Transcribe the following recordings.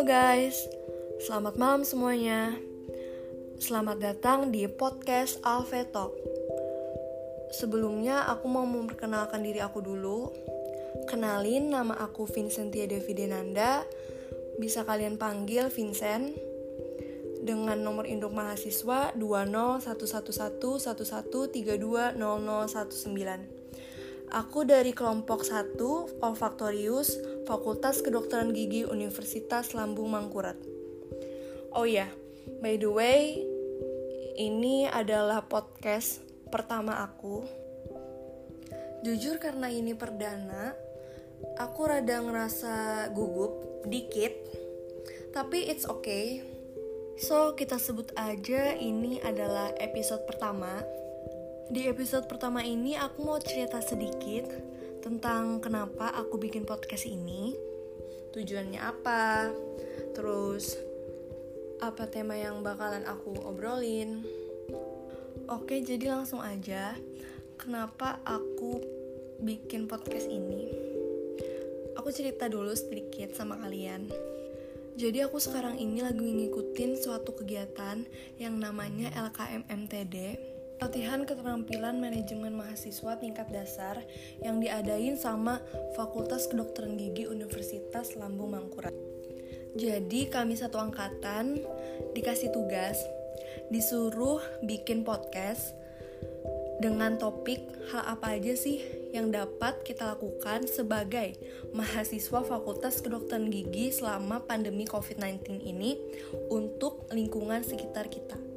Guys, selamat malam semuanya. Selamat datang di podcast Alpha Talk. Sebelumnya aku mau memperkenalkan diri aku dulu. Kenalin nama aku Vincentia Devi Denanda. Bisa kalian panggil Vincent dengan nomor induk mahasiswa 2011111320019. Aku dari kelompok 1 Olfaktorius Fakultas Kedokteran Gigi Universitas Lambung Mangkurat. Oh ya, yeah. by the way, ini adalah podcast pertama aku. Jujur karena ini perdana, aku rada ngerasa gugup dikit. Tapi it's okay. So, kita sebut aja ini adalah episode pertama di episode pertama ini aku mau cerita sedikit tentang kenapa aku bikin podcast ini. Tujuannya apa? Terus apa tema yang bakalan aku obrolin? Oke, jadi langsung aja. Kenapa aku bikin podcast ini? Aku cerita dulu sedikit sama kalian. Jadi aku sekarang ini lagi ngikutin suatu kegiatan yang namanya LKM MTD Latihan keterampilan manajemen mahasiswa tingkat dasar yang diadain sama Fakultas Kedokteran Gigi Universitas Lambung Mangkurat. Jadi kami satu angkatan dikasih tugas disuruh bikin podcast dengan topik hal apa aja sih yang dapat kita lakukan sebagai mahasiswa Fakultas Kedokteran Gigi selama pandemi COVID-19 ini untuk lingkungan sekitar kita.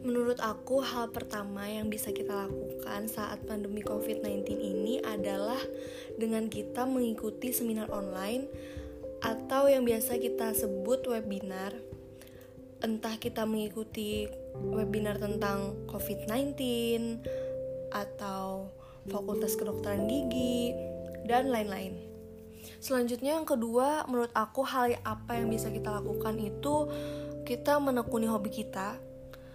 Menurut aku, hal pertama yang bisa kita lakukan saat pandemi COVID-19 ini adalah dengan kita mengikuti seminar online atau yang biasa kita sebut webinar. Entah kita mengikuti webinar tentang COVID-19 atau Fakultas Kedokteran Gigi dan lain-lain. Selanjutnya yang kedua, menurut aku hal apa yang bisa kita lakukan itu kita menekuni hobi kita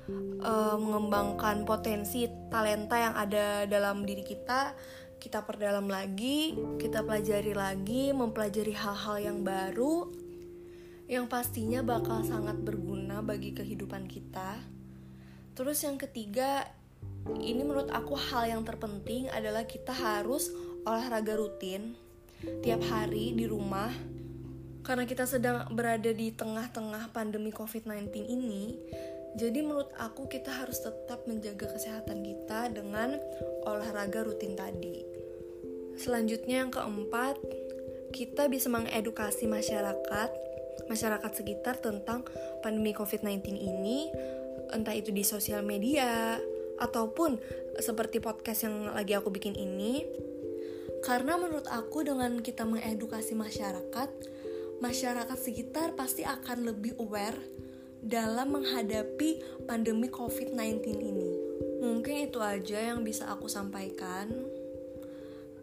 uh, mengembangkan potensi talenta yang ada dalam diri kita kita perdalam lagi kita pelajari lagi mempelajari hal-hal yang baru yang pastinya bakal sangat berguna bagi kehidupan kita. Terus yang ketiga ini menurut aku hal yang terpenting adalah kita harus olahraga rutin tiap hari di rumah. Karena kita sedang berada di tengah-tengah pandemi COVID-19 ini, jadi menurut aku kita harus tetap menjaga kesehatan kita dengan olahraga rutin tadi. Selanjutnya yang keempat, kita bisa mengedukasi masyarakat, masyarakat sekitar tentang pandemi COVID-19 ini, entah itu di sosial media ataupun seperti podcast yang lagi aku bikin ini. Karena menurut aku dengan kita mengedukasi masyarakat, masyarakat sekitar pasti akan lebih aware dalam menghadapi pandemi COVID-19 ini. Mungkin itu aja yang bisa aku sampaikan.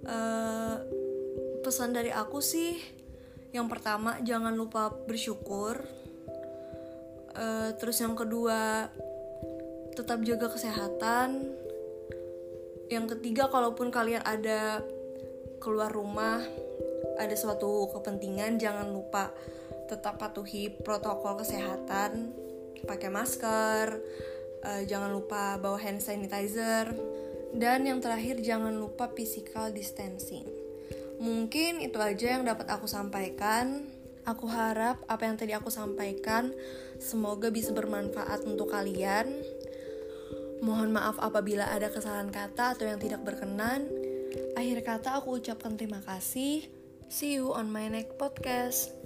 Uh, pesan dari aku sih, yang pertama jangan lupa bersyukur. Uh, terus yang kedua tetap jaga kesehatan. Yang ketiga, kalaupun kalian ada keluar rumah, ada suatu kepentingan, jangan lupa tetap patuhi protokol kesehatan, pakai masker, uh, jangan lupa bawa hand sanitizer, dan yang terakhir jangan lupa physical distancing. Mungkin itu aja yang dapat aku sampaikan. Aku harap apa yang tadi aku sampaikan semoga bisa bermanfaat untuk kalian. Mohon maaf apabila ada kesalahan kata atau yang tidak berkenan. Akhir kata aku ucapkan terima kasih. See you on my next podcast.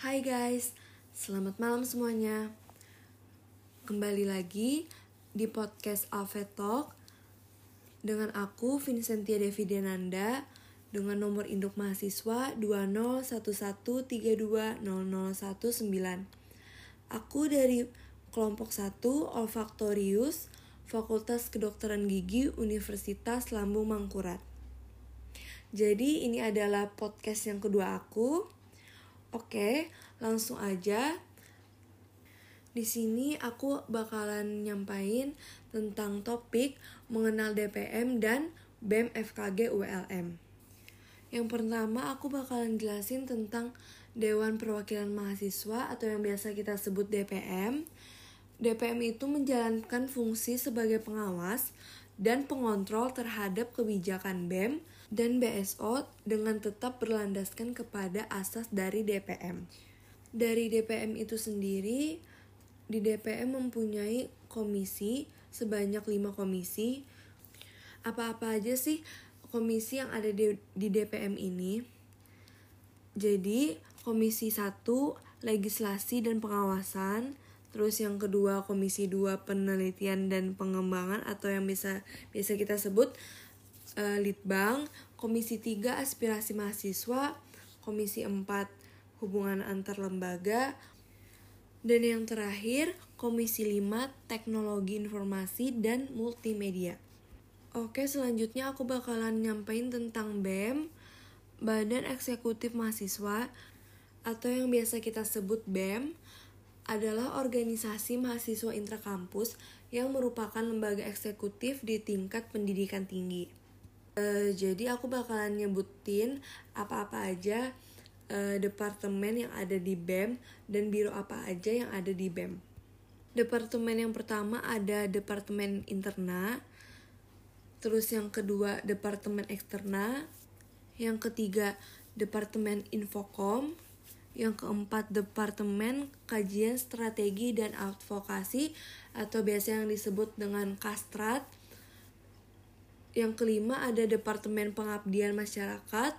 Hai guys, selamat malam semuanya. Kembali lagi di podcast Alpha Talk dengan aku Vincentia Devi Denanda dengan nomor induk mahasiswa 20113200119. Aku dari kelompok 1 Olfaktorius Fakultas Kedokteran Gigi Universitas Lambung Mangkurat. Jadi ini adalah podcast yang kedua aku. Oke, langsung aja. Di sini aku bakalan nyampain tentang topik mengenal DPM dan BEM FKG ULM. Yang pertama aku bakalan jelasin tentang Dewan Perwakilan Mahasiswa atau yang biasa kita sebut DPM. DPM itu menjalankan fungsi sebagai pengawas dan pengontrol terhadap kebijakan BEM dan BSO dengan tetap berlandaskan kepada asas dari DPM. Dari DPM itu sendiri, di DPM mempunyai komisi sebanyak 5 komisi. Apa-apa aja sih komisi yang ada di, di DPM ini. Jadi, komisi 1 legislasi dan pengawasan, terus yang kedua komisi 2 penelitian dan pengembangan atau yang bisa biasa kita sebut uh, litbang, komisi 3 aspirasi mahasiswa, komisi 4 hubungan antar lembaga, dan yang terakhir komisi 5 teknologi informasi dan multimedia. Oke, selanjutnya aku bakalan nyampein tentang BEM, Badan Eksekutif Mahasiswa, atau yang biasa kita sebut BEM, adalah organisasi mahasiswa intrakampus yang merupakan lembaga eksekutif di tingkat pendidikan tinggi. E, jadi aku bakalan nyebutin apa-apa aja e, departemen yang ada di BEM dan biro apa aja yang ada di BEM. Departemen yang pertama ada Departemen Interna, Terus yang kedua Departemen Eksterna, yang ketiga Departemen Infokom, yang keempat Departemen Kajian Strategi dan Advokasi atau biasa yang disebut dengan Kastrat. Yang kelima ada Departemen Pengabdian Masyarakat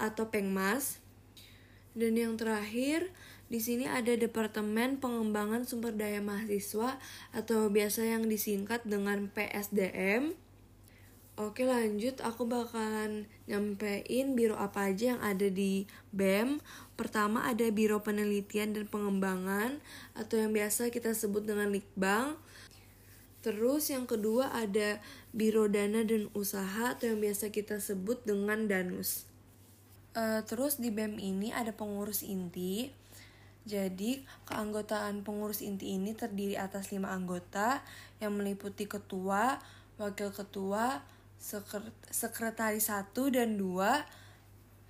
atau Pengmas. Dan yang terakhir di sini ada Departemen Pengembangan Sumber Daya Mahasiswa atau biasa yang disingkat dengan PSDM. Oke lanjut, aku bakalan nyampein biro apa aja yang ada di BEM. Pertama ada Biro Penelitian dan Pengembangan atau yang biasa kita sebut dengan Litbang. Terus yang kedua ada Biro Dana dan Usaha atau yang biasa kita sebut dengan Danus. Uh, terus di BEM ini ada pengurus inti. Jadi, keanggotaan pengurus inti ini terdiri atas lima anggota yang meliputi ketua, wakil ketua, sekretaris satu dan dua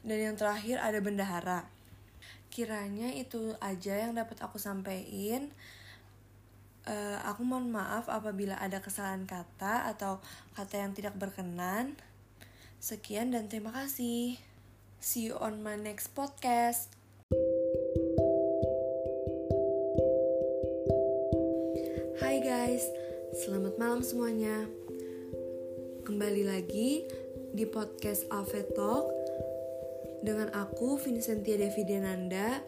dan yang terakhir ada bendahara kiranya itu aja yang dapat aku sampaikan uh, aku mohon maaf apabila ada kesalahan kata atau kata yang tidak berkenan. Sekian dan terima kasih. See you on my next podcast. Hai guys, selamat malam semuanya. Kembali lagi di podcast Alpha Talk dengan aku Vincentia Devi Denanda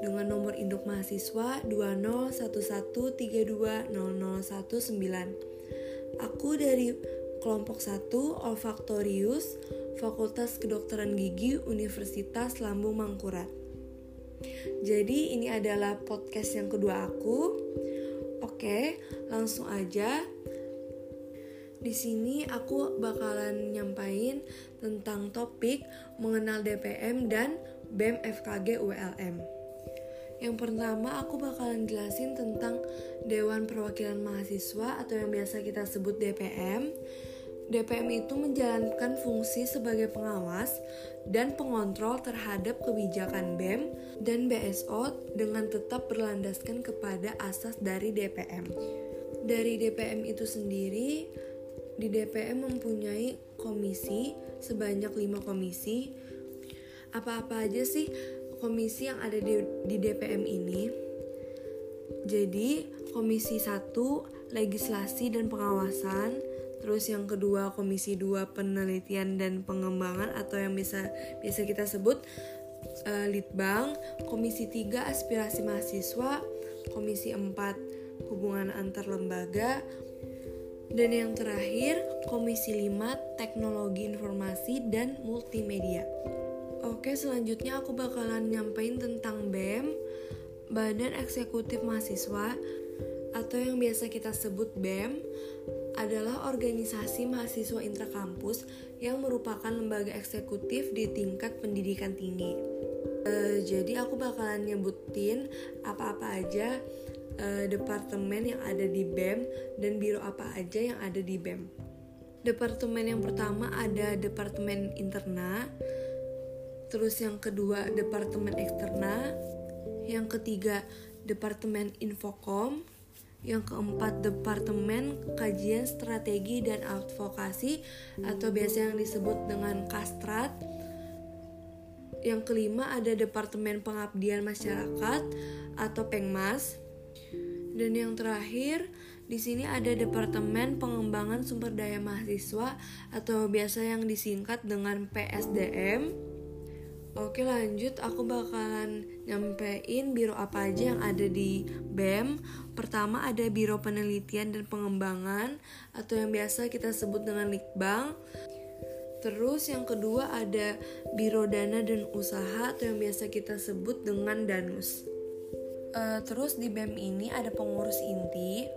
dengan nomor induk mahasiswa 20113200119. Aku dari kelompok 1 Olfaktorius Fakultas Kedokteran Gigi Universitas Lambung Mangkurat. Jadi ini adalah podcast yang kedua aku. Oke, langsung aja di sini aku bakalan nyampain tentang topik mengenal DPM dan BEM FKG ULM. Yang pertama aku bakalan jelasin tentang Dewan Perwakilan Mahasiswa atau yang biasa kita sebut DPM. DPM itu menjalankan fungsi sebagai pengawas dan pengontrol terhadap kebijakan BEM dan BSO dengan tetap berlandaskan kepada asas dari DPM. Dari DPM itu sendiri, di DPM mempunyai komisi sebanyak 5 komisi. Apa-apa aja sih komisi yang ada di, di DPM ini? Jadi, komisi 1 legislasi dan pengawasan, terus yang kedua komisi 2 penelitian dan pengembangan atau yang bisa biasa kita sebut uh, litbang, komisi 3 aspirasi mahasiswa, komisi 4 hubungan antar lembaga, dan yang terakhir, Komisi 5 Teknologi Informasi dan Multimedia. Oke, selanjutnya aku bakalan nyampein tentang BEM, Badan Eksekutif Mahasiswa atau yang biasa kita sebut BEM adalah organisasi mahasiswa intrakampus yang merupakan lembaga eksekutif di tingkat pendidikan tinggi. Uh, jadi aku bakalan nyebutin apa-apa aja uh, departemen yang ada di BEM dan biro apa aja yang ada di BEM. Departemen yang pertama ada Departemen Interna, terus yang kedua Departemen Eksterna, yang ketiga Departemen Infokom, yang keempat Departemen Kajian Strategi dan Advokasi atau biasa yang disebut dengan Kastrat. Yang kelima ada Departemen Pengabdian Masyarakat atau Pengmas. Dan yang terakhir di sini ada Departemen Pengembangan Sumber Daya Mahasiswa atau biasa yang disingkat dengan PSDM. Oke lanjut, aku bakalan nyampein biro apa aja yang ada di BEM Pertama ada Biro Penelitian dan Pengembangan Atau yang biasa kita sebut dengan Likbang. Terus yang kedua ada Biro Dana dan Usaha Atau yang biasa kita sebut dengan Danus. Uh, Terus di BEM ini ada pengurus inti.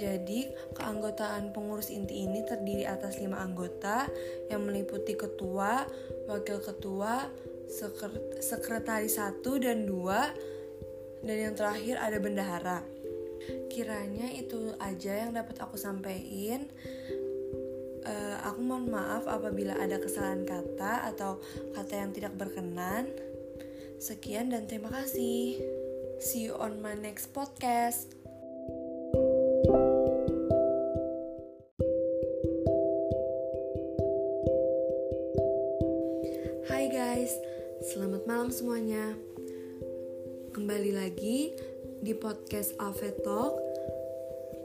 Jadi, keanggotaan pengurus inti ini terdiri atas lima anggota yang meliputi ketua, wakil ketua, sekretaris satu dan dua, dan yang terakhir ada bendahara. Kiranya itu aja yang dapat aku sampaikan. Uh, aku mohon maaf apabila ada kesalahan kata atau kata yang tidak berkenan. Sekian dan terima kasih. See you on my next podcast. Selamat malam semuanya. Kembali lagi di podcast Alpha Talk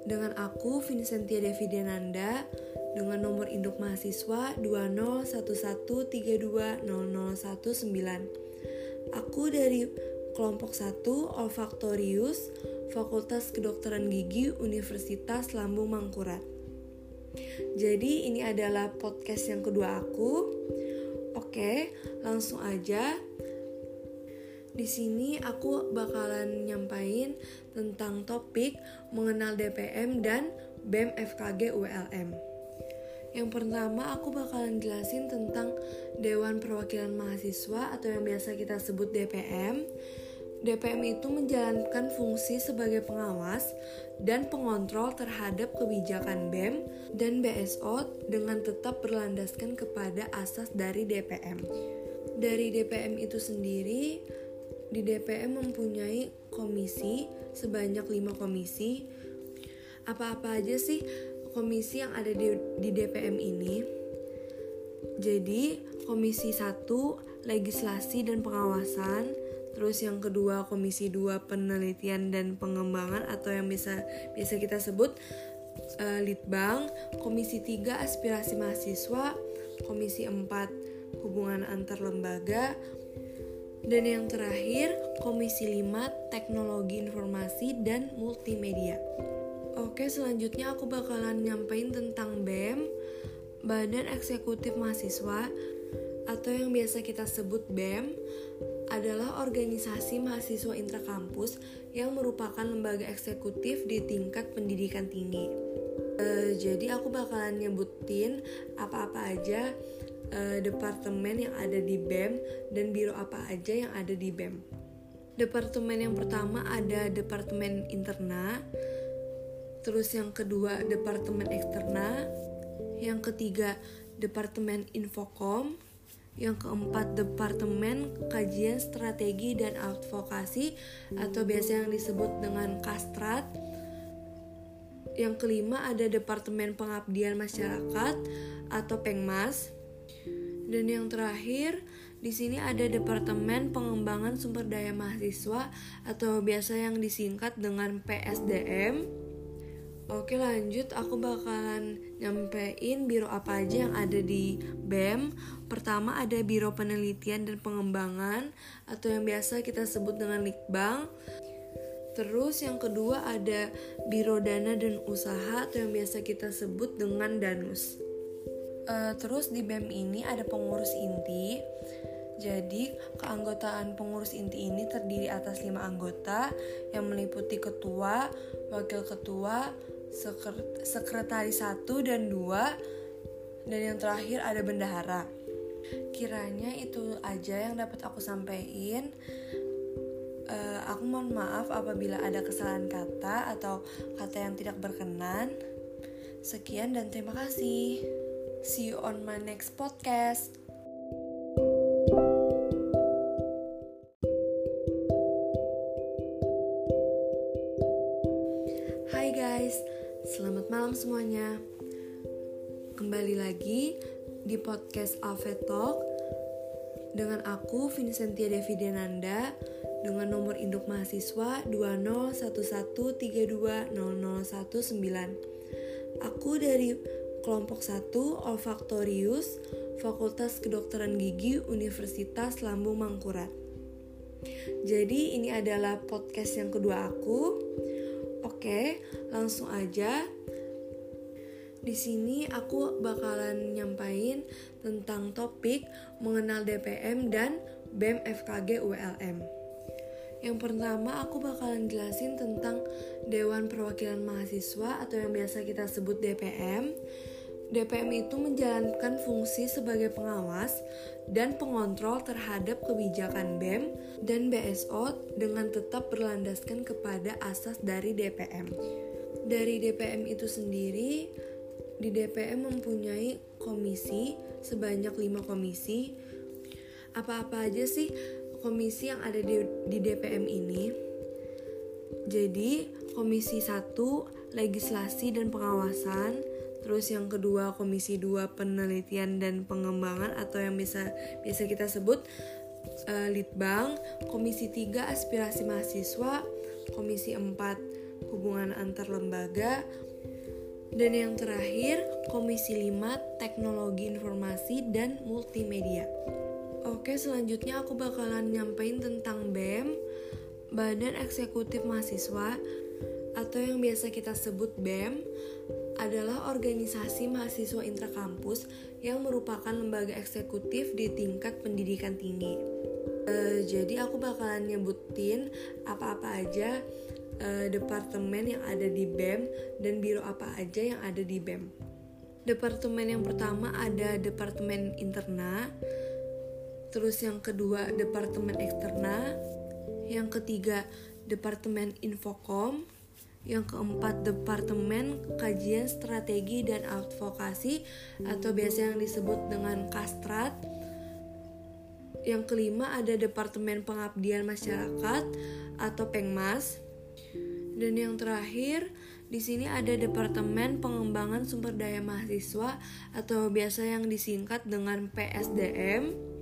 dengan aku Vincentia Devi Denanda dengan nomor induk mahasiswa 20113200119. Aku dari kelompok 1 Olfaktorius Fakultas Kedokteran Gigi Universitas Lambung Mangkurat. Jadi ini adalah podcast yang kedua aku Oke, langsung aja. Di sini aku bakalan nyampain tentang topik mengenal DPM dan BEM FKG ULM. Yang pertama aku bakalan jelasin tentang Dewan Perwakilan Mahasiswa atau yang biasa kita sebut DPM. DPM itu menjalankan fungsi sebagai pengawas dan pengontrol terhadap kebijakan BEM dan BSO dengan tetap berlandaskan kepada asas dari DPM. Dari DPM itu sendiri, di DPM mempunyai komisi sebanyak 5 komisi. Apa-apa aja sih komisi yang ada di, di DPM ini? Jadi, komisi 1 legislasi dan pengawasan, Terus yang kedua Komisi 2 Penelitian dan Pengembangan atau yang bisa biasa kita sebut uh, Litbang, Komisi 3 Aspirasi Mahasiswa, Komisi 4 Hubungan Antar Lembaga, dan yang terakhir Komisi 5 Teknologi Informasi dan Multimedia. Oke, selanjutnya aku bakalan nyampein tentang BEM, Badan Eksekutif Mahasiswa atau yang biasa kita sebut BEM adalah organisasi mahasiswa intrakampus yang merupakan lembaga eksekutif di tingkat pendidikan tinggi. Uh, jadi aku bakalan nyebutin apa-apa aja uh, departemen yang ada di BEM dan biro apa aja yang ada di BEM. Departemen yang pertama ada departemen interna, terus yang kedua departemen eksterna, yang ketiga departemen infokom, yang keempat, Departemen Kajian Strategi dan Advokasi atau biasa yang disebut dengan Kastrat. Yang kelima ada Departemen Pengabdian Masyarakat atau Pengmas. Dan yang terakhir, di sini ada Departemen Pengembangan Sumber Daya Mahasiswa atau biasa yang disingkat dengan PSDM. Oke lanjut, aku bakalan nyampein biro apa aja yang ada di BEM Pertama ada Biro Penelitian dan Pengembangan Atau yang biasa kita sebut dengan Likbang Terus yang kedua ada Biro Dana dan Usaha Atau yang biasa kita sebut dengan Danus. Uh, Terus di BEM ini ada pengurus inti. Jadi, keanggotaan pengurus inti ini terdiri atas lima anggota yang meliputi ketua, wakil ketua, sekretaris satu dan dua dan yang terakhir ada bendahara. Kiranya itu aja yang dapat aku sampaikan. Uh, aku mohon maaf apabila ada kesalahan kata atau kata yang tidak berkenan. Sekian dan terima kasih. See you on my next podcast kembali lagi di podcast Alpha Talk dengan aku Vincentia Devi Denanda dengan nomor induk mahasiswa 20113200119. Aku dari kelompok 1 Olfaktorius Fakultas Kedokteran Gigi Universitas Lambung Mangkurat. Jadi ini adalah podcast yang kedua aku. Oke, langsung aja. Di sini aku bakalan nyampain tentang topik mengenal DPM dan BEM FKG ULM. Yang pertama aku bakalan jelasin tentang Dewan Perwakilan Mahasiswa atau yang biasa kita sebut DPM. DPM itu menjalankan fungsi sebagai pengawas dan pengontrol terhadap kebijakan BEM dan BSO dengan tetap berlandaskan kepada asas dari DPM. Dari DPM itu sendiri, di DPM mempunyai komisi sebanyak 5 komisi. Apa-apa aja sih komisi yang ada di, di DPM ini? Jadi, komisi 1 legislasi dan pengawasan, Terus yang kedua Komisi 2 Penelitian dan Pengembangan atau yang bisa biasa kita sebut uh, Litbang, Komisi 3 Aspirasi Mahasiswa, Komisi 4 Hubungan Antar Lembaga, dan yang terakhir Komisi 5 Teknologi Informasi dan Multimedia. Oke, selanjutnya aku bakalan nyampein tentang BEM, Badan Eksekutif Mahasiswa atau yang biasa kita sebut BEM adalah organisasi mahasiswa intrakampus yang merupakan lembaga eksekutif di tingkat pendidikan tinggi. Uh, jadi aku bakalan nyebutin apa-apa aja uh, departemen yang ada di BEM dan biro apa aja yang ada di BEM. Departemen yang pertama ada departemen interna, terus yang kedua departemen eksterna, yang ketiga departemen infokom, yang keempat, Departemen Kajian Strategi dan Advokasi atau biasa yang disebut dengan Kastrat. Yang kelima ada Departemen Pengabdian Masyarakat atau Pengmas. Dan yang terakhir, di sini ada Departemen Pengembangan Sumber Daya Mahasiswa atau biasa yang disingkat dengan PSDM.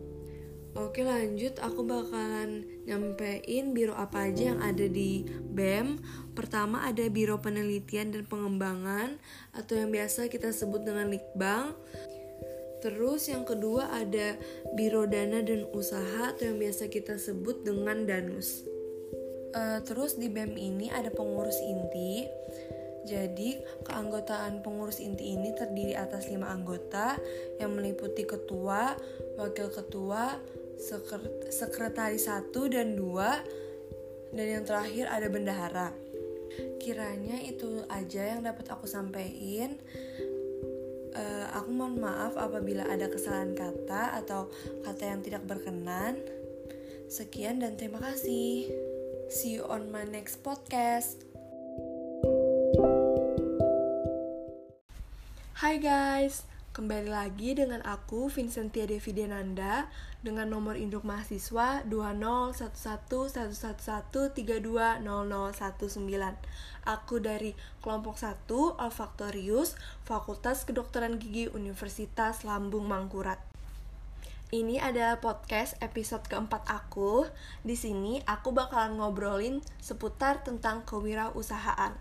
Oke lanjut, aku bakalan nyampein biro apa aja yang ada di BEM Pertama ada Biro Penelitian dan Pengembangan Atau yang biasa kita sebut dengan Likbang Terus yang kedua ada Biro Dana dan Usaha Atau yang biasa kita sebut dengan Danus. Uh, Terus di BEM ini ada pengurus inti. Jadi, keanggotaan pengurus inti ini terdiri atas lima anggota yang meliputi ketua, wakil ketua, sekretaris satu dan dua dan yang terakhir ada bendahara kiranya itu aja yang dapat aku sampaikan. Uh, aku mohon maaf apabila ada kesalahan kata atau kata yang tidak berkenan. Sekian dan terima kasih. See you on my next podcast. Hai guys, Kembali lagi dengan aku Vincentia Devi Denanda dengan nomor induk mahasiswa 2011111320019. Aku dari kelompok 1 Olfaktorius Fakultas Kedokteran Gigi Universitas Lambung Mangkurat. Ini adalah podcast episode keempat aku. Di sini aku bakalan ngobrolin seputar tentang kewirausahaan.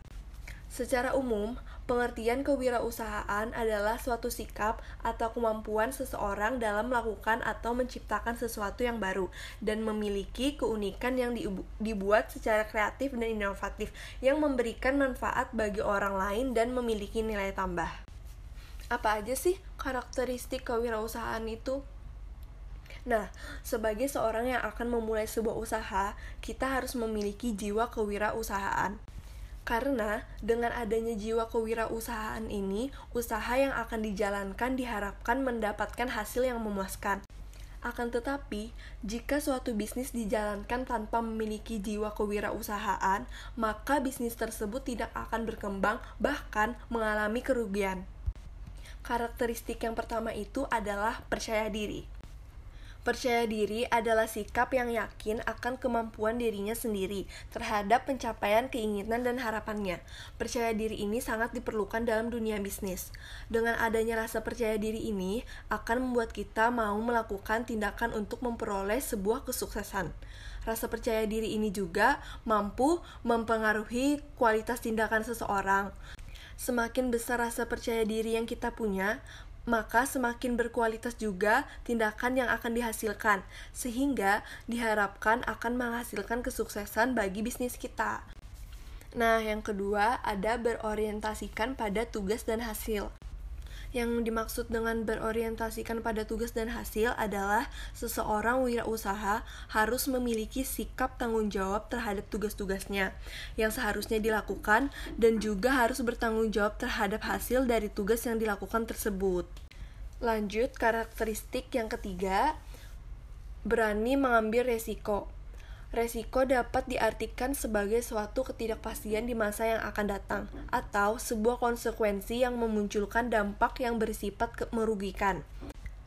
Secara umum, pengertian kewirausahaan adalah suatu sikap atau kemampuan seseorang dalam melakukan atau menciptakan sesuatu yang baru dan memiliki keunikan yang dibuat secara kreatif dan inovatif yang memberikan manfaat bagi orang lain dan memiliki nilai tambah. Apa aja sih karakteristik kewirausahaan itu? Nah, sebagai seorang yang akan memulai sebuah usaha, kita harus memiliki jiwa kewirausahaan. Karena dengan adanya jiwa kewirausahaan ini, usaha yang akan dijalankan diharapkan mendapatkan hasil yang memuaskan. Akan tetapi, jika suatu bisnis dijalankan tanpa memiliki jiwa kewirausahaan, maka bisnis tersebut tidak akan berkembang, bahkan mengalami kerugian. Karakteristik yang pertama itu adalah percaya diri. Percaya diri adalah sikap yang yakin akan kemampuan dirinya sendiri terhadap pencapaian keinginan dan harapannya. Percaya diri ini sangat diperlukan dalam dunia bisnis. Dengan adanya rasa percaya diri ini akan membuat kita mau melakukan tindakan untuk memperoleh sebuah kesuksesan. Rasa percaya diri ini juga mampu mempengaruhi kualitas tindakan seseorang. Semakin besar rasa percaya diri yang kita punya, maka semakin berkualitas juga tindakan yang akan dihasilkan, sehingga diharapkan akan menghasilkan kesuksesan bagi bisnis kita. Nah, yang kedua ada berorientasikan pada tugas dan hasil. Yang dimaksud dengan berorientasikan pada tugas dan hasil adalah seseorang wirausaha harus memiliki sikap tanggung jawab terhadap tugas-tugasnya yang seharusnya dilakukan dan juga harus bertanggung jawab terhadap hasil dari tugas yang dilakukan tersebut. Lanjut, karakteristik yang ketiga, berani mengambil resiko. Resiko dapat diartikan sebagai suatu ketidakpastian di masa yang akan datang, atau sebuah konsekuensi yang memunculkan dampak yang bersifat merugikan.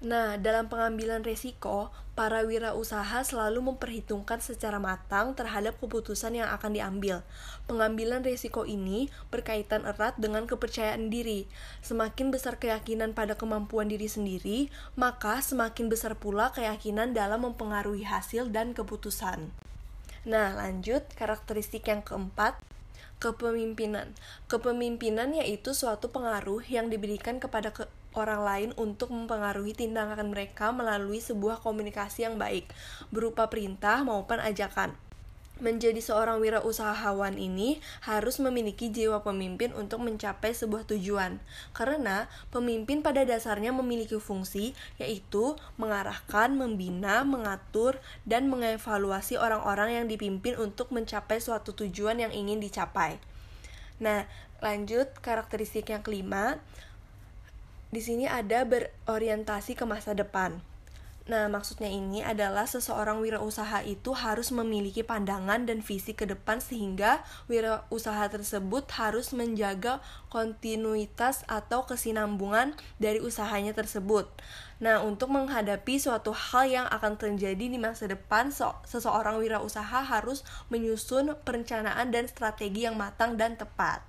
Nah, dalam pengambilan resiko, para wirausaha selalu memperhitungkan secara matang terhadap keputusan yang akan diambil. Pengambilan resiko ini berkaitan erat dengan kepercayaan diri. Semakin besar keyakinan pada kemampuan diri sendiri, maka semakin besar pula keyakinan dalam mempengaruhi hasil dan keputusan. Nah, lanjut karakteristik yang keempat, kepemimpinan. Kepemimpinan yaitu suatu pengaruh yang diberikan kepada ke orang lain untuk mempengaruhi tindakan mereka melalui sebuah komunikasi yang baik, berupa perintah maupun ajakan. Menjadi seorang wirausahawan ini harus memiliki jiwa pemimpin untuk mencapai sebuah tujuan, karena pemimpin pada dasarnya memiliki fungsi yaitu mengarahkan, membina, mengatur, dan mengevaluasi orang-orang yang dipimpin untuk mencapai suatu tujuan yang ingin dicapai. Nah, lanjut karakteristik yang kelima, di sini ada berorientasi ke masa depan. Nah, maksudnya ini adalah seseorang wirausaha itu harus memiliki pandangan dan visi ke depan sehingga wirausaha tersebut harus menjaga kontinuitas atau kesinambungan dari usahanya tersebut. Nah, untuk menghadapi suatu hal yang akan terjadi di masa depan, seseorang wirausaha harus menyusun perencanaan dan strategi yang matang dan tepat.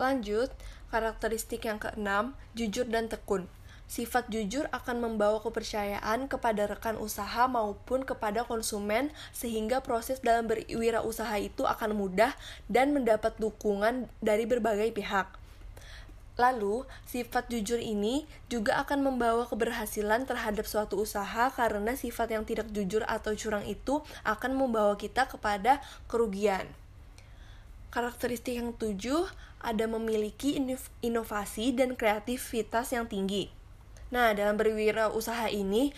Lanjut, Karakteristik yang keenam, jujur dan tekun. Sifat jujur akan membawa kepercayaan kepada rekan usaha maupun kepada konsumen sehingga proses dalam berwirausaha itu akan mudah dan mendapat dukungan dari berbagai pihak. Lalu, sifat jujur ini juga akan membawa keberhasilan terhadap suatu usaha karena sifat yang tidak jujur atau curang itu akan membawa kita kepada kerugian. Karakteristik yang tujuh ada memiliki inovasi dan kreativitas yang tinggi. Nah, dalam berwirausaha ini,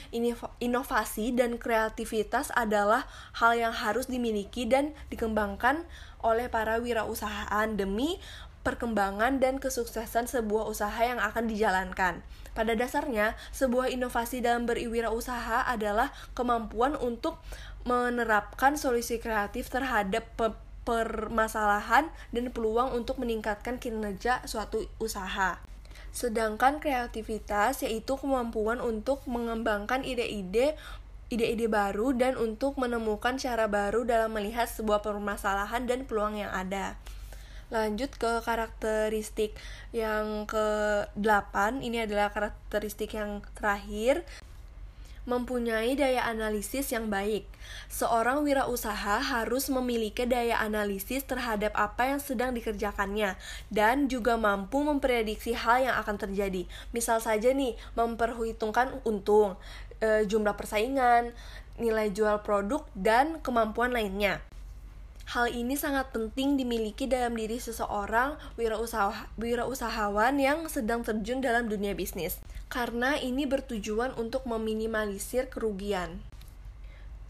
inovasi dan kreativitas adalah hal yang harus dimiliki dan dikembangkan oleh para wirausahaan demi perkembangan dan kesuksesan sebuah usaha yang akan dijalankan. Pada dasarnya, sebuah inovasi dalam berwirausaha adalah kemampuan untuk menerapkan solusi kreatif terhadap permasalahan dan peluang untuk meningkatkan kinerja suatu usaha. Sedangkan kreativitas yaitu kemampuan untuk mengembangkan ide-ide ide-ide baru dan untuk menemukan cara baru dalam melihat sebuah permasalahan dan peluang yang ada. Lanjut ke karakteristik yang ke-8, ini adalah karakteristik yang terakhir mempunyai daya analisis yang baik. Seorang wirausaha harus memiliki daya analisis terhadap apa yang sedang dikerjakannya dan juga mampu memprediksi hal yang akan terjadi. Misal saja nih, memperhitungkan untung, e, jumlah persaingan, nilai jual produk dan kemampuan lainnya. Hal ini sangat penting dimiliki dalam diri seseorang wirausaha, wirausahawan yang sedang terjun dalam dunia bisnis, karena ini bertujuan untuk meminimalisir kerugian.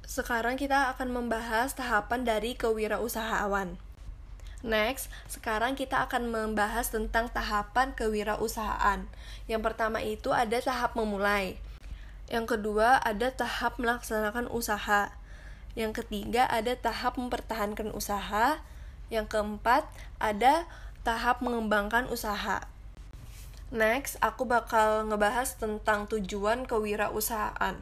Sekarang kita akan membahas tahapan dari kewirausahaan. Next, sekarang kita akan membahas tentang tahapan kewirausahaan. Yang pertama itu ada tahap memulai. Yang kedua ada tahap melaksanakan usaha. Yang ketiga ada tahap mempertahankan usaha. Yang keempat ada tahap mengembangkan usaha. Next, aku bakal ngebahas tentang tujuan kewirausahaan.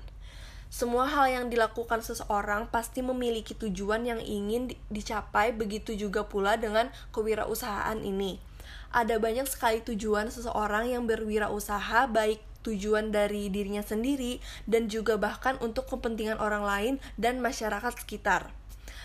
Semua hal yang dilakukan seseorang pasti memiliki tujuan yang ingin dicapai, begitu juga pula dengan kewirausahaan ini. Ada banyak sekali tujuan seseorang yang berwirausaha, baik tujuan dari dirinya sendiri dan juga bahkan untuk kepentingan orang lain dan masyarakat sekitar.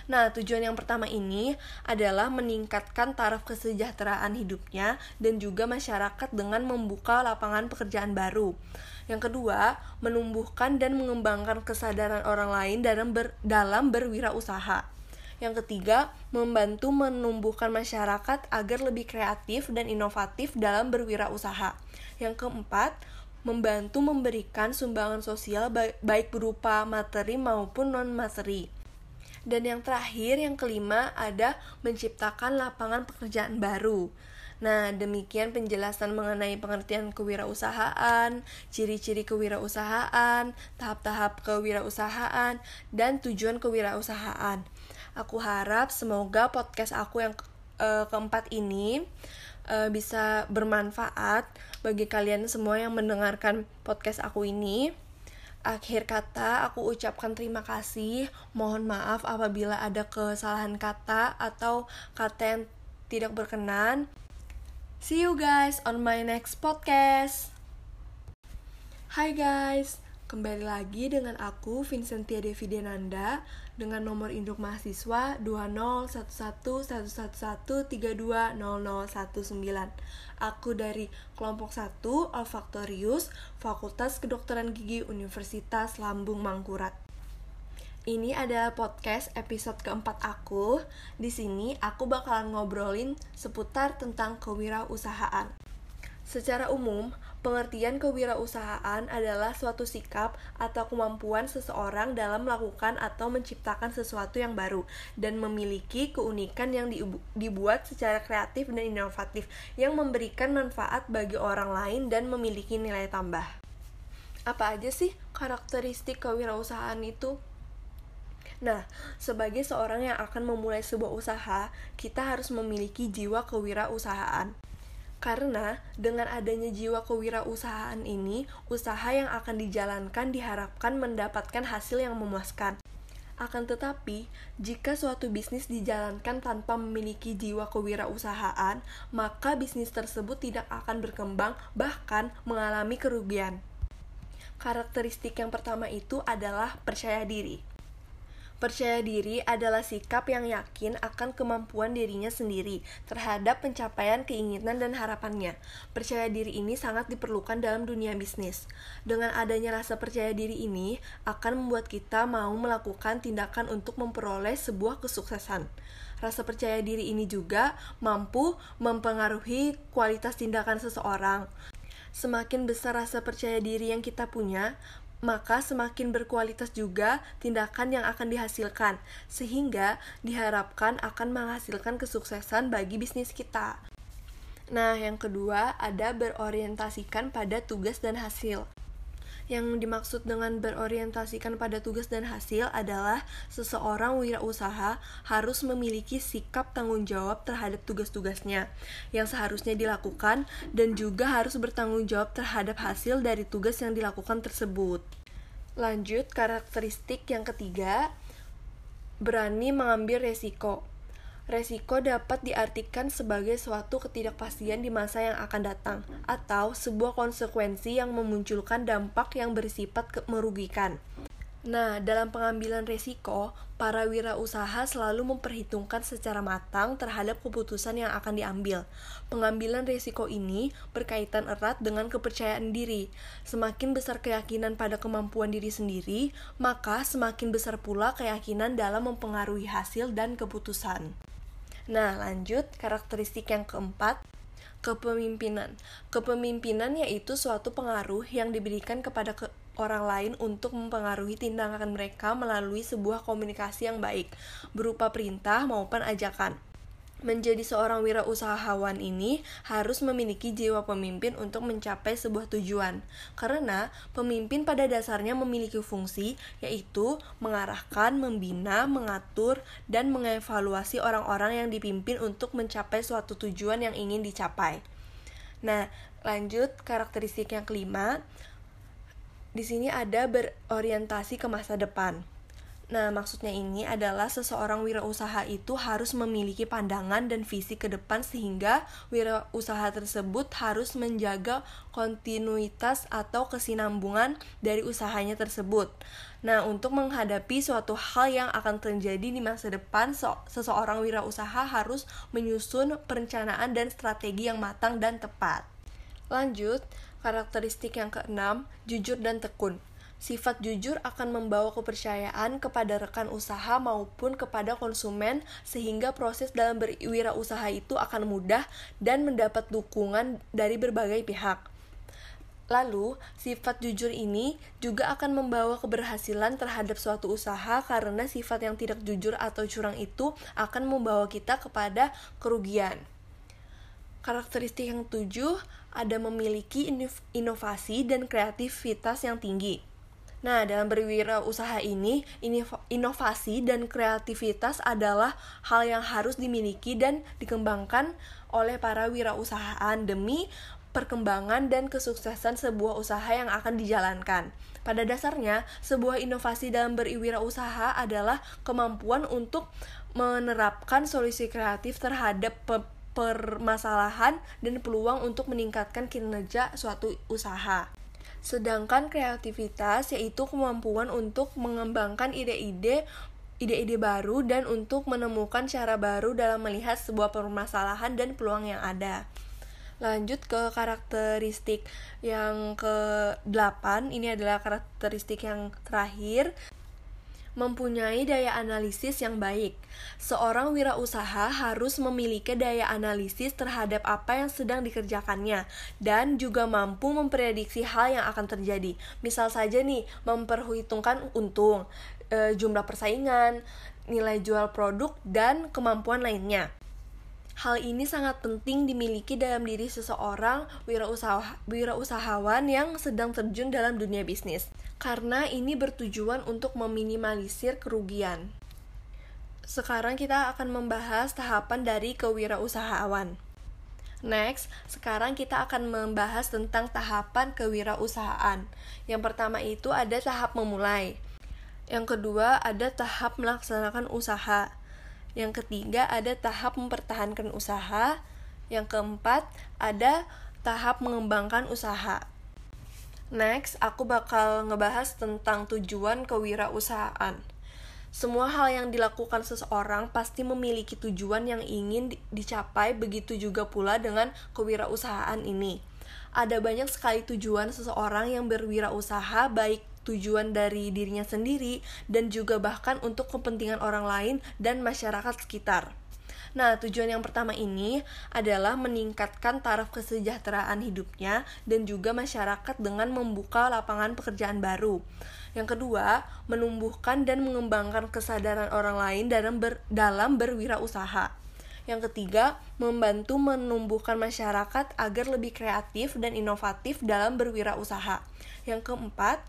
Nah, tujuan yang pertama ini adalah meningkatkan taraf kesejahteraan hidupnya dan juga masyarakat dengan membuka lapangan pekerjaan baru. Yang kedua, menumbuhkan dan mengembangkan kesadaran orang lain dalam ber, dalam berwirausaha. Yang ketiga, membantu menumbuhkan masyarakat agar lebih kreatif dan inovatif dalam berwirausaha. Yang keempat, membantu memberikan sumbangan sosial baik berupa materi maupun non-materi. Dan yang terakhir, yang kelima, ada menciptakan lapangan pekerjaan baru. Nah, demikian penjelasan mengenai pengertian kewirausahaan, ciri-ciri kewirausahaan, tahap-tahap kewirausahaan, dan tujuan kewirausahaan. Aku harap semoga podcast aku yang uh, keempat ini uh, bisa bermanfaat bagi kalian semua yang mendengarkan podcast aku ini. Akhir kata, aku ucapkan terima kasih. Mohon maaf apabila ada kesalahan kata atau kata yang tidak berkenan. See you guys on my next podcast. Hai guys, kembali lagi dengan aku Vincentia Devi Denanda dengan nomor induk mahasiswa 2011111320019. Aku dari kelompok 1 Olfaktorius, Fakultas Kedokteran Gigi Universitas Lambung Mangkurat. Ini adalah podcast episode keempat aku. Di sini aku bakalan ngobrolin seputar tentang kewirausahaan. Secara umum, pengertian kewirausahaan adalah suatu sikap atau kemampuan seseorang dalam melakukan atau menciptakan sesuatu yang baru dan memiliki keunikan yang dibuat secara kreatif dan inovatif yang memberikan manfaat bagi orang lain dan memiliki nilai tambah. Apa aja sih karakteristik kewirausahaan itu? Nah, sebagai seorang yang akan memulai sebuah usaha, kita harus memiliki jiwa kewirausahaan. Karena dengan adanya jiwa kewirausahaan ini, usaha yang akan dijalankan diharapkan mendapatkan hasil yang memuaskan. Akan tetapi, jika suatu bisnis dijalankan tanpa memiliki jiwa kewirausahaan, maka bisnis tersebut tidak akan berkembang, bahkan mengalami kerugian. Karakteristik yang pertama itu adalah percaya diri. Percaya diri adalah sikap yang yakin akan kemampuan dirinya sendiri terhadap pencapaian keinginan dan harapannya. Percaya diri ini sangat diperlukan dalam dunia bisnis. Dengan adanya rasa percaya diri ini akan membuat kita mau melakukan tindakan untuk memperoleh sebuah kesuksesan. Rasa percaya diri ini juga mampu mempengaruhi kualitas tindakan seseorang. Semakin besar rasa percaya diri yang kita punya, maka semakin berkualitas juga tindakan yang akan dihasilkan, sehingga diharapkan akan menghasilkan kesuksesan bagi bisnis kita. Nah, yang kedua ada berorientasikan pada tugas dan hasil. Yang dimaksud dengan berorientasikan pada tugas dan hasil adalah seseorang wirausaha harus memiliki sikap tanggung jawab terhadap tugas-tugasnya yang seharusnya dilakukan dan juga harus bertanggung jawab terhadap hasil dari tugas yang dilakukan tersebut. Lanjut, karakteristik yang ketiga, berani mengambil resiko. Resiko dapat diartikan sebagai suatu ketidakpastian di masa yang akan datang, atau sebuah konsekuensi yang memunculkan dampak yang bersifat merugikan. Nah, dalam pengambilan resiko, para wirausaha selalu memperhitungkan secara matang terhadap keputusan yang akan diambil. Pengambilan resiko ini berkaitan erat dengan kepercayaan diri. Semakin besar keyakinan pada kemampuan diri sendiri, maka semakin besar pula keyakinan dalam mempengaruhi hasil dan keputusan. Nah, lanjut karakteristik yang keempat, kepemimpinan. Kepemimpinan yaitu suatu pengaruh yang diberikan kepada ke orang lain untuk mempengaruhi tindakan mereka melalui sebuah komunikasi yang baik, berupa perintah maupun ajakan. Menjadi seorang wirausahawan ini harus memiliki jiwa pemimpin untuk mencapai sebuah tujuan, karena pemimpin pada dasarnya memiliki fungsi yaitu mengarahkan, membina, mengatur, dan mengevaluasi orang-orang yang dipimpin untuk mencapai suatu tujuan yang ingin dicapai. Nah, lanjut karakteristik yang kelima, di sini ada berorientasi ke masa depan. Nah, maksudnya ini adalah seseorang wirausaha itu harus memiliki pandangan dan visi ke depan sehingga wirausaha tersebut harus menjaga kontinuitas atau kesinambungan dari usahanya tersebut. Nah, untuk menghadapi suatu hal yang akan terjadi di masa depan, seseorang wirausaha harus menyusun perencanaan dan strategi yang matang dan tepat. Lanjut, karakteristik yang keenam, jujur dan tekun. Sifat jujur akan membawa kepercayaan kepada rekan usaha maupun kepada konsumen sehingga proses dalam berwirausaha itu akan mudah dan mendapat dukungan dari berbagai pihak. Lalu, sifat jujur ini juga akan membawa keberhasilan terhadap suatu usaha karena sifat yang tidak jujur atau curang itu akan membawa kita kepada kerugian. Karakteristik yang tujuh ada memiliki inovasi dan kreativitas yang tinggi. Nah, dalam berwirausaha ini, inovasi dan kreativitas adalah hal yang harus dimiliki dan dikembangkan oleh para wirausahaan demi perkembangan dan kesuksesan sebuah usaha yang akan dijalankan. Pada dasarnya, sebuah inovasi dalam berwirausaha adalah kemampuan untuk menerapkan solusi kreatif terhadap permasalahan dan peluang untuk meningkatkan kinerja suatu usaha. Sedangkan kreativitas yaitu kemampuan untuk mengembangkan ide-ide ide-ide baru dan untuk menemukan cara baru dalam melihat sebuah permasalahan dan peluang yang ada. Lanjut ke karakteristik yang ke-8, ini adalah karakteristik yang terakhir mempunyai daya analisis yang baik. Seorang wirausaha harus memiliki daya analisis terhadap apa yang sedang dikerjakannya dan juga mampu memprediksi hal yang akan terjadi. Misal saja nih, memperhitungkan untung, e, jumlah persaingan, nilai jual produk dan kemampuan lainnya. Hal ini sangat penting dimiliki dalam diri seseorang wirausaha, wirausahawan yang sedang terjun dalam dunia bisnis, karena ini bertujuan untuk meminimalisir kerugian. Sekarang kita akan membahas tahapan dari kewirausahaan. Next, sekarang kita akan membahas tentang tahapan kewirausahaan. Yang pertama itu ada tahap memulai. Yang kedua ada tahap melaksanakan usaha. Yang ketiga ada tahap mempertahankan usaha. Yang keempat ada tahap mengembangkan usaha. Next, aku bakal ngebahas tentang tujuan kewirausahaan. Semua hal yang dilakukan seseorang pasti memiliki tujuan yang ingin dicapai, begitu juga pula dengan kewirausahaan ini. Ada banyak sekali tujuan seseorang yang berwirausaha, baik tujuan dari dirinya sendiri dan juga bahkan untuk kepentingan orang lain dan masyarakat sekitar. Nah, tujuan yang pertama ini adalah meningkatkan taraf kesejahteraan hidupnya dan juga masyarakat dengan membuka lapangan pekerjaan baru. Yang kedua, menumbuhkan dan mengembangkan kesadaran orang lain dalam ber, dalam berwirausaha. Yang ketiga, membantu menumbuhkan masyarakat agar lebih kreatif dan inovatif dalam berwirausaha. Yang keempat,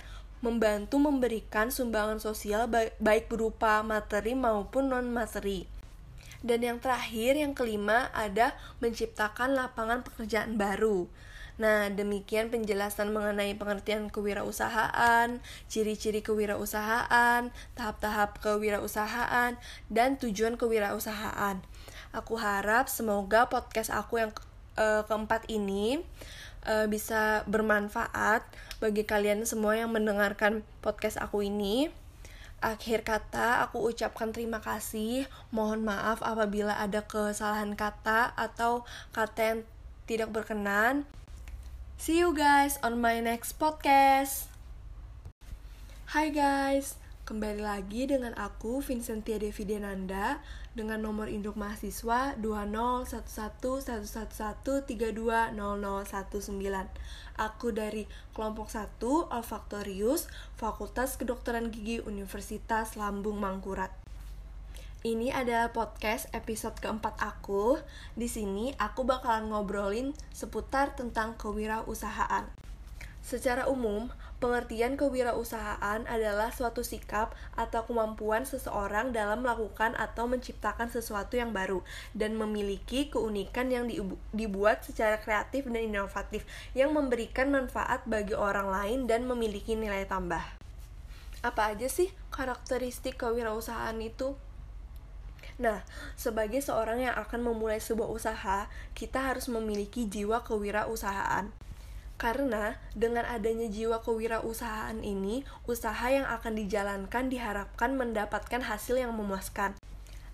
membantu memberikan sumbangan sosial baik berupa materi maupun non-materi. Dan yang terakhir, yang kelima, ada menciptakan lapangan pekerjaan baru. Nah, demikian penjelasan mengenai pengertian kewirausahaan, ciri-ciri kewirausahaan, tahap-tahap kewirausahaan, dan tujuan kewirausahaan. Aku harap semoga podcast aku yang uh, keempat ini uh, bisa bermanfaat bagi kalian semua yang mendengarkan podcast aku ini. Akhir kata, aku ucapkan terima kasih. Mohon maaf apabila ada kesalahan kata atau kata yang tidak berkenan. See you guys on my next podcast. Hai guys, Kembali lagi dengan aku Vincentia Devi Denanda dengan nomor induk mahasiswa 2011111320019. Aku dari kelompok 1 Olfaktorius Fakultas Kedokteran Gigi Universitas Lambung Mangkurat. Ini adalah podcast episode keempat aku. Di sini aku bakalan ngobrolin seputar tentang kewirausahaan. Secara umum, Pengertian kewirausahaan adalah suatu sikap atau kemampuan seseorang dalam melakukan atau menciptakan sesuatu yang baru dan memiliki keunikan yang dibuat secara kreatif dan inovatif yang memberikan manfaat bagi orang lain dan memiliki nilai tambah. Apa aja sih karakteristik kewirausahaan itu? Nah, sebagai seorang yang akan memulai sebuah usaha, kita harus memiliki jiwa kewirausahaan. Karena dengan adanya jiwa kewirausahaan ini, usaha yang akan dijalankan diharapkan mendapatkan hasil yang memuaskan.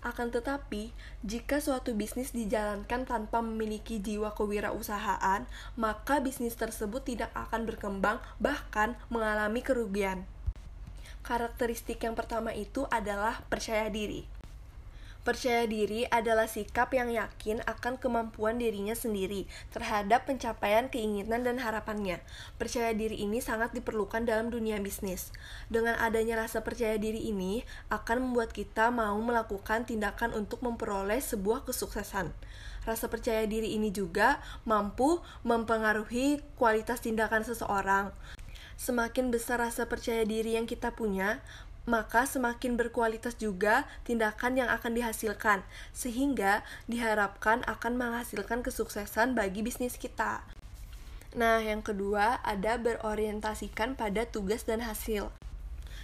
Akan tetapi, jika suatu bisnis dijalankan tanpa memiliki jiwa kewirausahaan, maka bisnis tersebut tidak akan berkembang, bahkan mengalami kerugian. Karakteristik yang pertama itu adalah percaya diri. Percaya diri adalah sikap yang yakin akan kemampuan dirinya sendiri terhadap pencapaian keinginan dan harapannya. Percaya diri ini sangat diperlukan dalam dunia bisnis. Dengan adanya rasa percaya diri ini akan membuat kita mau melakukan tindakan untuk memperoleh sebuah kesuksesan. Rasa percaya diri ini juga mampu mempengaruhi kualitas tindakan seseorang. Semakin besar rasa percaya diri yang kita punya, maka semakin berkualitas juga tindakan yang akan dihasilkan, sehingga diharapkan akan menghasilkan kesuksesan bagi bisnis kita. Nah, yang kedua ada berorientasikan pada tugas dan hasil.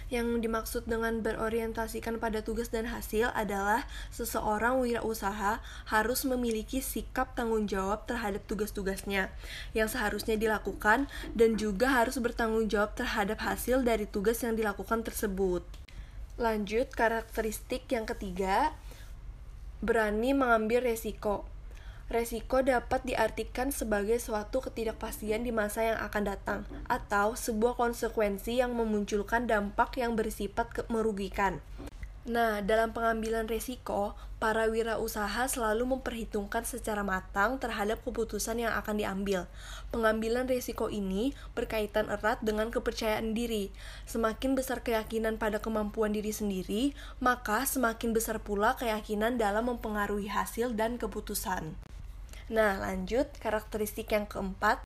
Yang dimaksud dengan berorientasikan pada tugas dan hasil adalah seseorang wirausaha harus memiliki sikap tanggung jawab terhadap tugas-tugasnya yang seharusnya dilakukan dan juga harus bertanggung jawab terhadap hasil dari tugas yang dilakukan tersebut. Lanjut, karakteristik yang ketiga, berani mengambil resiko. Resiko dapat diartikan sebagai suatu ketidakpastian di masa yang akan datang, atau sebuah konsekuensi yang memunculkan dampak yang bersifat merugikan. Nah, dalam pengambilan resiko, para wirausaha selalu memperhitungkan secara matang terhadap keputusan yang akan diambil. Pengambilan resiko ini berkaitan erat dengan kepercayaan diri. Semakin besar keyakinan pada kemampuan diri sendiri, maka semakin besar pula keyakinan dalam mempengaruhi hasil dan keputusan. Nah, lanjut karakteristik yang keempat,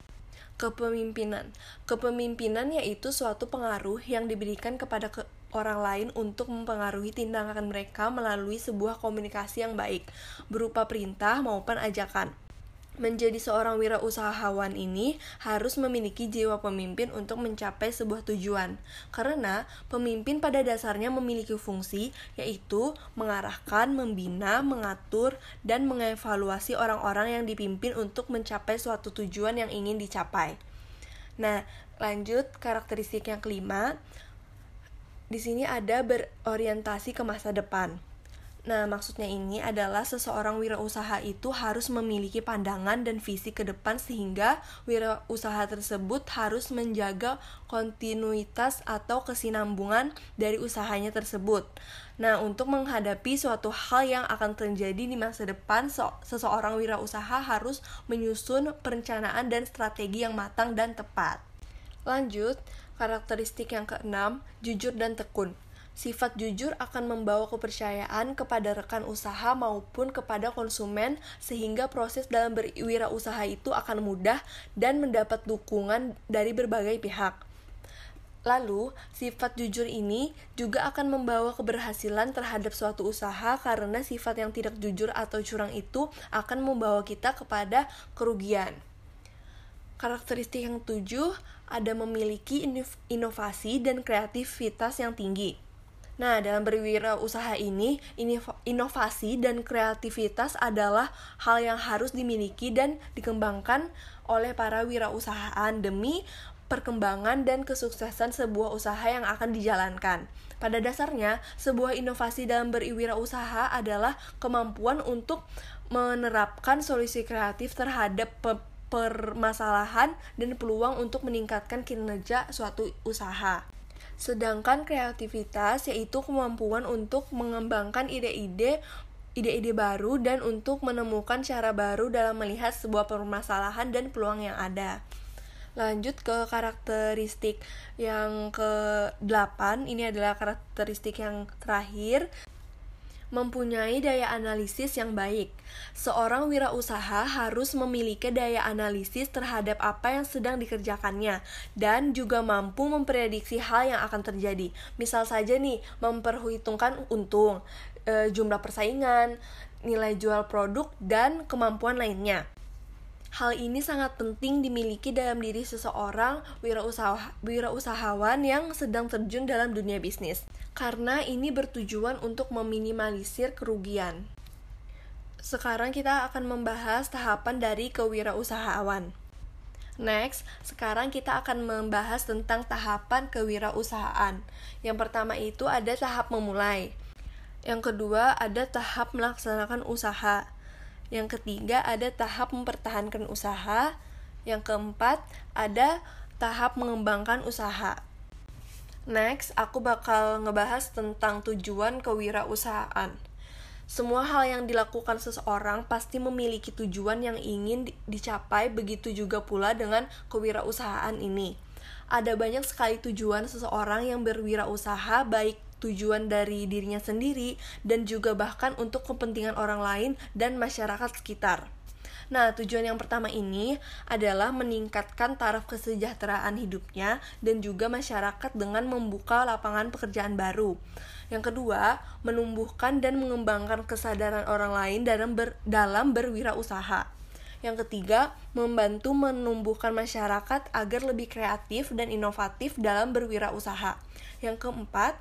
kepemimpinan. Kepemimpinan yaitu suatu pengaruh yang diberikan kepada ke orang lain untuk mempengaruhi tindakan mereka melalui sebuah komunikasi yang baik, berupa perintah maupun ajakan. Menjadi seorang wirausahawan ini harus memiliki jiwa pemimpin untuk mencapai sebuah tujuan, karena pemimpin pada dasarnya memiliki fungsi yaitu mengarahkan, membina, mengatur, dan mengevaluasi orang-orang yang dipimpin untuk mencapai suatu tujuan yang ingin dicapai. Nah, lanjut karakteristik yang kelima, di sini ada berorientasi ke masa depan. Nah, maksudnya ini adalah seseorang wirausaha itu harus memiliki pandangan dan visi ke depan sehingga wirausaha tersebut harus menjaga kontinuitas atau kesinambungan dari usahanya tersebut. Nah, untuk menghadapi suatu hal yang akan terjadi di masa depan, seseorang wirausaha harus menyusun perencanaan dan strategi yang matang dan tepat. Lanjut, Karakteristik yang keenam, jujur dan tekun. Sifat jujur akan membawa kepercayaan kepada rekan usaha maupun kepada konsumen sehingga proses dalam berwirausaha itu akan mudah dan mendapat dukungan dari berbagai pihak. Lalu, sifat jujur ini juga akan membawa keberhasilan terhadap suatu usaha karena sifat yang tidak jujur atau curang itu akan membawa kita kepada kerugian. Karakteristik yang tujuh ada memiliki inovasi dan kreativitas yang tinggi. Nah, dalam berwirausaha ini, inovasi dan kreativitas adalah hal yang harus dimiliki dan dikembangkan oleh para wirausahaan demi perkembangan dan kesuksesan sebuah usaha yang akan dijalankan. Pada dasarnya, sebuah inovasi dalam berwirausaha adalah kemampuan untuk menerapkan solusi kreatif terhadap permasalahan dan peluang untuk meningkatkan kinerja suatu usaha. Sedangkan kreativitas yaitu kemampuan untuk mengembangkan ide-ide ide-ide baru dan untuk menemukan cara baru dalam melihat sebuah permasalahan dan peluang yang ada. Lanjut ke karakteristik yang ke-8, ini adalah karakteristik yang terakhir. Mempunyai daya analisis yang baik. Seorang wirausaha harus memiliki daya analisis terhadap apa yang sedang dikerjakannya dan juga mampu memprediksi hal yang akan terjadi. Misal saja nih, memperhitungkan untung, e, jumlah persaingan, nilai jual produk dan kemampuan lainnya. Hal ini sangat penting dimiliki dalam diri seseorang wirausaha, wirausahawan yang sedang terjun dalam dunia bisnis, karena ini bertujuan untuk meminimalisir kerugian. Sekarang kita akan membahas tahapan dari kewirausahaan. Next, sekarang kita akan membahas tentang tahapan kewirausahaan. Yang pertama itu ada tahap memulai. Yang kedua ada tahap melaksanakan usaha. Yang ketiga ada tahap mempertahankan usaha. Yang keempat ada tahap mengembangkan usaha. Next, aku bakal ngebahas tentang tujuan kewirausahaan. Semua hal yang dilakukan seseorang pasti memiliki tujuan yang ingin dicapai, begitu juga pula dengan kewirausahaan ini. Ada banyak sekali tujuan seseorang yang berwirausaha, baik tujuan dari dirinya sendiri dan juga bahkan untuk kepentingan orang lain dan masyarakat sekitar. Nah, tujuan yang pertama ini adalah meningkatkan taraf kesejahteraan hidupnya dan juga masyarakat dengan membuka lapangan pekerjaan baru. Yang kedua, menumbuhkan dan mengembangkan kesadaran orang lain dalam ber, dalam berwirausaha. Yang ketiga, membantu menumbuhkan masyarakat agar lebih kreatif dan inovatif dalam berwirausaha. Yang keempat,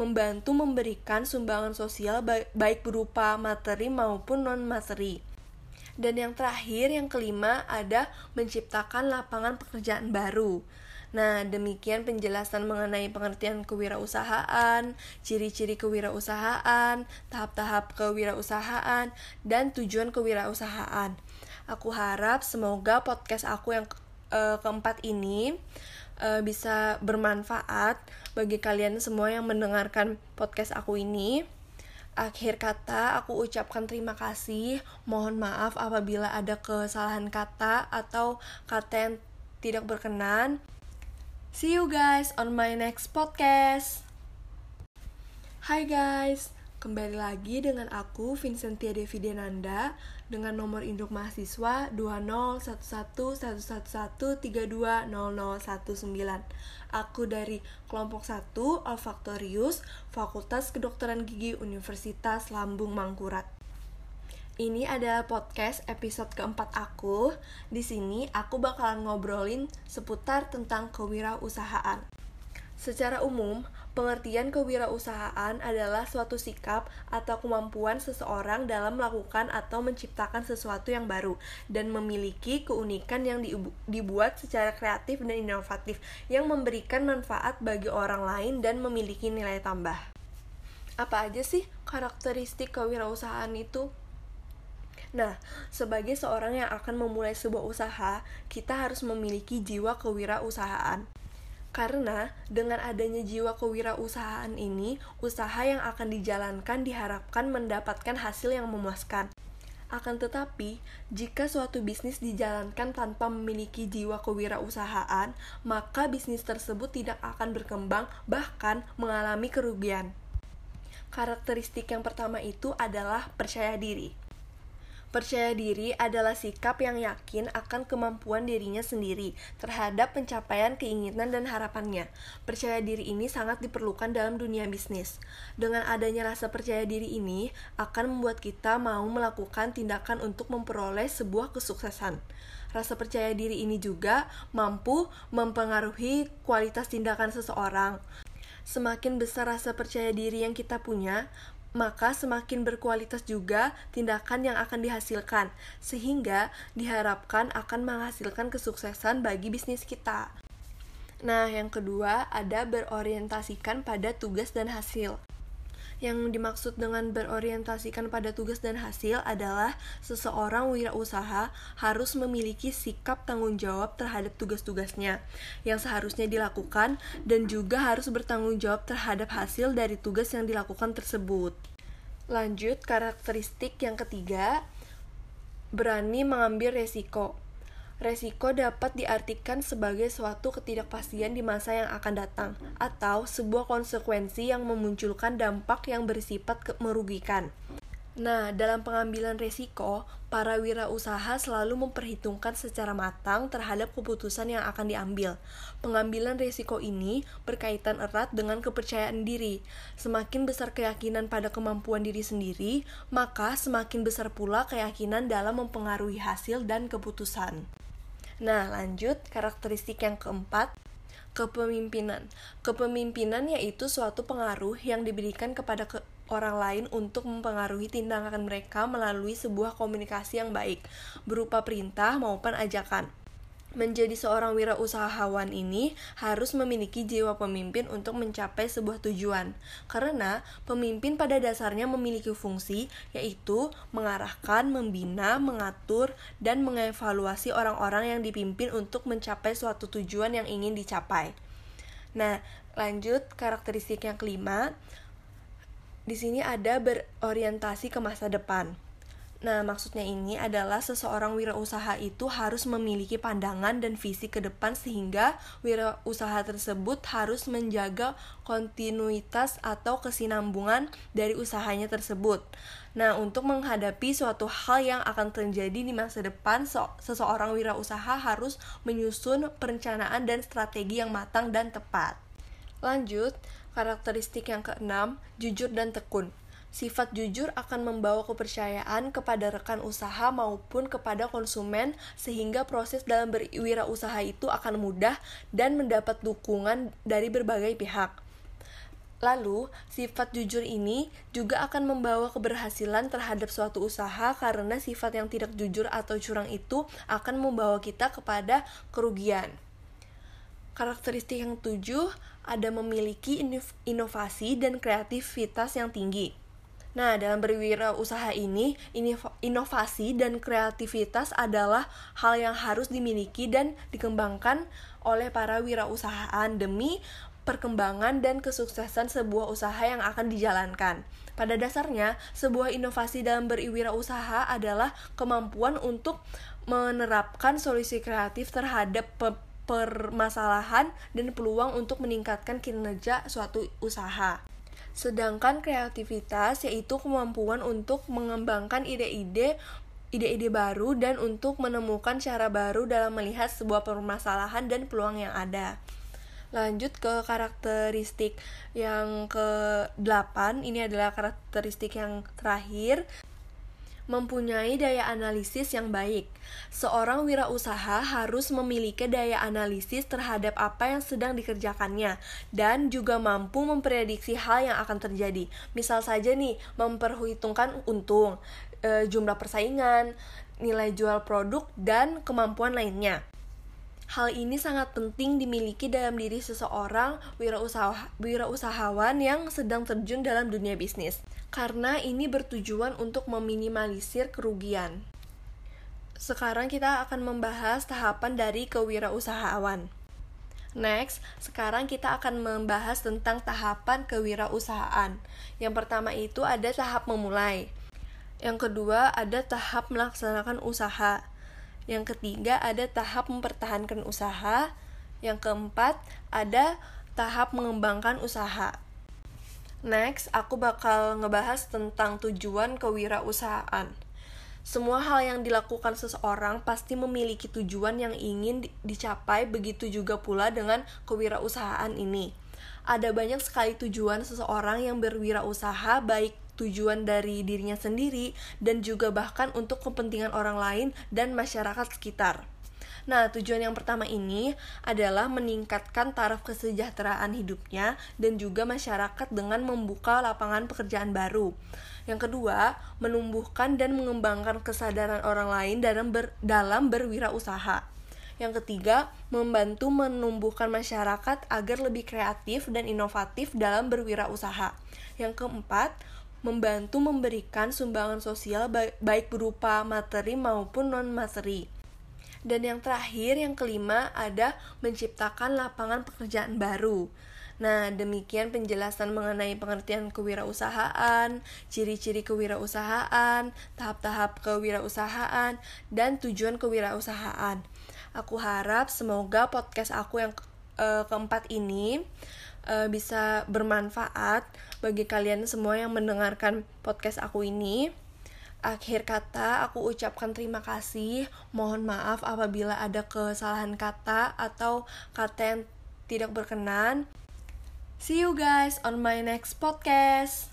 membantu memberikan sumbangan sosial baik berupa materi maupun non-materi. Dan yang terakhir, yang kelima, ada menciptakan lapangan pekerjaan baru. Nah, demikian penjelasan mengenai pengertian kewirausahaan, ciri-ciri kewirausahaan, tahap-tahap kewirausahaan, dan tujuan kewirausahaan. Aku harap semoga podcast aku yang uh, keempat ini uh, bisa bermanfaat bagi kalian semua yang mendengarkan podcast aku ini. Akhir kata, aku ucapkan terima kasih. Mohon maaf apabila ada kesalahan kata atau kata yang tidak berkenan. See you guys on my next podcast. Hai guys, kembali lagi dengan aku Vincentia Devi Denanda dengan nomor induk mahasiswa 2011111320019. Aku dari kelompok 1 Olfaktorius, Fakultas Kedokteran Gigi Universitas Lambung Mangkurat. Ini adalah podcast episode keempat aku. Di sini aku bakalan ngobrolin seputar tentang kewirausahaan. Secara umum, pengertian kewirausahaan adalah suatu sikap atau kemampuan seseorang dalam melakukan atau menciptakan sesuatu yang baru dan memiliki keunikan yang dibuat secara kreatif dan inovatif yang memberikan manfaat bagi orang lain dan memiliki nilai tambah. Apa aja sih karakteristik kewirausahaan itu? Nah, sebagai seorang yang akan memulai sebuah usaha, kita harus memiliki jiwa kewirausahaan. Karena dengan adanya jiwa kewirausahaan ini, usaha yang akan dijalankan diharapkan mendapatkan hasil yang memuaskan. Akan tetapi, jika suatu bisnis dijalankan tanpa memiliki jiwa kewirausahaan, maka bisnis tersebut tidak akan berkembang, bahkan mengalami kerugian. Karakteristik yang pertama itu adalah percaya diri. Percaya diri adalah sikap yang yakin akan kemampuan dirinya sendiri terhadap pencapaian keinginan dan harapannya. Percaya diri ini sangat diperlukan dalam dunia bisnis. Dengan adanya rasa percaya diri ini akan membuat kita mau melakukan tindakan untuk memperoleh sebuah kesuksesan. Rasa percaya diri ini juga mampu mempengaruhi kualitas tindakan seseorang. Semakin besar rasa percaya diri yang kita punya, maka semakin berkualitas juga tindakan yang akan dihasilkan, sehingga diharapkan akan menghasilkan kesuksesan bagi bisnis kita. Nah, yang kedua ada berorientasikan pada tugas dan hasil. Yang dimaksud dengan berorientasikan pada tugas dan hasil adalah seseorang wirausaha harus memiliki sikap tanggung jawab terhadap tugas-tugasnya yang seharusnya dilakukan dan juga harus bertanggung jawab terhadap hasil dari tugas yang dilakukan tersebut. Lanjut, karakteristik yang ketiga, berani mengambil resiko. Resiko dapat diartikan sebagai suatu ketidakpastian di masa yang akan datang, atau sebuah konsekuensi yang memunculkan dampak yang bersifat merugikan. Nah, dalam pengambilan resiko, para wirausaha selalu memperhitungkan secara matang terhadap keputusan yang akan diambil. Pengambilan resiko ini berkaitan erat dengan kepercayaan diri. Semakin besar keyakinan pada kemampuan diri sendiri, maka semakin besar pula keyakinan dalam mempengaruhi hasil dan keputusan. Nah, lanjut karakteristik yang keempat, kepemimpinan. Kepemimpinan yaitu suatu pengaruh yang diberikan kepada ke orang lain untuk mempengaruhi tindakan mereka melalui sebuah komunikasi yang baik, berupa perintah maupun ajakan. Menjadi seorang wirausahawan ini harus memiliki jiwa pemimpin untuk mencapai sebuah tujuan, karena pemimpin pada dasarnya memiliki fungsi yaitu mengarahkan, membina, mengatur, dan mengevaluasi orang-orang yang dipimpin untuk mencapai suatu tujuan yang ingin dicapai. Nah, lanjut karakteristik yang kelima. Di sini ada berorientasi ke masa depan. Nah, maksudnya ini adalah seseorang wirausaha itu harus memiliki pandangan dan visi ke depan sehingga wirausaha tersebut harus menjaga kontinuitas atau kesinambungan dari usahanya tersebut. Nah, untuk menghadapi suatu hal yang akan terjadi di masa depan, seseorang wirausaha harus menyusun perencanaan dan strategi yang matang dan tepat. Lanjut, karakteristik yang keenam, jujur dan tekun. Sifat jujur akan membawa kepercayaan kepada rekan usaha maupun kepada konsumen sehingga proses dalam berwirausaha itu akan mudah dan mendapat dukungan dari berbagai pihak. Lalu, sifat jujur ini juga akan membawa keberhasilan terhadap suatu usaha karena sifat yang tidak jujur atau curang itu akan membawa kita kepada kerugian. Karakteristik yang tujuh ada memiliki inovasi dan kreativitas yang tinggi. Nah, dalam berwirausaha ini, inovasi dan kreativitas adalah hal yang harus dimiliki dan dikembangkan oleh para wirausahaan demi perkembangan dan kesuksesan sebuah usaha yang akan dijalankan. Pada dasarnya, sebuah inovasi dalam berwirausaha adalah kemampuan untuk menerapkan solusi kreatif terhadap permasalahan dan peluang untuk meningkatkan kinerja suatu usaha. Sedangkan kreativitas yaitu kemampuan untuk mengembangkan ide-ide ide-ide baru dan untuk menemukan cara baru dalam melihat sebuah permasalahan dan peluang yang ada. Lanjut ke karakteristik yang ke-8, ini adalah karakteristik yang terakhir mempunyai daya analisis yang baik. Seorang wirausaha harus memiliki daya analisis terhadap apa yang sedang dikerjakannya dan juga mampu memprediksi hal yang akan terjadi. Misal saja nih, memperhitungkan untung, e, jumlah persaingan, nilai jual produk dan kemampuan lainnya. Hal ini sangat penting dimiliki dalam diri seseorang wirausaha, wirausahawan yang sedang terjun dalam dunia bisnis, karena ini bertujuan untuk meminimalisir kerugian. Sekarang kita akan membahas tahapan dari kewirausahaan. Next, sekarang kita akan membahas tentang tahapan kewirausahaan. Yang pertama itu ada tahap memulai. Yang kedua ada tahap melaksanakan usaha. Yang ketiga ada tahap mempertahankan usaha. Yang keempat ada tahap mengembangkan usaha. Next, aku bakal ngebahas tentang tujuan kewirausahaan. Semua hal yang dilakukan seseorang pasti memiliki tujuan yang ingin dicapai, begitu juga pula dengan kewirausahaan ini. Ada banyak sekali tujuan seseorang yang berwirausaha, baik tujuan dari dirinya sendiri dan juga bahkan untuk kepentingan orang lain dan masyarakat sekitar. Nah, tujuan yang pertama ini adalah meningkatkan taraf kesejahteraan hidupnya dan juga masyarakat dengan membuka lapangan pekerjaan baru. Yang kedua, menumbuhkan dan mengembangkan kesadaran orang lain dalam ber, dalam berwirausaha. Yang ketiga, membantu menumbuhkan masyarakat agar lebih kreatif dan inovatif dalam berwirausaha. Yang keempat, membantu memberikan sumbangan sosial baik berupa materi maupun non-materi. Dan yang terakhir, yang kelima, ada menciptakan lapangan pekerjaan baru. Nah, demikian penjelasan mengenai pengertian kewirausahaan, ciri-ciri kewirausahaan, tahap-tahap kewirausahaan, dan tujuan kewirausahaan. Aku harap semoga podcast aku yang uh, keempat ini uh, bisa bermanfaat bagi kalian semua yang mendengarkan podcast aku ini. Akhir kata, aku ucapkan terima kasih. Mohon maaf apabila ada kesalahan kata atau kata yang tidak berkenan. See you guys on my next podcast.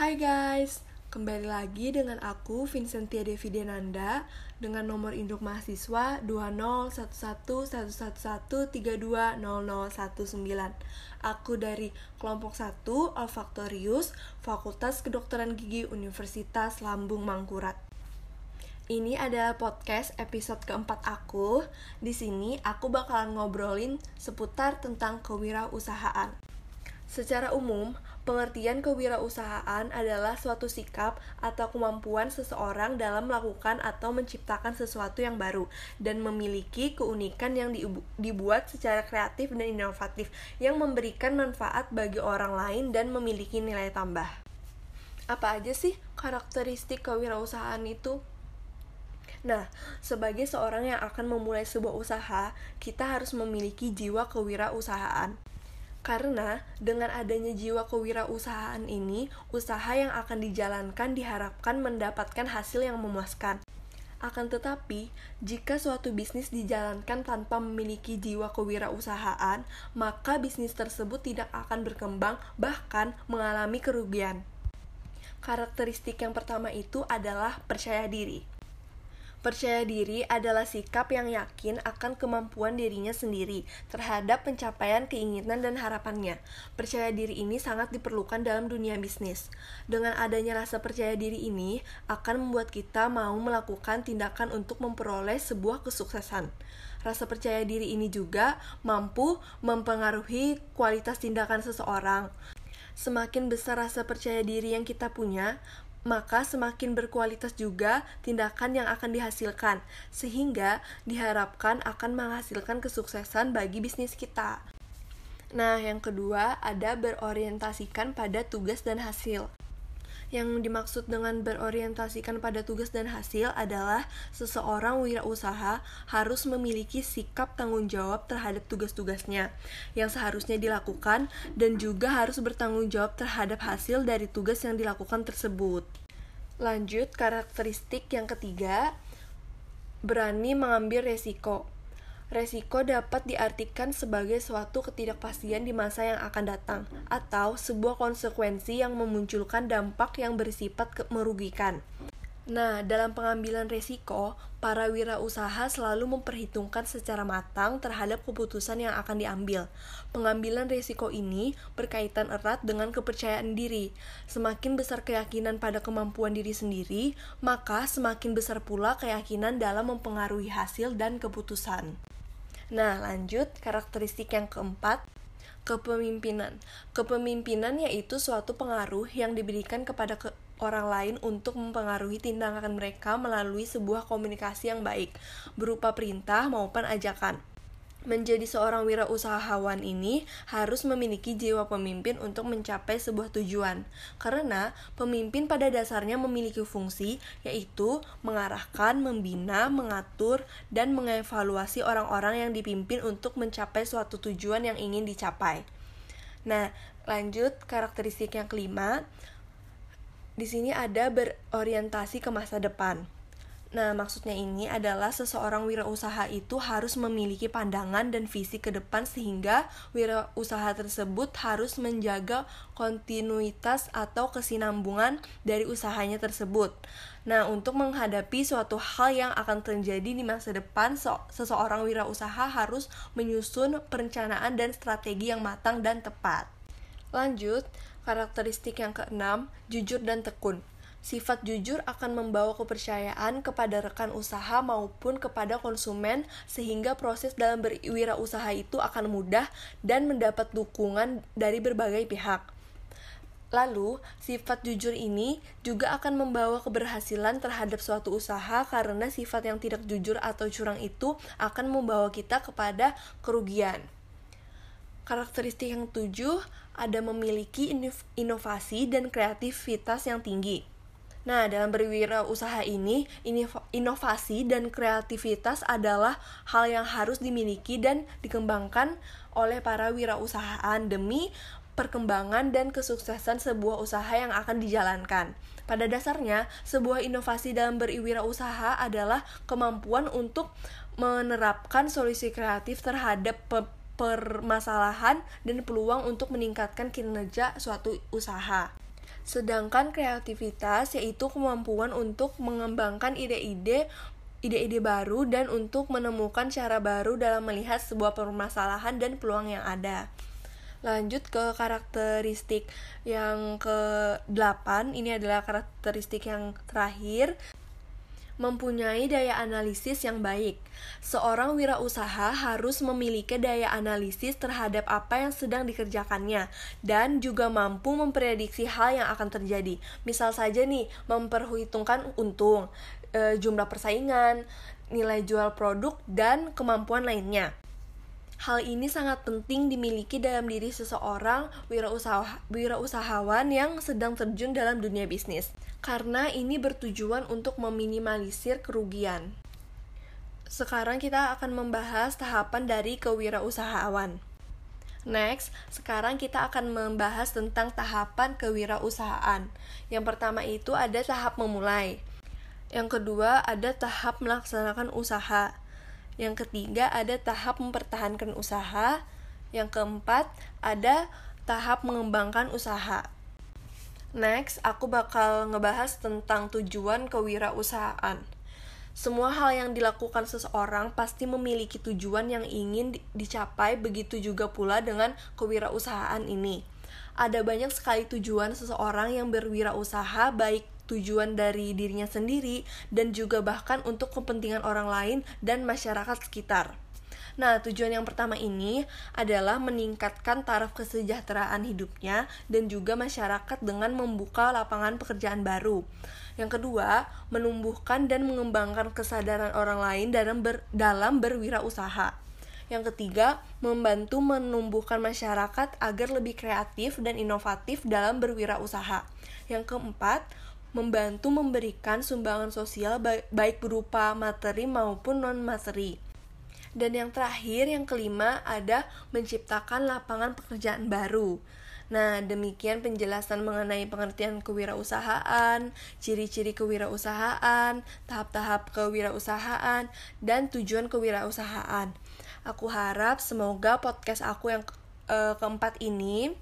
Hai guys, kembali lagi dengan aku Vincentia Devi Denanda dengan nomor induk mahasiswa 2011111320019. Aku dari kelompok 1 Olfaktorius, Fakultas Kedokteran Gigi Universitas Lambung Mangkurat. Ini adalah podcast episode keempat aku. Di sini aku bakalan ngobrolin seputar tentang kewirausahaan. Secara umum, pengertian kewirausahaan adalah suatu sikap atau kemampuan seseorang dalam melakukan atau menciptakan sesuatu yang baru dan memiliki keunikan yang dibuat secara kreatif dan inovatif yang memberikan manfaat bagi orang lain dan memiliki nilai tambah. Apa aja sih karakteristik kewirausahaan itu? Nah, sebagai seorang yang akan memulai sebuah usaha, kita harus memiliki jiwa kewirausahaan. Karena dengan adanya jiwa kewirausahaan ini, usaha yang akan dijalankan diharapkan mendapatkan hasil yang memuaskan. Akan tetapi, jika suatu bisnis dijalankan tanpa memiliki jiwa kewirausahaan, maka bisnis tersebut tidak akan berkembang, bahkan mengalami kerugian. Karakteristik yang pertama itu adalah percaya diri. Percaya diri adalah sikap yang yakin akan kemampuan dirinya sendiri terhadap pencapaian keinginan dan harapannya. Percaya diri ini sangat diperlukan dalam dunia bisnis. Dengan adanya rasa percaya diri ini akan membuat kita mau melakukan tindakan untuk memperoleh sebuah kesuksesan. Rasa percaya diri ini juga mampu mempengaruhi kualitas tindakan seseorang. Semakin besar rasa percaya diri yang kita punya, maka semakin berkualitas juga tindakan yang akan dihasilkan, sehingga diharapkan akan menghasilkan kesuksesan bagi bisnis kita. Nah, yang kedua ada berorientasikan pada tugas dan hasil. Yang dimaksud dengan berorientasikan pada tugas dan hasil adalah seseorang wirausaha harus memiliki sikap tanggung jawab terhadap tugas-tugasnya yang seharusnya dilakukan dan juga harus bertanggung jawab terhadap hasil dari tugas yang dilakukan tersebut. Lanjut, karakteristik yang ketiga, berani mengambil resiko. Resiko dapat diartikan sebagai suatu ketidakpastian di masa yang akan datang, atau sebuah konsekuensi yang memunculkan dampak yang bersifat merugikan. Nah, dalam pengambilan resiko, para wirausaha selalu memperhitungkan secara matang terhadap keputusan yang akan diambil. Pengambilan resiko ini berkaitan erat dengan kepercayaan diri. Semakin besar keyakinan pada kemampuan diri sendiri, maka semakin besar pula keyakinan dalam mempengaruhi hasil dan keputusan. Nah, lanjut karakteristik yang keempat, kepemimpinan. Kepemimpinan yaitu suatu pengaruh yang diberikan kepada ke orang lain untuk mempengaruhi tindakan mereka melalui sebuah komunikasi yang baik, berupa perintah maupun ajakan. Menjadi seorang wirausahawan ini harus memiliki jiwa pemimpin untuk mencapai sebuah tujuan, karena pemimpin pada dasarnya memiliki fungsi yaitu mengarahkan, membina, mengatur, dan mengevaluasi orang-orang yang dipimpin untuk mencapai suatu tujuan yang ingin dicapai. Nah, lanjut karakteristik yang kelima, di sini ada berorientasi ke masa depan. Nah, maksudnya ini adalah seseorang wirausaha itu harus memiliki pandangan dan visi ke depan sehingga wirausaha tersebut harus menjaga kontinuitas atau kesinambungan dari usahanya tersebut. Nah, untuk menghadapi suatu hal yang akan terjadi di masa depan, seseorang wirausaha harus menyusun perencanaan dan strategi yang matang dan tepat. Lanjut, Karakteristik yang keenam, jujur dan tekun. Sifat jujur akan membawa kepercayaan kepada rekan usaha maupun kepada konsumen sehingga proses dalam berwirausaha itu akan mudah dan mendapat dukungan dari berbagai pihak. Lalu, sifat jujur ini juga akan membawa keberhasilan terhadap suatu usaha karena sifat yang tidak jujur atau curang itu akan membawa kita kepada kerugian. Karakteristik yang tujuh ada memiliki inovasi dan kreativitas yang tinggi. Nah, dalam berwirausaha ini, inovasi dan kreativitas adalah hal yang harus dimiliki dan dikembangkan oleh para wirausahaan demi perkembangan dan kesuksesan sebuah usaha yang akan dijalankan. Pada dasarnya, sebuah inovasi dalam berwirausaha adalah kemampuan untuk menerapkan solusi kreatif terhadap permasalahan dan peluang untuk meningkatkan kinerja suatu usaha. Sedangkan kreativitas yaitu kemampuan untuk mengembangkan ide-ide ide-ide baru dan untuk menemukan cara baru dalam melihat sebuah permasalahan dan peluang yang ada. Lanjut ke karakteristik yang ke-8, ini adalah karakteristik yang terakhir mempunyai daya analisis yang baik. Seorang wirausaha harus memiliki daya analisis terhadap apa yang sedang dikerjakannya dan juga mampu memprediksi hal yang akan terjadi. Misal saja nih, memperhitungkan untung, e, jumlah persaingan, nilai jual produk dan kemampuan lainnya. Hal ini sangat penting dimiliki dalam diri seseorang wirausaha, wirausahawan yang sedang terjun dalam dunia bisnis, karena ini bertujuan untuk meminimalisir kerugian. Sekarang kita akan membahas tahapan dari kewirausahaan. Next, sekarang kita akan membahas tentang tahapan kewirausahaan. Yang pertama itu ada tahap memulai. Yang kedua ada tahap melaksanakan usaha. Yang ketiga ada tahap mempertahankan usaha. Yang keempat ada tahap mengembangkan usaha. Next, aku bakal ngebahas tentang tujuan kewirausahaan. Semua hal yang dilakukan seseorang pasti memiliki tujuan yang ingin dicapai, begitu juga pula dengan kewirausahaan ini. Ada banyak sekali tujuan seseorang yang berwirausaha, baik tujuan dari dirinya sendiri dan juga bahkan untuk kepentingan orang lain dan masyarakat sekitar. Nah, tujuan yang pertama ini adalah meningkatkan taraf kesejahteraan hidupnya dan juga masyarakat dengan membuka lapangan pekerjaan baru. Yang kedua, menumbuhkan dan mengembangkan kesadaran orang lain dalam ber, dalam berwirausaha. Yang ketiga, membantu menumbuhkan masyarakat agar lebih kreatif dan inovatif dalam berwirausaha. Yang keempat, membantu memberikan sumbangan sosial baik berupa materi maupun non-materi. Dan yang terakhir, yang kelima, ada menciptakan lapangan pekerjaan baru. Nah, demikian penjelasan mengenai pengertian kewirausahaan, ciri-ciri kewirausahaan, tahap-tahap kewirausahaan, dan tujuan kewirausahaan. Aku harap semoga podcast aku yang uh, keempat ini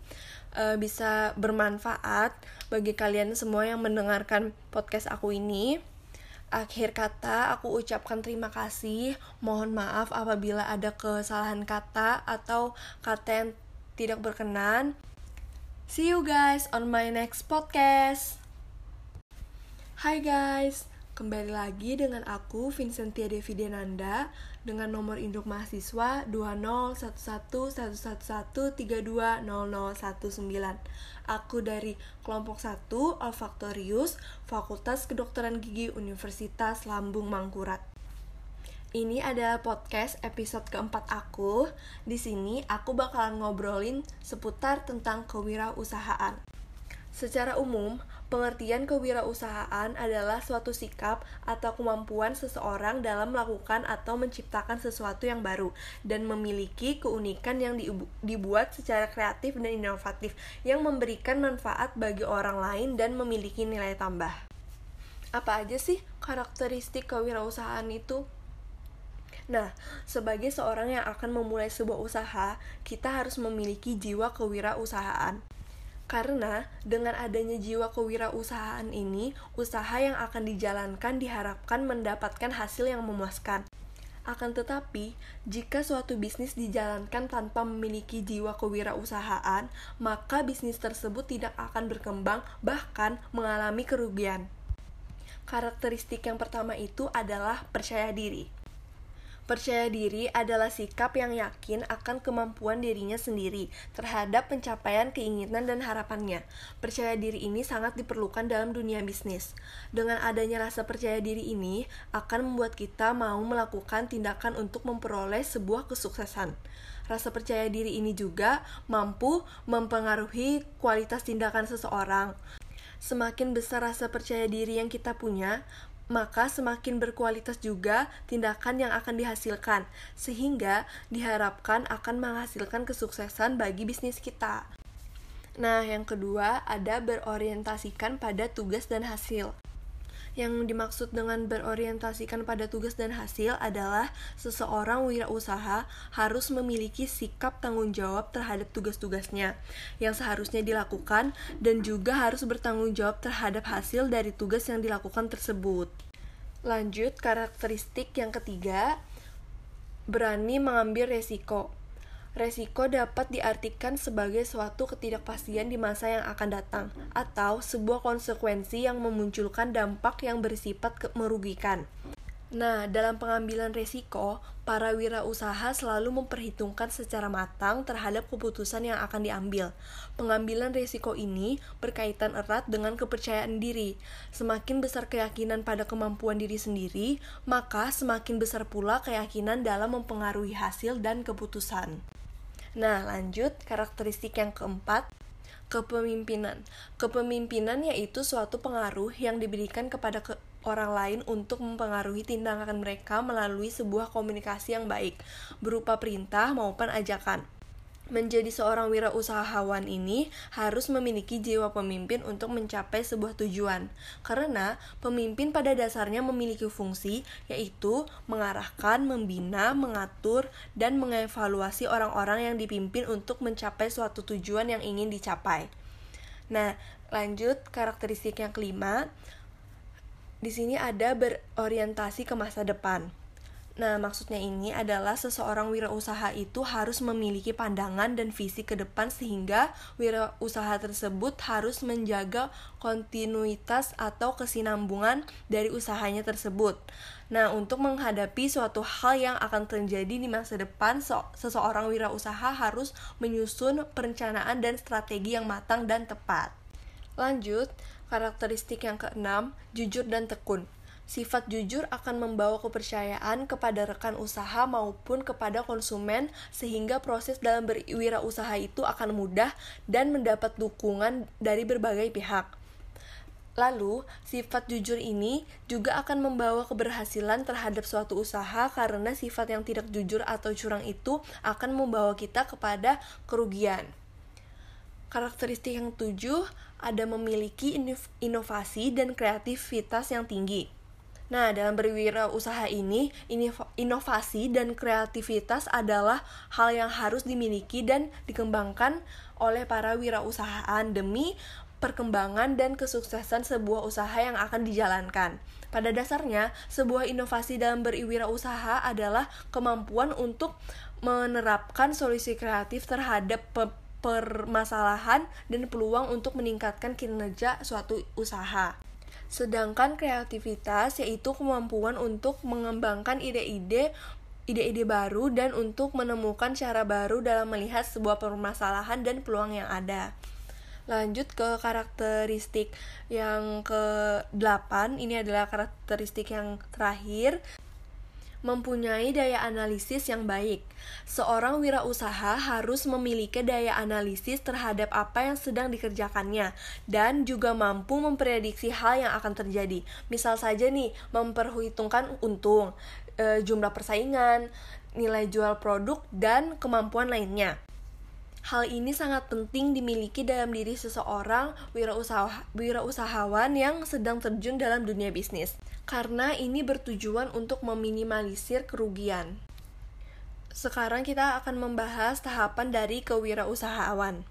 uh, bisa bermanfaat bagi kalian semua yang mendengarkan podcast aku ini. Akhir kata, aku ucapkan terima kasih. Mohon maaf apabila ada kesalahan kata atau kata yang tidak berkenan. See you guys on my next podcast. Hai guys, Kembali lagi dengan aku Vincentia Devi Denanda dengan nomor induk mahasiswa 2011111320019. Aku dari kelompok 1 Olfaktorius Fakultas Kedokteran Gigi Universitas Lambung Mangkurat. Ini adalah podcast episode keempat aku. Di sini aku bakalan ngobrolin seputar tentang kewirausahaan. Secara umum, pengertian kewirausahaan adalah suatu sikap atau kemampuan seseorang dalam melakukan atau menciptakan sesuatu yang baru dan memiliki keunikan yang dibuat secara kreatif dan inovatif yang memberikan manfaat bagi orang lain dan memiliki nilai tambah. Apa aja sih karakteristik kewirausahaan itu? Nah, sebagai seorang yang akan memulai sebuah usaha, kita harus memiliki jiwa kewirausahaan. Karena dengan adanya jiwa kewirausahaan ini, usaha yang akan dijalankan diharapkan mendapatkan hasil yang memuaskan. Akan tetapi, jika suatu bisnis dijalankan tanpa memiliki jiwa kewirausahaan, maka bisnis tersebut tidak akan berkembang, bahkan mengalami kerugian. Karakteristik yang pertama itu adalah percaya diri. Percaya diri adalah sikap yang yakin akan kemampuan dirinya sendiri terhadap pencapaian keinginan dan harapannya. Percaya diri ini sangat diperlukan dalam dunia bisnis. Dengan adanya rasa percaya diri ini akan membuat kita mau melakukan tindakan untuk memperoleh sebuah kesuksesan. Rasa percaya diri ini juga mampu mempengaruhi kualitas tindakan seseorang. Semakin besar rasa percaya diri yang kita punya, maka semakin berkualitas juga tindakan yang akan dihasilkan, sehingga diharapkan akan menghasilkan kesuksesan bagi bisnis kita. Nah, yang kedua ada berorientasikan pada tugas dan hasil. Yang dimaksud dengan berorientasikan pada tugas dan hasil adalah seseorang wirausaha harus memiliki sikap tanggung jawab terhadap tugas-tugasnya yang seharusnya dilakukan dan juga harus bertanggung jawab terhadap hasil dari tugas yang dilakukan tersebut. Lanjut, karakteristik yang ketiga, berani mengambil resiko. Resiko dapat diartikan sebagai suatu ketidakpastian di masa yang akan datang, atau sebuah konsekuensi yang memunculkan dampak yang bersifat merugikan. Nah, dalam pengambilan resiko, para wirausaha selalu memperhitungkan secara matang terhadap keputusan yang akan diambil. Pengambilan resiko ini berkaitan erat dengan kepercayaan diri. Semakin besar keyakinan pada kemampuan diri sendiri, maka semakin besar pula keyakinan dalam mempengaruhi hasil dan keputusan. Nah, lanjut karakteristik yang keempat, kepemimpinan. Kepemimpinan yaitu suatu pengaruh yang diberikan kepada ke orang lain untuk mempengaruhi tindakan mereka melalui sebuah komunikasi yang baik, berupa perintah maupun ajakan. Menjadi seorang wirausahawan ini harus memiliki jiwa pemimpin untuk mencapai sebuah tujuan, karena pemimpin pada dasarnya memiliki fungsi yaitu mengarahkan, membina, mengatur, dan mengevaluasi orang-orang yang dipimpin untuk mencapai suatu tujuan yang ingin dicapai. Nah, lanjut karakteristik yang kelima, di sini ada berorientasi ke masa depan. Nah, maksudnya ini adalah seseorang wirausaha itu harus memiliki pandangan dan visi ke depan sehingga wirausaha tersebut harus menjaga kontinuitas atau kesinambungan dari usahanya tersebut. Nah, untuk menghadapi suatu hal yang akan terjadi di masa depan, seseorang wirausaha harus menyusun perencanaan dan strategi yang matang dan tepat. Lanjut, Karakteristik yang keenam, jujur dan tekun. Sifat jujur akan membawa kepercayaan kepada rekan usaha maupun kepada konsumen sehingga proses dalam berwirausaha itu akan mudah dan mendapat dukungan dari berbagai pihak. Lalu, sifat jujur ini juga akan membawa keberhasilan terhadap suatu usaha karena sifat yang tidak jujur atau curang itu akan membawa kita kepada kerugian. Karakteristik yang tujuh ada memiliki inovasi dan kreativitas yang tinggi. Nah, dalam berwirausaha ini, inovasi dan kreativitas adalah hal yang harus dimiliki dan dikembangkan oleh para wirausahaan demi perkembangan dan kesuksesan sebuah usaha yang akan dijalankan. Pada dasarnya, sebuah inovasi dalam berwirausaha adalah kemampuan untuk menerapkan solusi kreatif terhadap permasalahan dan peluang untuk meningkatkan kinerja suatu usaha. Sedangkan kreativitas yaitu kemampuan untuk mengembangkan ide-ide ide-ide baru dan untuk menemukan cara baru dalam melihat sebuah permasalahan dan peluang yang ada. Lanjut ke karakteristik yang ke-8, ini adalah karakteristik yang terakhir mempunyai daya analisis yang baik. Seorang wirausaha harus memiliki daya analisis terhadap apa yang sedang dikerjakannya dan juga mampu memprediksi hal yang akan terjadi. Misal saja nih, memperhitungkan untung, e, jumlah persaingan, nilai jual produk dan kemampuan lainnya. Hal ini sangat penting dimiliki dalam diri seseorang wirausaha, wirausahawan yang sedang terjun dalam dunia bisnis, karena ini bertujuan untuk meminimalisir kerugian. Sekarang kita akan membahas tahapan dari kewirausahaan.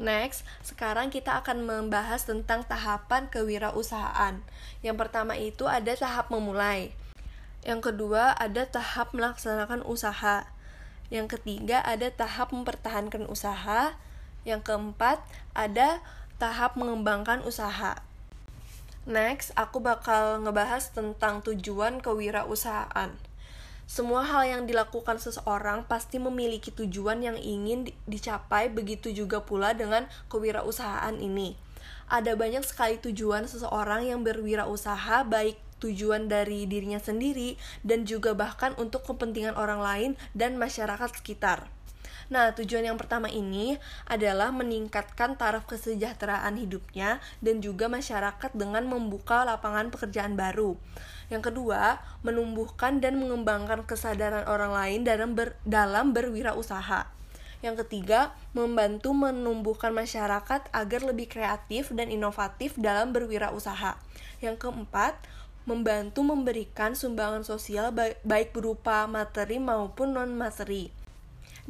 Next, sekarang kita akan membahas tentang tahapan kewirausahaan. Yang pertama itu ada tahap memulai. Yang kedua ada tahap melaksanakan usaha. Yang ketiga ada tahap mempertahankan usaha. Yang keempat ada tahap mengembangkan usaha. Next, aku bakal ngebahas tentang tujuan kewirausahaan. Semua hal yang dilakukan seseorang pasti memiliki tujuan yang ingin dicapai, begitu juga pula dengan kewirausahaan ini. Ada banyak sekali tujuan seseorang yang berwirausaha, baik tujuan dari dirinya sendiri dan juga bahkan untuk kepentingan orang lain dan masyarakat sekitar. Nah, tujuan yang pertama ini adalah meningkatkan taraf kesejahteraan hidupnya dan juga masyarakat dengan membuka lapangan pekerjaan baru. Yang kedua, menumbuhkan dan mengembangkan kesadaran orang lain dalam ber, dalam berwirausaha. Yang ketiga, membantu menumbuhkan masyarakat agar lebih kreatif dan inovatif dalam berwirausaha. Yang keempat, membantu memberikan sumbangan sosial baik berupa materi maupun non-materi.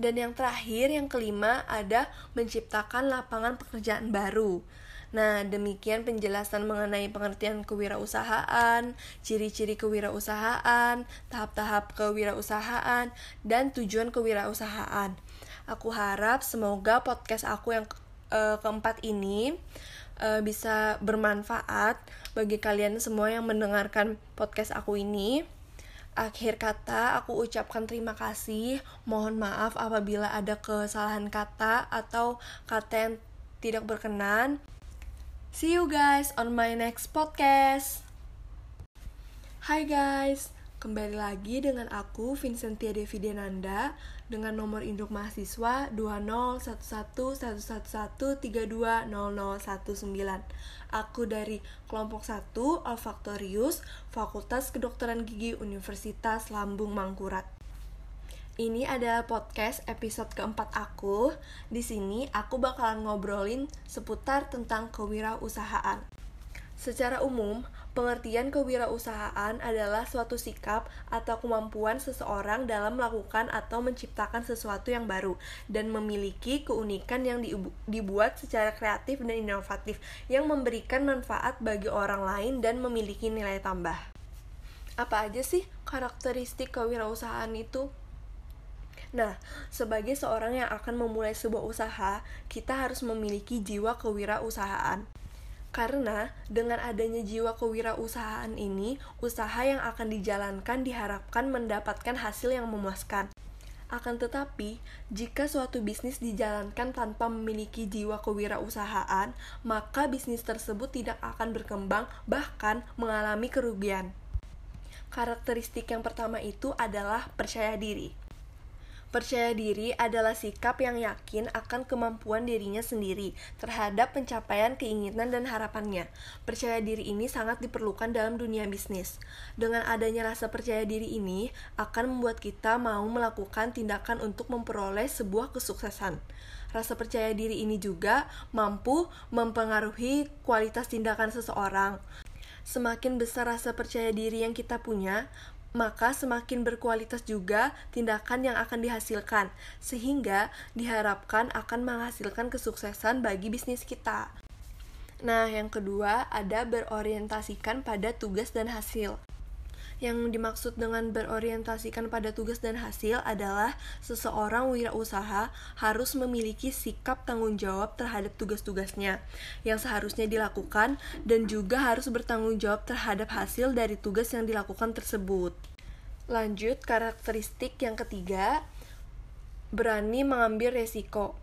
Dan yang terakhir, yang kelima, ada menciptakan lapangan pekerjaan baru. Nah, demikian penjelasan mengenai pengertian kewirausahaan, ciri-ciri kewirausahaan, tahap-tahap kewirausahaan, dan tujuan kewirausahaan. Aku harap semoga podcast aku yang uh, keempat ini uh, bisa bermanfaat bagi kalian semua yang mendengarkan podcast aku ini. Akhir kata, aku ucapkan terima kasih. Mohon maaf apabila ada kesalahan kata atau kata yang tidak berkenan. See you guys on my next podcast. Hai guys, kembali lagi dengan aku Vincentia Devi Denanda dengan nomor induk mahasiswa 2011111320019. Aku dari kelompok 1 Olfaktorius, Fakultas Kedokteran Gigi Universitas Lambung Mangkurat. Ini adalah podcast episode keempat aku. Di sini aku bakalan ngobrolin seputar tentang kewirausahaan. Secara umum, pengertian kewirausahaan adalah suatu sikap atau kemampuan seseorang dalam melakukan atau menciptakan sesuatu yang baru dan memiliki keunikan yang dibuat secara kreatif dan inovatif yang memberikan manfaat bagi orang lain dan memiliki nilai tambah. Apa aja sih karakteristik kewirausahaan itu? Nah, sebagai seorang yang akan memulai sebuah usaha, kita harus memiliki jiwa kewirausahaan. Karena dengan adanya jiwa kewirausahaan ini, usaha yang akan dijalankan diharapkan mendapatkan hasil yang memuaskan. Akan tetapi, jika suatu bisnis dijalankan tanpa memiliki jiwa kewirausahaan, maka bisnis tersebut tidak akan berkembang, bahkan mengalami kerugian. Karakteristik yang pertama itu adalah percaya diri. Percaya diri adalah sikap yang yakin akan kemampuan dirinya sendiri terhadap pencapaian keinginan dan harapannya. Percaya diri ini sangat diperlukan dalam dunia bisnis. Dengan adanya rasa percaya diri ini akan membuat kita mau melakukan tindakan untuk memperoleh sebuah kesuksesan. Rasa percaya diri ini juga mampu mempengaruhi kualitas tindakan seseorang. Semakin besar rasa percaya diri yang kita punya, maka semakin berkualitas juga tindakan yang akan dihasilkan, sehingga diharapkan akan menghasilkan kesuksesan bagi bisnis kita. Nah, yang kedua ada berorientasikan pada tugas dan hasil. Yang dimaksud dengan berorientasikan pada tugas dan hasil adalah seseorang wirausaha harus memiliki sikap tanggung jawab terhadap tugas-tugasnya yang seharusnya dilakukan dan juga harus bertanggung jawab terhadap hasil dari tugas yang dilakukan tersebut. Lanjut, karakteristik yang ketiga, berani mengambil resiko.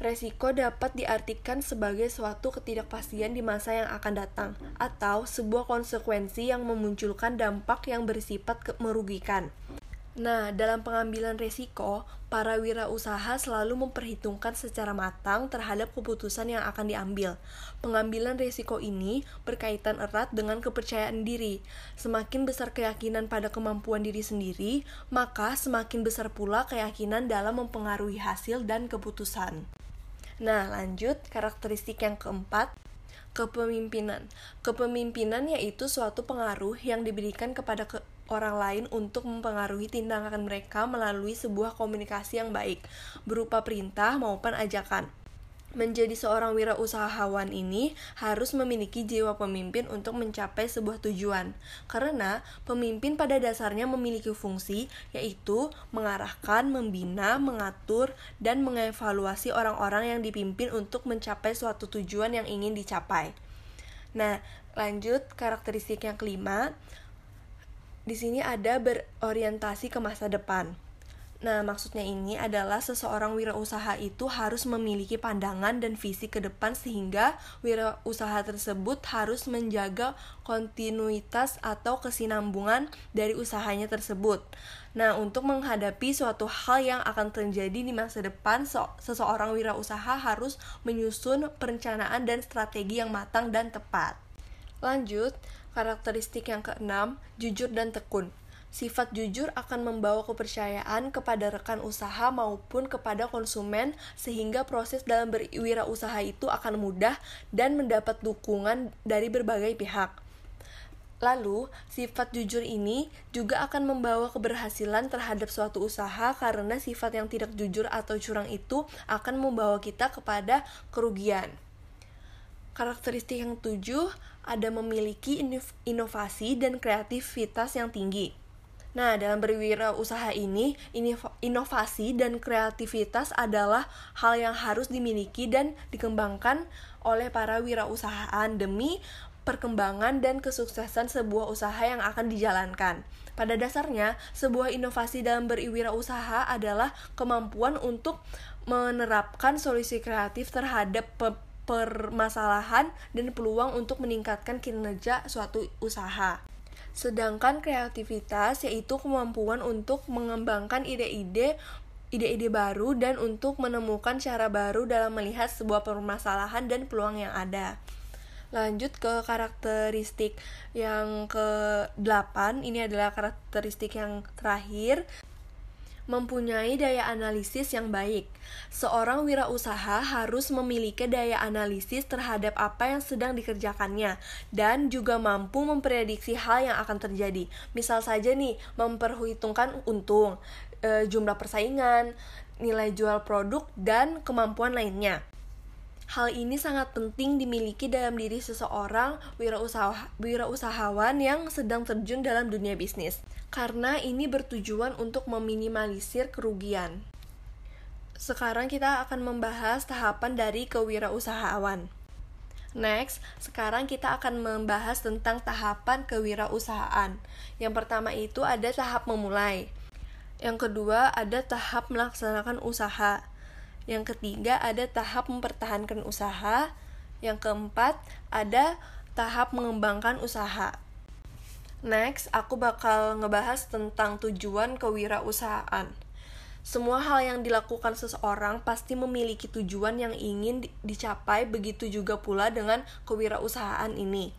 Resiko dapat diartikan sebagai suatu ketidakpastian di masa yang akan datang, atau sebuah konsekuensi yang memunculkan dampak yang bersifat merugikan. Nah, dalam pengambilan resiko, para wirausaha selalu memperhitungkan secara matang terhadap keputusan yang akan diambil. Pengambilan resiko ini berkaitan erat dengan kepercayaan diri. Semakin besar keyakinan pada kemampuan diri sendiri, maka semakin besar pula keyakinan dalam mempengaruhi hasil dan keputusan. Nah, lanjut karakteristik yang keempat, kepemimpinan. Kepemimpinan yaitu suatu pengaruh yang diberikan kepada ke orang lain untuk mempengaruhi tindakan mereka melalui sebuah komunikasi yang baik, berupa perintah maupun ajakan. Menjadi seorang wirausahawan ini harus memiliki jiwa pemimpin untuk mencapai sebuah tujuan, karena pemimpin pada dasarnya memiliki fungsi yaitu mengarahkan, membina, mengatur, dan mengevaluasi orang-orang yang dipimpin untuk mencapai suatu tujuan yang ingin dicapai. Nah, lanjut karakteristik yang kelima, di sini ada berorientasi ke masa depan. Nah, maksudnya ini adalah seseorang wirausaha itu harus memiliki pandangan dan visi ke depan sehingga wirausaha tersebut harus menjaga kontinuitas atau kesinambungan dari usahanya tersebut. Nah, untuk menghadapi suatu hal yang akan terjadi di masa depan, seseorang wirausaha harus menyusun perencanaan dan strategi yang matang dan tepat. Lanjut, karakteristik yang keenam, jujur dan tekun. Sifat jujur akan membawa kepercayaan kepada rekan usaha maupun kepada konsumen sehingga proses dalam berwirausaha itu akan mudah dan mendapat dukungan dari berbagai pihak. Lalu, sifat jujur ini juga akan membawa keberhasilan terhadap suatu usaha karena sifat yang tidak jujur atau curang itu akan membawa kita kepada kerugian. Karakteristik yang tujuh ada memiliki inovasi dan kreativitas yang tinggi. Nah, dalam berwirausaha ini, inovasi dan kreativitas adalah hal yang harus dimiliki dan dikembangkan oleh para wirausahaan demi perkembangan dan kesuksesan sebuah usaha yang akan dijalankan. Pada dasarnya, sebuah inovasi dalam berwirausaha adalah kemampuan untuk menerapkan solusi kreatif terhadap permasalahan dan peluang untuk meningkatkan kinerja suatu usaha. Sedangkan kreativitas yaitu kemampuan untuk mengembangkan ide-ide ide-ide baru dan untuk menemukan cara baru dalam melihat sebuah permasalahan dan peluang yang ada. Lanjut ke karakteristik yang ke-8, ini adalah karakteristik yang terakhir mempunyai daya analisis yang baik. Seorang wirausaha harus memiliki daya analisis terhadap apa yang sedang dikerjakannya dan juga mampu memprediksi hal yang akan terjadi. Misal saja nih, memperhitungkan untung, e, jumlah persaingan, nilai jual produk dan kemampuan lainnya. Hal ini sangat penting dimiliki dalam diri seseorang wirausaha, wirausahawan yang sedang terjun dalam dunia bisnis, karena ini bertujuan untuk meminimalisir kerugian. Sekarang kita akan membahas tahapan dari kewirausahaan. Next, sekarang kita akan membahas tentang tahapan kewirausahaan. Yang pertama itu ada tahap memulai. Yang kedua ada tahap melaksanakan usaha. Yang ketiga ada tahap mempertahankan usaha. Yang keempat ada tahap mengembangkan usaha. Next, aku bakal ngebahas tentang tujuan kewirausahaan. Semua hal yang dilakukan seseorang pasti memiliki tujuan yang ingin dicapai, begitu juga pula dengan kewirausahaan ini.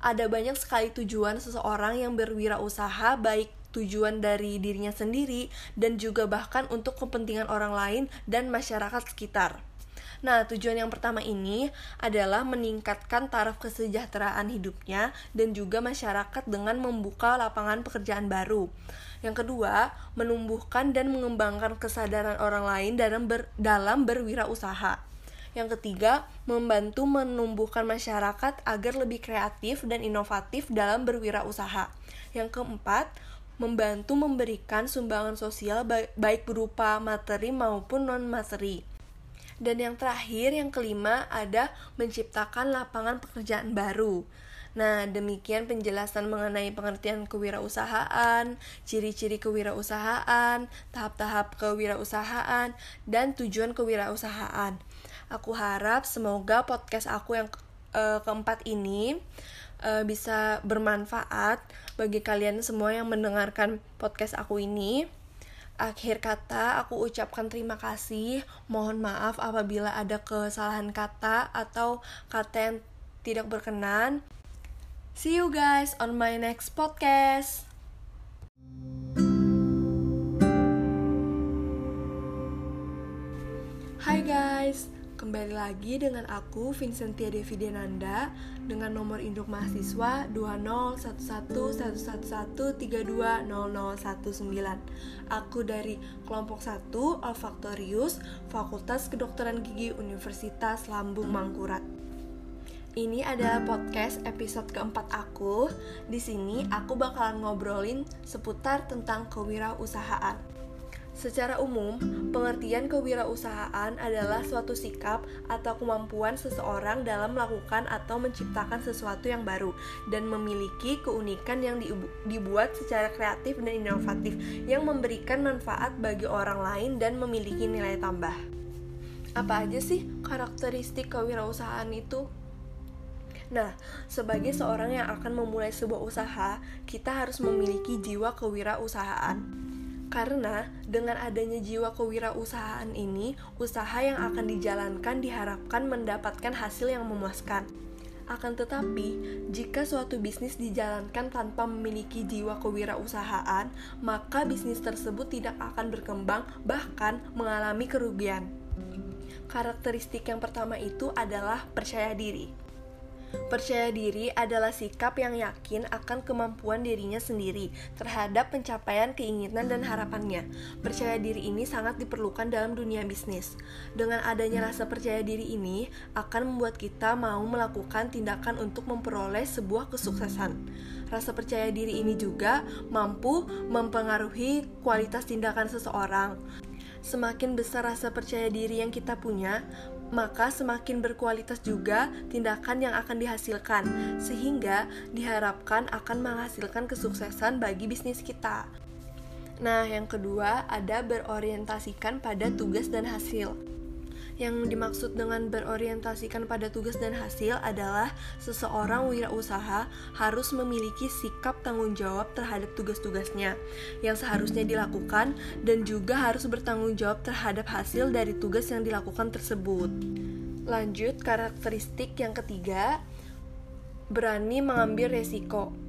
Ada banyak sekali tujuan seseorang yang berwirausaha, baik tujuan dari dirinya sendiri dan juga bahkan untuk kepentingan orang lain dan masyarakat sekitar. Nah, tujuan yang pertama ini adalah meningkatkan taraf kesejahteraan hidupnya dan juga masyarakat dengan membuka lapangan pekerjaan baru. Yang kedua, menumbuhkan dan mengembangkan kesadaran orang lain dalam ber, dalam berwirausaha. Yang ketiga, membantu menumbuhkan masyarakat agar lebih kreatif dan inovatif dalam berwirausaha. Yang keempat, membantu memberikan sumbangan sosial baik berupa materi maupun non-materi. Dan yang terakhir, yang kelima, ada menciptakan lapangan pekerjaan baru. Nah, demikian penjelasan mengenai pengertian kewirausahaan, ciri-ciri kewirausahaan, tahap-tahap kewirausahaan, dan tujuan kewirausahaan. Aku harap semoga podcast aku yang uh, keempat ini uh, bisa bermanfaat bagi kalian semua yang mendengarkan podcast aku ini. Akhir kata, aku ucapkan terima kasih. Mohon maaf apabila ada kesalahan kata atau kata yang tidak berkenan. See you guys on my next podcast. Hai guys, Kembali lagi dengan aku Vincentia Devi Denanda dengan nomor induk mahasiswa 2011111320019. Aku dari kelompok 1 Olfaktorius Fakultas Kedokteran Gigi Universitas Lambung Mangkurat. Ini adalah podcast episode keempat aku. Di sini aku bakalan ngobrolin seputar tentang kewirausahaan. Secara umum, pengertian kewirausahaan adalah suatu sikap atau kemampuan seseorang dalam melakukan atau menciptakan sesuatu yang baru dan memiliki keunikan yang dibuat secara kreatif dan inovatif yang memberikan manfaat bagi orang lain dan memiliki nilai tambah. Apa aja sih karakteristik kewirausahaan itu? Nah, sebagai seorang yang akan memulai sebuah usaha, kita harus memiliki jiwa kewirausahaan. Karena dengan adanya jiwa kewirausahaan ini, usaha yang akan dijalankan diharapkan mendapatkan hasil yang memuaskan. Akan tetapi, jika suatu bisnis dijalankan tanpa memiliki jiwa kewirausahaan, maka bisnis tersebut tidak akan berkembang, bahkan mengalami kerugian. Karakteristik yang pertama itu adalah percaya diri. Percaya diri adalah sikap yang yakin akan kemampuan dirinya sendiri terhadap pencapaian keinginan dan harapannya. Percaya diri ini sangat diperlukan dalam dunia bisnis. Dengan adanya rasa percaya diri ini akan membuat kita mau melakukan tindakan untuk memperoleh sebuah kesuksesan. Rasa percaya diri ini juga mampu mempengaruhi kualitas tindakan seseorang. Semakin besar rasa percaya diri yang kita punya, maka semakin berkualitas juga tindakan yang akan dihasilkan, sehingga diharapkan akan menghasilkan kesuksesan bagi bisnis kita. Nah, yang kedua ada berorientasikan pada tugas dan hasil. Yang dimaksud dengan berorientasikan pada tugas dan hasil adalah seseorang wirausaha harus memiliki sikap tanggung jawab terhadap tugas-tugasnya yang seharusnya dilakukan dan juga harus bertanggung jawab terhadap hasil dari tugas yang dilakukan tersebut. Lanjut, karakteristik yang ketiga, berani mengambil resiko.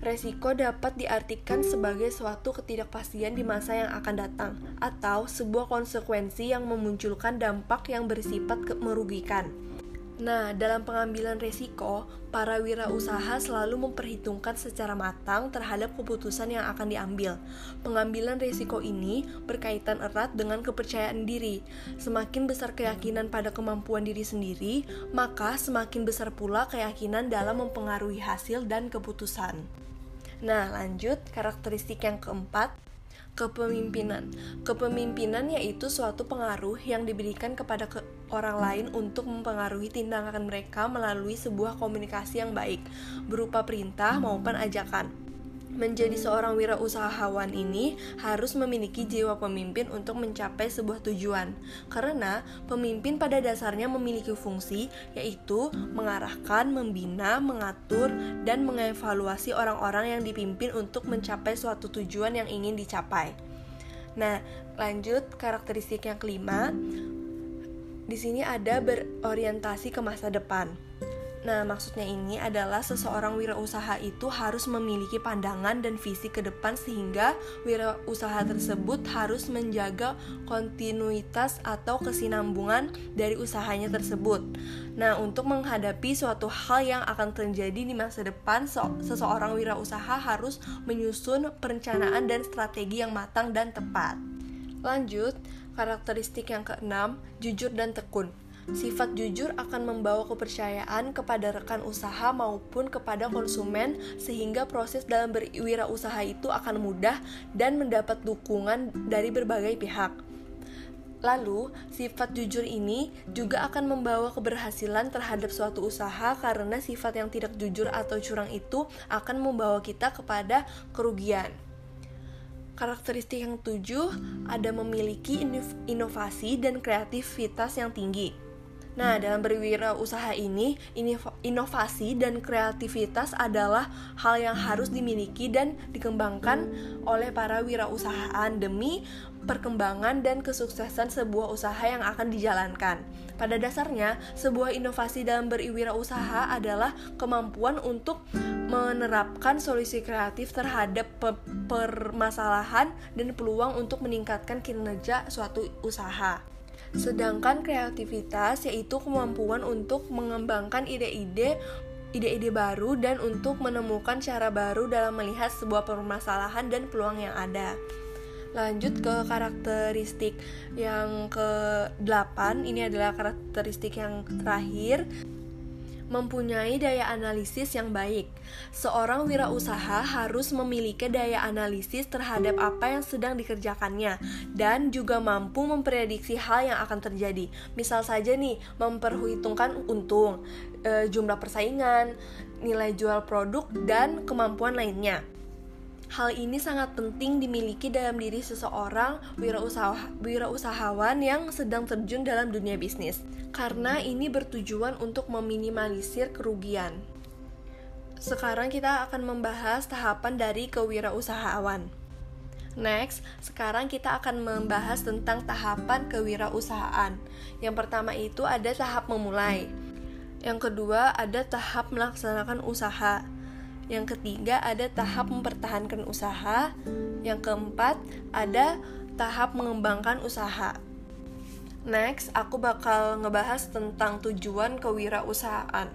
Resiko dapat diartikan sebagai suatu ketidakpastian di masa yang akan datang, atau sebuah konsekuensi yang memunculkan dampak yang bersifat merugikan. Nah, dalam pengambilan resiko, para wirausaha selalu memperhitungkan secara matang terhadap keputusan yang akan diambil. Pengambilan resiko ini berkaitan erat dengan kepercayaan diri. Semakin besar keyakinan pada kemampuan diri sendiri, maka semakin besar pula keyakinan dalam mempengaruhi hasil dan keputusan. Nah, lanjut karakteristik yang keempat, kepemimpinan. Kepemimpinan yaitu suatu pengaruh yang diberikan kepada ke orang lain untuk mempengaruhi tindakan mereka melalui sebuah komunikasi yang baik, berupa perintah maupun ajakan. Menjadi seorang wirausahawan ini harus memiliki jiwa pemimpin untuk mencapai sebuah tujuan, karena pemimpin pada dasarnya memiliki fungsi yaitu mengarahkan, membina, mengatur, dan mengevaluasi orang-orang yang dipimpin untuk mencapai suatu tujuan yang ingin dicapai. Nah, lanjut karakteristik yang kelima. Di sini ada berorientasi ke masa depan. Nah, maksudnya ini adalah seseorang wirausaha itu harus memiliki pandangan dan visi ke depan sehingga wirausaha tersebut harus menjaga kontinuitas atau kesinambungan dari usahanya tersebut. Nah, untuk menghadapi suatu hal yang akan terjadi di masa depan, seseorang wirausaha harus menyusun perencanaan dan strategi yang matang dan tepat. Lanjut, karakteristik yang keenam, jujur dan tekun. Sifat jujur akan membawa kepercayaan kepada rekan usaha maupun kepada konsumen sehingga proses dalam berwirausaha itu akan mudah dan mendapat dukungan dari berbagai pihak. Lalu, sifat jujur ini juga akan membawa keberhasilan terhadap suatu usaha karena sifat yang tidak jujur atau curang itu akan membawa kita kepada kerugian. Karakteristik yang tujuh ada memiliki inovasi dan kreativitas yang tinggi. Nah, dalam berwirausaha ini, inovasi dan kreativitas adalah hal yang harus dimiliki dan dikembangkan oleh para wirausahaan demi perkembangan dan kesuksesan sebuah usaha yang akan dijalankan. Pada dasarnya, sebuah inovasi dalam berwirausaha adalah kemampuan untuk menerapkan solusi kreatif terhadap permasalahan dan peluang untuk meningkatkan kinerja suatu usaha. Sedangkan kreativitas yaitu kemampuan untuk mengembangkan ide-ide ide-ide baru dan untuk menemukan cara baru dalam melihat sebuah permasalahan dan peluang yang ada. Lanjut ke karakteristik yang ke-8, ini adalah karakteristik yang terakhir mempunyai daya analisis yang baik. Seorang wirausaha harus memiliki daya analisis terhadap apa yang sedang dikerjakannya dan juga mampu memprediksi hal yang akan terjadi. Misal saja nih, memperhitungkan untung, e, jumlah persaingan, nilai jual produk dan kemampuan lainnya. Hal ini sangat penting dimiliki dalam diri seseorang wirausaha, wirausahawan yang sedang terjun dalam dunia bisnis, karena ini bertujuan untuk meminimalisir kerugian. Sekarang kita akan membahas tahapan dari kewirausahaan. Next, sekarang kita akan membahas tentang tahapan kewirausahaan. Yang pertama itu ada tahap memulai. Yang kedua ada tahap melaksanakan usaha. Yang ketiga ada tahap mempertahankan usaha. Yang keempat ada tahap mengembangkan usaha. Next, aku bakal ngebahas tentang tujuan kewirausahaan.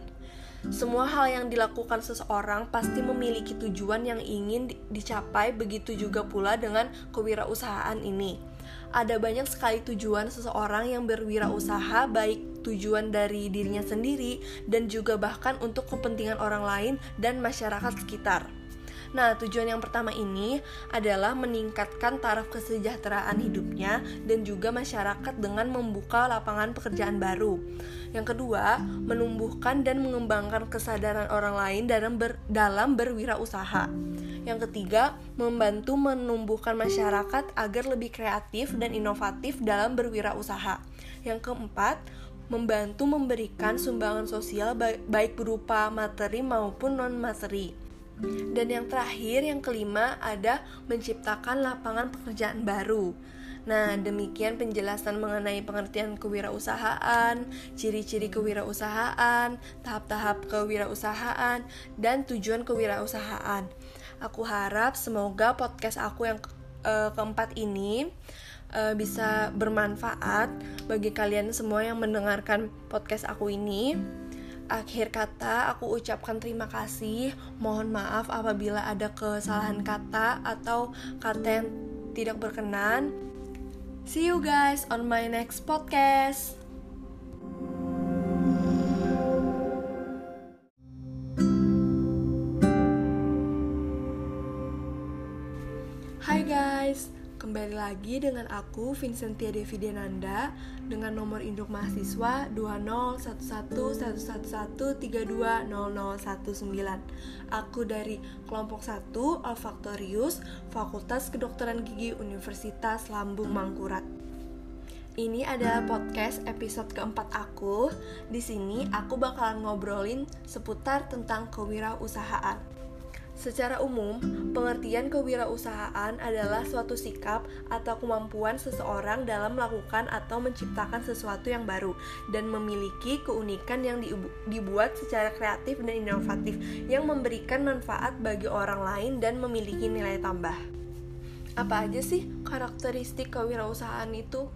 Semua hal yang dilakukan seseorang pasti memiliki tujuan yang ingin dicapai, begitu juga pula dengan kewirausahaan ini. Ada banyak sekali tujuan seseorang yang berwirausaha, baik tujuan dari dirinya sendiri dan juga bahkan untuk kepentingan orang lain dan masyarakat sekitar. Nah, tujuan yang pertama ini adalah meningkatkan taraf kesejahteraan hidupnya dan juga masyarakat dengan membuka lapangan pekerjaan baru. Yang kedua, menumbuhkan dan mengembangkan kesadaran orang lain dalam ber, dalam berwirausaha. Yang ketiga, membantu menumbuhkan masyarakat agar lebih kreatif dan inovatif dalam berwirausaha. Yang keempat, membantu memberikan sumbangan sosial baik berupa materi maupun non-materi. Dan yang terakhir, yang kelima, ada menciptakan lapangan pekerjaan baru. Nah, demikian penjelasan mengenai pengertian kewirausahaan, ciri-ciri kewirausahaan, tahap-tahap kewirausahaan, dan tujuan kewirausahaan. Aku harap semoga podcast aku yang ke uh, keempat ini uh, bisa bermanfaat bagi kalian semua yang mendengarkan podcast aku ini. Akhir kata, aku ucapkan terima kasih. Mohon maaf apabila ada kesalahan kata atau kata yang tidak berkenan. See you guys on my next podcast. Hai guys, Kembali lagi dengan aku Vincentia Devi Denanda dengan nomor induk mahasiswa 2011111320019. Aku dari kelompok 1 Olfaktorius Fakultas Kedokteran Gigi Universitas Lambung Mangkurat. Ini adalah podcast episode keempat aku. Di sini aku bakalan ngobrolin seputar tentang kewirausahaan. Secara umum, pengertian kewirausahaan adalah suatu sikap atau kemampuan seseorang dalam melakukan atau menciptakan sesuatu yang baru dan memiliki keunikan yang dibuat secara kreatif dan inovatif yang memberikan manfaat bagi orang lain dan memiliki nilai tambah. Apa aja sih karakteristik kewirausahaan itu?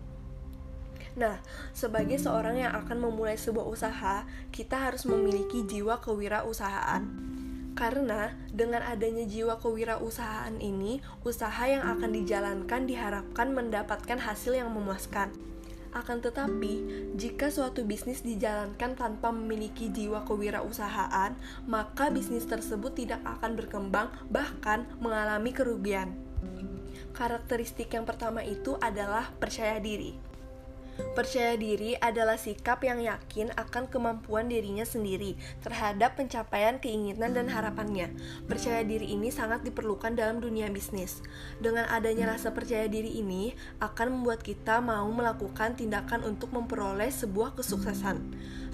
Nah, sebagai seorang yang akan memulai sebuah usaha, kita harus memiliki jiwa kewirausahaan. Karena dengan adanya jiwa kewirausahaan ini, usaha yang akan dijalankan diharapkan mendapatkan hasil yang memuaskan. Akan tetapi, jika suatu bisnis dijalankan tanpa memiliki jiwa kewirausahaan, maka bisnis tersebut tidak akan berkembang, bahkan mengalami kerugian. Karakteristik yang pertama itu adalah percaya diri. Percaya diri adalah sikap yang yakin akan kemampuan dirinya sendiri terhadap pencapaian keinginan dan harapannya. Percaya diri ini sangat diperlukan dalam dunia bisnis. Dengan adanya rasa percaya diri ini akan membuat kita mau melakukan tindakan untuk memperoleh sebuah kesuksesan.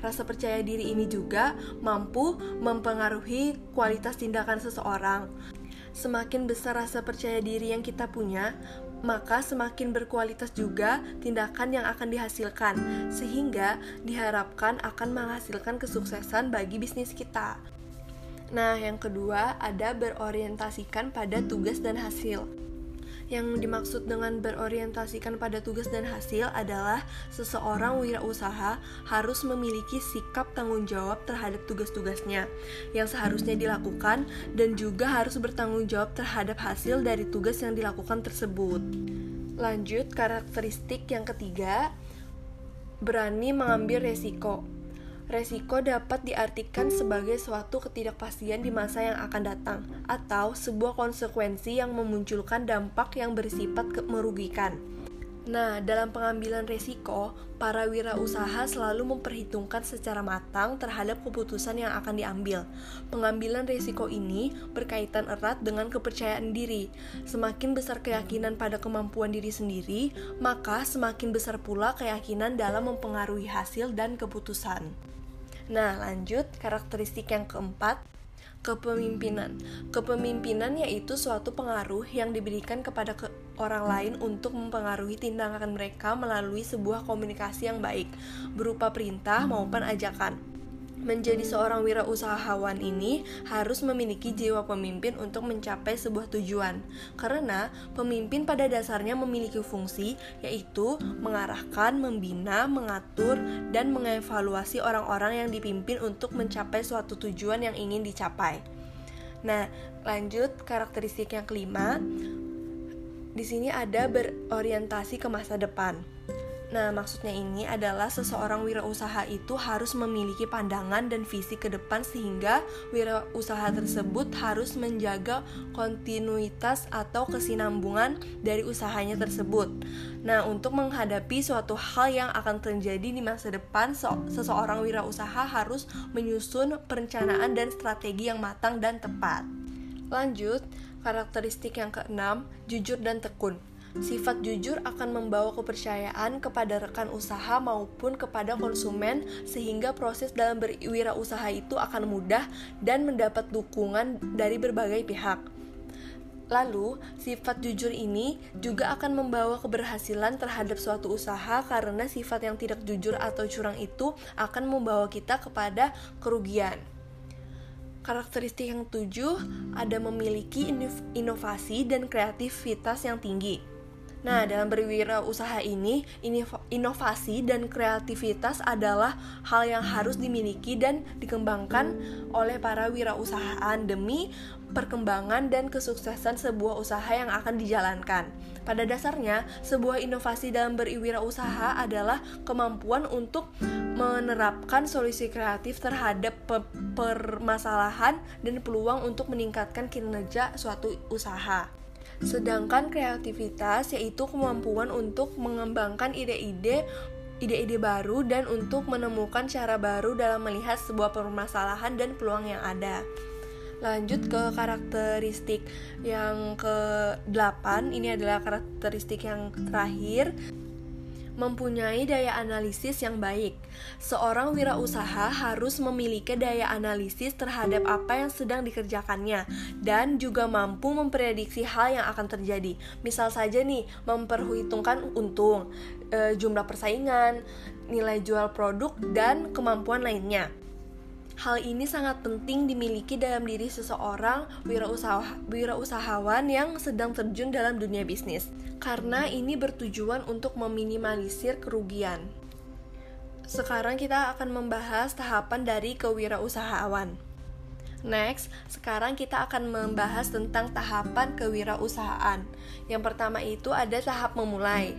Rasa percaya diri ini juga mampu mempengaruhi kualitas tindakan seseorang. Semakin besar rasa percaya diri yang kita punya, maka semakin berkualitas juga tindakan yang akan dihasilkan, sehingga diharapkan akan menghasilkan kesuksesan bagi bisnis kita. Nah, yang kedua ada berorientasikan pada tugas dan hasil. Yang dimaksud dengan berorientasikan pada tugas dan hasil adalah seseorang wirausaha harus memiliki sikap tanggung jawab terhadap tugas-tugasnya yang seharusnya dilakukan dan juga harus bertanggung jawab terhadap hasil dari tugas yang dilakukan tersebut. Lanjut, karakteristik yang ketiga, berani mengambil resiko. Resiko dapat diartikan sebagai suatu ketidakpastian di masa yang akan datang, atau sebuah konsekuensi yang memunculkan dampak yang bersifat merugikan. Nah, dalam pengambilan resiko, para wirausaha selalu memperhitungkan secara matang terhadap keputusan yang akan diambil. Pengambilan resiko ini berkaitan erat dengan kepercayaan diri. Semakin besar keyakinan pada kemampuan diri sendiri, maka semakin besar pula keyakinan dalam mempengaruhi hasil dan keputusan. Nah, lanjut karakteristik yang keempat, kepemimpinan. Kepemimpinan yaitu suatu pengaruh yang diberikan kepada ke orang lain untuk mempengaruhi tindakan mereka melalui sebuah komunikasi yang baik, berupa perintah maupun ajakan menjadi seorang wirausahawan ini harus memiliki jiwa pemimpin untuk mencapai sebuah tujuan. Karena pemimpin pada dasarnya memiliki fungsi yaitu mengarahkan, membina, mengatur, dan mengevaluasi orang-orang yang dipimpin untuk mencapai suatu tujuan yang ingin dicapai. Nah, lanjut karakteristik yang kelima. Di sini ada berorientasi ke masa depan. Nah, maksudnya ini adalah seseorang wirausaha itu harus memiliki pandangan dan visi ke depan sehingga wirausaha tersebut harus menjaga kontinuitas atau kesinambungan dari usahanya tersebut. Nah, untuk menghadapi suatu hal yang akan terjadi di masa depan, seseorang wirausaha harus menyusun perencanaan dan strategi yang matang dan tepat. Lanjut, karakteristik yang keenam, jujur dan tekun. Sifat jujur akan membawa kepercayaan kepada rekan usaha maupun kepada konsumen sehingga proses dalam berwirausaha itu akan mudah dan mendapat dukungan dari berbagai pihak. Lalu, sifat jujur ini juga akan membawa keberhasilan terhadap suatu usaha karena sifat yang tidak jujur atau curang itu akan membawa kita kepada kerugian. Karakteristik yang tujuh ada memiliki inovasi dan kreativitas yang tinggi. Nah, dalam berwirausaha ini, inovasi dan kreativitas adalah hal yang harus dimiliki dan dikembangkan oleh para wirausahaan demi perkembangan dan kesuksesan sebuah usaha yang akan dijalankan. Pada dasarnya, sebuah inovasi dalam berwirausaha adalah kemampuan untuk menerapkan solusi kreatif terhadap permasalahan dan peluang untuk meningkatkan kinerja suatu usaha. Sedangkan kreativitas yaitu kemampuan untuk mengembangkan ide-ide ide-ide baru dan untuk menemukan cara baru dalam melihat sebuah permasalahan dan peluang yang ada. Lanjut ke karakteristik yang ke-8, ini adalah karakteristik yang terakhir mempunyai daya analisis yang baik. Seorang wirausaha harus memiliki daya analisis terhadap apa yang sedang dikerjakannya dan juga mampu memprediksi hal yang akan terjadi. Misal saja nih, memperhitungkan untung, e, jumlah persaingan, nilai jual produk dan kemampuan lainnya. Hal ini sangat penting dimiliki dalam diri seseorang wirausaha, wirausahawan yang sedang terjun dalam dunia bisnis, karena ini bertujuan untuk meminimalisir kerugian. Sekarang kita akan membahas tahapan dari kewirausahaan. Next, sekarang kita akan membahas tentang tahapan kewirausahaan. Yang pertama itu ada tahap memulai.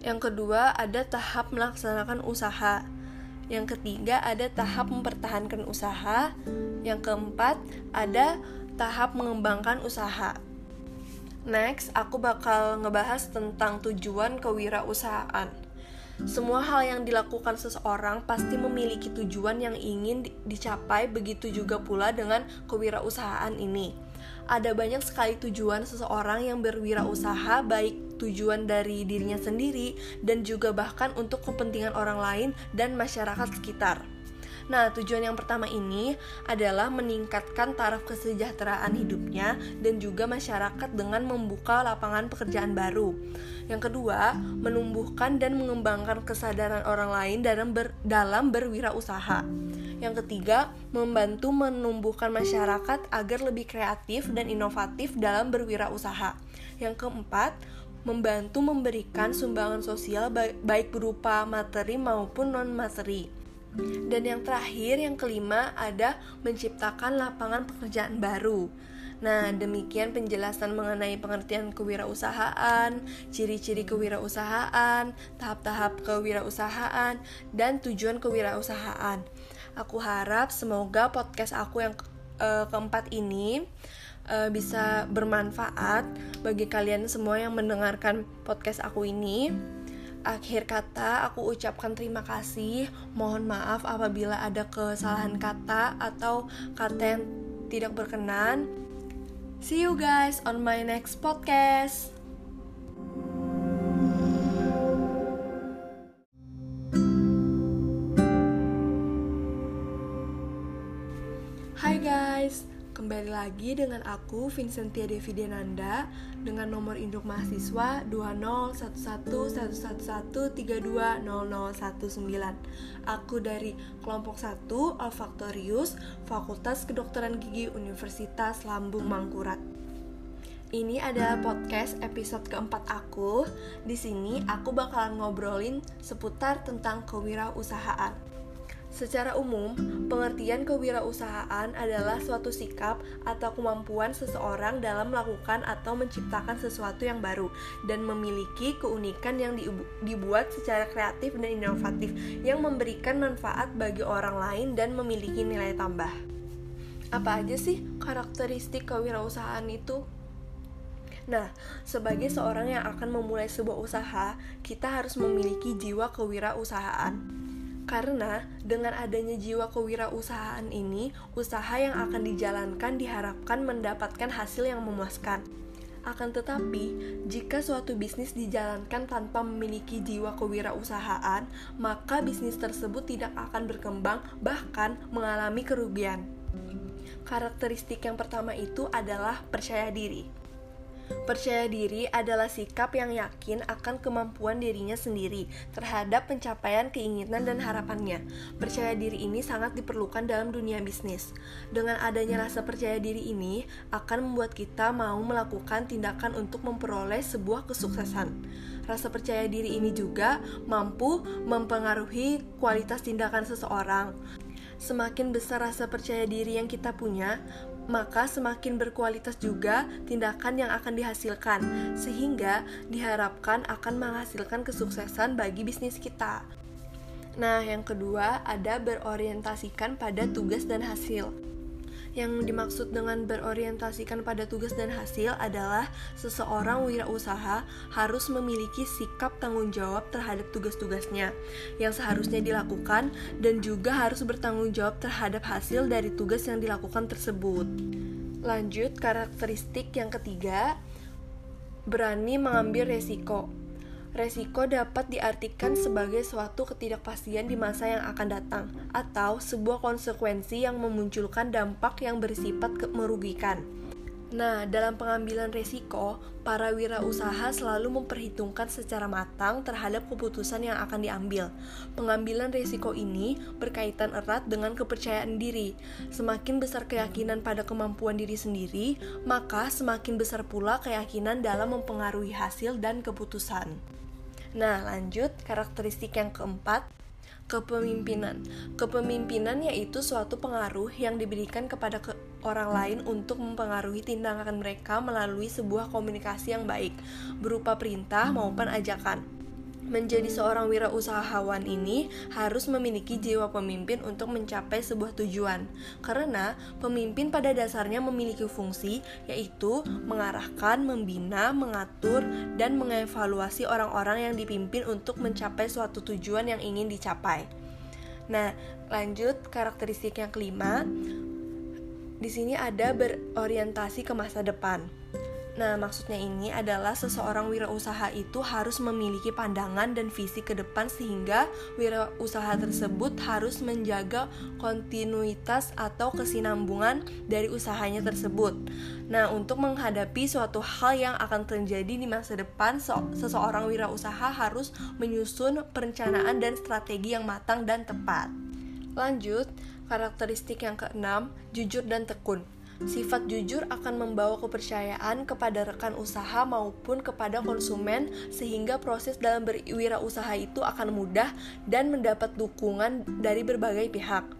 Yang kedua ada tahap melaksanakan usaha. Yang ketiga ada tahap mempertahankan usaha. Yang keempat ada tahap mengembangkan usaha. Next, aku bakal ngebahas tentang tujuan kewirausahaan. Semua hal yang dilakukan seseorang pasti memiliki tujuan yang ingin dicapai, begitu juga pula dengan kewirausahaan ini. Ada banyak sekali tujuan seseorang yang berwirausaha, baik tujuan dari dirinya sendiri, dan juga bahkan untuk kepentingan orang lain dan masyarakat sekitar. Nah, tujuan yang pertama ini adalah meningkatkan taraf kesejahteraan hidupnya dan juga masyarakat dengan membuka lapangan pekerjaan baru. Yang kedua, menumbuhkan dan mengembangkan kesadaran orang lain dalam ber, dalam berwirausaha. Yang ketiga, membantu menumbuhkan masyarakat agar lebih kreatif dan inovatif dalam berwirausaha. Yang keempat, membantu memberikan sumbangan sosial baik berupa materi maupun non-materi. Dan yang terakhir, yang kelima, ada menciptakan lapangan pekerjaan baru. Nah, demikian penjelasan mengenai pengertian kewirausahaan, ciri-ciri kewirausahaan, tahap-tahap kewirausahaan, dan tujuan kewirausahaan. Aku harap semoga podcast aku yang uh, keempat ini uh, bisa bermanfaat bagi kalian semua yang mendengarkan podcast aku ini. Akhir kata, aku ucapkan terima kasih. Mohon maaf apabila ada kesalahan kata atau kata yang tidak berkenan. See you guys on my next podcast. Hai guys, kembali lagi dengan aku Vincentia Devi Denanda dengan nomor induk mahasiswa 2011111320019. Aku dari kelompok 1 Olfaktorius, Fakultas Kedokteran Gigi Universitas Lambung Mangkurat. Ini adalah podcast episode keempat aku. Di sini aku bakalan ngobrolin seputar tentang kewirausahaan. Secara umum, pengertian kewirausahaan adalah suatu sikap atau kemampuan seseorang dalam melakukan atau menciptakan sesuatu yang baru dan memiliki keunikan yang dibuat secara kreatif dan inovatif yang memberikan manfaat bagi orang lain dan memiliki nilai tambah. Apa aja sih karakteristik kewirausahaan itu? Nah, sebagai seorang yang akan memulai sebuah usaha, kita harus memiliki jiwa kewirausahaan. Karena dengan adanya jiwa kewirausahaan ini, usaha yang akan dijalankan diharapkan mendapatkan hasil yang memuaskan. Akan tetapi, jika suatu bisnis dijalankan tanpa memiliki jiwa kewirausahaan, maka bisnis tersebut tidak akan berkembang, bahkan mengalami kerugian. Karakteristik yang pertama itu adalah percaya diri. Percaya diri adalah sikap yang yakin akan kemampuan dirinya sendiri terhadap pencapaian keinginan dan harapannya. Percaya diri ini sangat diperlukan dalam dunia bisnis. Dengan adanya rasa percaya diri ini akan membuat kita mau melakukan tindakan untuk memperoleh sebuah kesuksesan. Rasa percaya diri ini juga mampu mempengaruhi kualitas tindakan seseorang. Semakin besar rasa percaya diri yang kita punya, maka semakin berkualitas juga tindakan yang akan dihasilkan, sehingga diharapkan akan menghasilkan kesuksesan bagi bisnis kita. Nah, yang kedua ada berorientasikan pada tugas dan hasil. Yang dimaksud dengan berorientasikan pada tugas dan hasil adalah seseorang wirausaha harus memiliki sikap tanggung jawab terhadap tugas-tugasnya yang seharusnya dilakukan dan juga harus bertanggung jawab terhadap hasil dari tugas yang dilakukan tersebut. Lanjut, karakteristik yang ketiga, berani mengambil resiko. Resiko dapat diartikan sebagai suatu ketidakpastian di masa yang akan datang, atau sebuah konsekuensi yang memunculkan dampak yang bersifat merugikan. Nah, dalam pengambilan resiko, para wirausaha selalu memperhitungkan secara matang terhadap keputusan yang akan diambil. Pengambilan resiko ini berkaitan erat dengan kepercayaan diri. Semakin besar keyakinan pada kemampuan diri sendiri, maka semakin besar pula keyakinan dalam mempengaruhi hasil dan keputusan. Nah, lanjut karakteristik yang keempat, kepemimpinan. Kepemimpinan yaitu suatu pengaruh yang diberikan kepada ke orang lain untuk mempengaruhi tindakan mereka melalui sebuah komunikasi yang baik, berupa perintah maupun ajakan. Menjadi seorang wirausahawan ini harus memiliki jiwa pemimpin untuk mencapai sebuah tujuan, karena pemimpin pada dasarnya memiliki fungsi yaitu mengarahkan, membina, mengatur, dan mengevaluasi orang-orang yang dipimpin untuk mencapai suatu tujuan yang ingin dicapai. Nah, lanjut karakteristik yang kelima. Di sini ada berorientasi ke masa depan. Nah, maksudnya ini adalah seseorang wirausaha itu harus memiliki pandangan dan visi ke depan sehingga wirausaha tersebut harus menjaga kontinuitas atau kesinambungan dari usahanya tersebut. Nah, untuk menghadapi suatu hal yang akan terjadi di masa depan, seseorang wirausaha harus menyusun perencanaan dan strategi yang matang dan tepat. Lanjut, karakteristik yang keenam, jujur dan tekun. Sifat jujur akan membawa kepercayaan kepada rekan usaha maupun kepada konsumen sehingga proses dalam berwirausaha itu akan mudah dan mendapat dukungan dari berbagai pihak.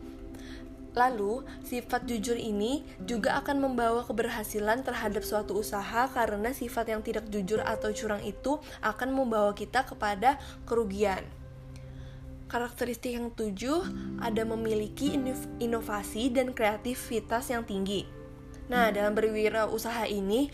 Lalu, sifat jujur ini juga akan membawa keberhasilan terhadap suatu usaha karena sifat yang tidak jujur atau curang itu akan membawa kita kepada kerugian. Karakteristik yang tujuh ada memiliki inovasi dan kreativitas yang tinggi. Nah, dalam berwirausaha ini,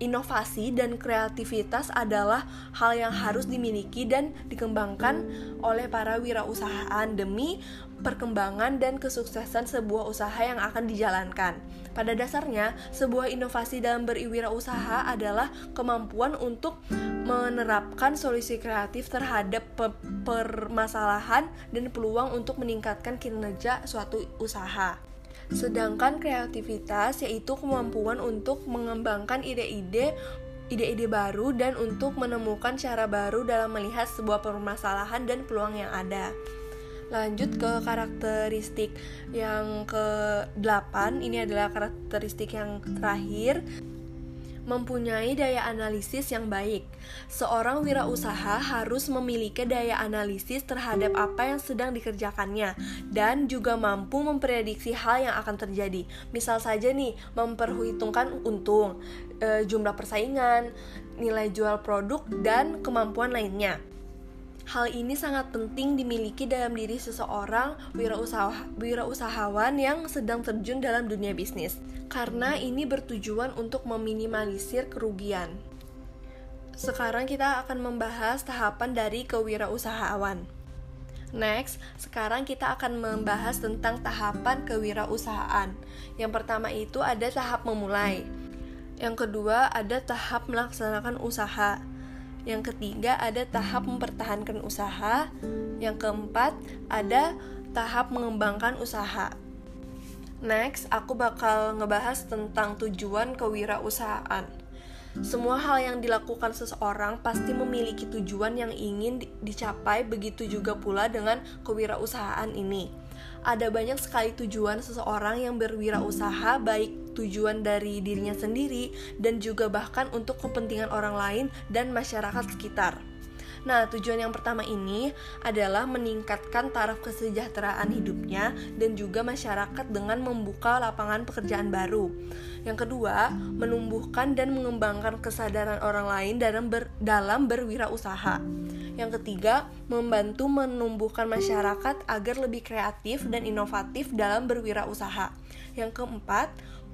inovasi dan kreativitas adalah hal yang harus dimiliki dan dikembangkan oleh para wirausahaan demi perkembangan dan kesuksesan sebuah usaha yang akan dijalankan. Pada dasarnya, sebuah inovasi dalam berwirausaha adalah kemampuan untuk menerapkan solusi kreatif terhadap pe permasalahan dan peluang untuk meningkatkan kinerja suatu usaha. Sedangkan kreativitas yaitu kemampuan untuk mengembangkan ide-ide ide-ide baru dan untuk menemukan cara baru dalam melihat sebuah permasalahan dan peluang yang ada. Lanjut ke karakteristik yang ke-8, ini adalah karakteristik yang terakhir mempunyai daya analisis yang baik. Seorang wirausaha harus memiliki daya analisis terhadap apa yang sedang dikerjakannya dan juga mampu memprediksi hal yang akan terjadi. Misal saja nih, memperhitungkan untung, e, jumlah persaingan, nilai jual produk dan kemampuan lainnya. Hal ini sangat penting dimiliki dalam diri seseorang wirausaha, wirausahawan yang sedang terjun dalam dunia bisnis, karena ini bertujuan untuk meminimalisir kerugian. Sekarang kita akan membahas tahapan dari kewirausahaan. Next, sekarang kita akan membahas tentang tahapan kewirausahaan. Yang pertama itu ada tahap memulai. Yang kedua ada tahap melaksanakan usaha. Yang ketiga ada tahap mempertahankan usaha. Yang keempat ada tahap mengembangkan usaha. Next, aku bakal ngebahas tentang tujuan kewirausahaan. Semua hal yang dilakukan seseorang pasti memiliki tujuan yang ingin dicapai, begitu juga pula dengan kewirausahaan ini. Ada banyak sekali tujuan seseorang yang berwirausaha, baik tujuan dari dirinya sendiri dan juga bahkan untuk kepentingan orang lain dan masyarakat sekitar. Nah, tujuan yang pertama ini adalah meningkatkan taraf kesejahteraan hidupnya dan juga masyarakat dengan membuka lapangan pekerjaan baru. Yang kedua, menumbuhkan dan mengembangkan kesadaran orang lain dalam ber, dalam berwirausaha. Yang ketiga, membantu menumbuhkan masyarakat agar lebih kreatif dan inovatif dalam berwirausaha. Yang keempat,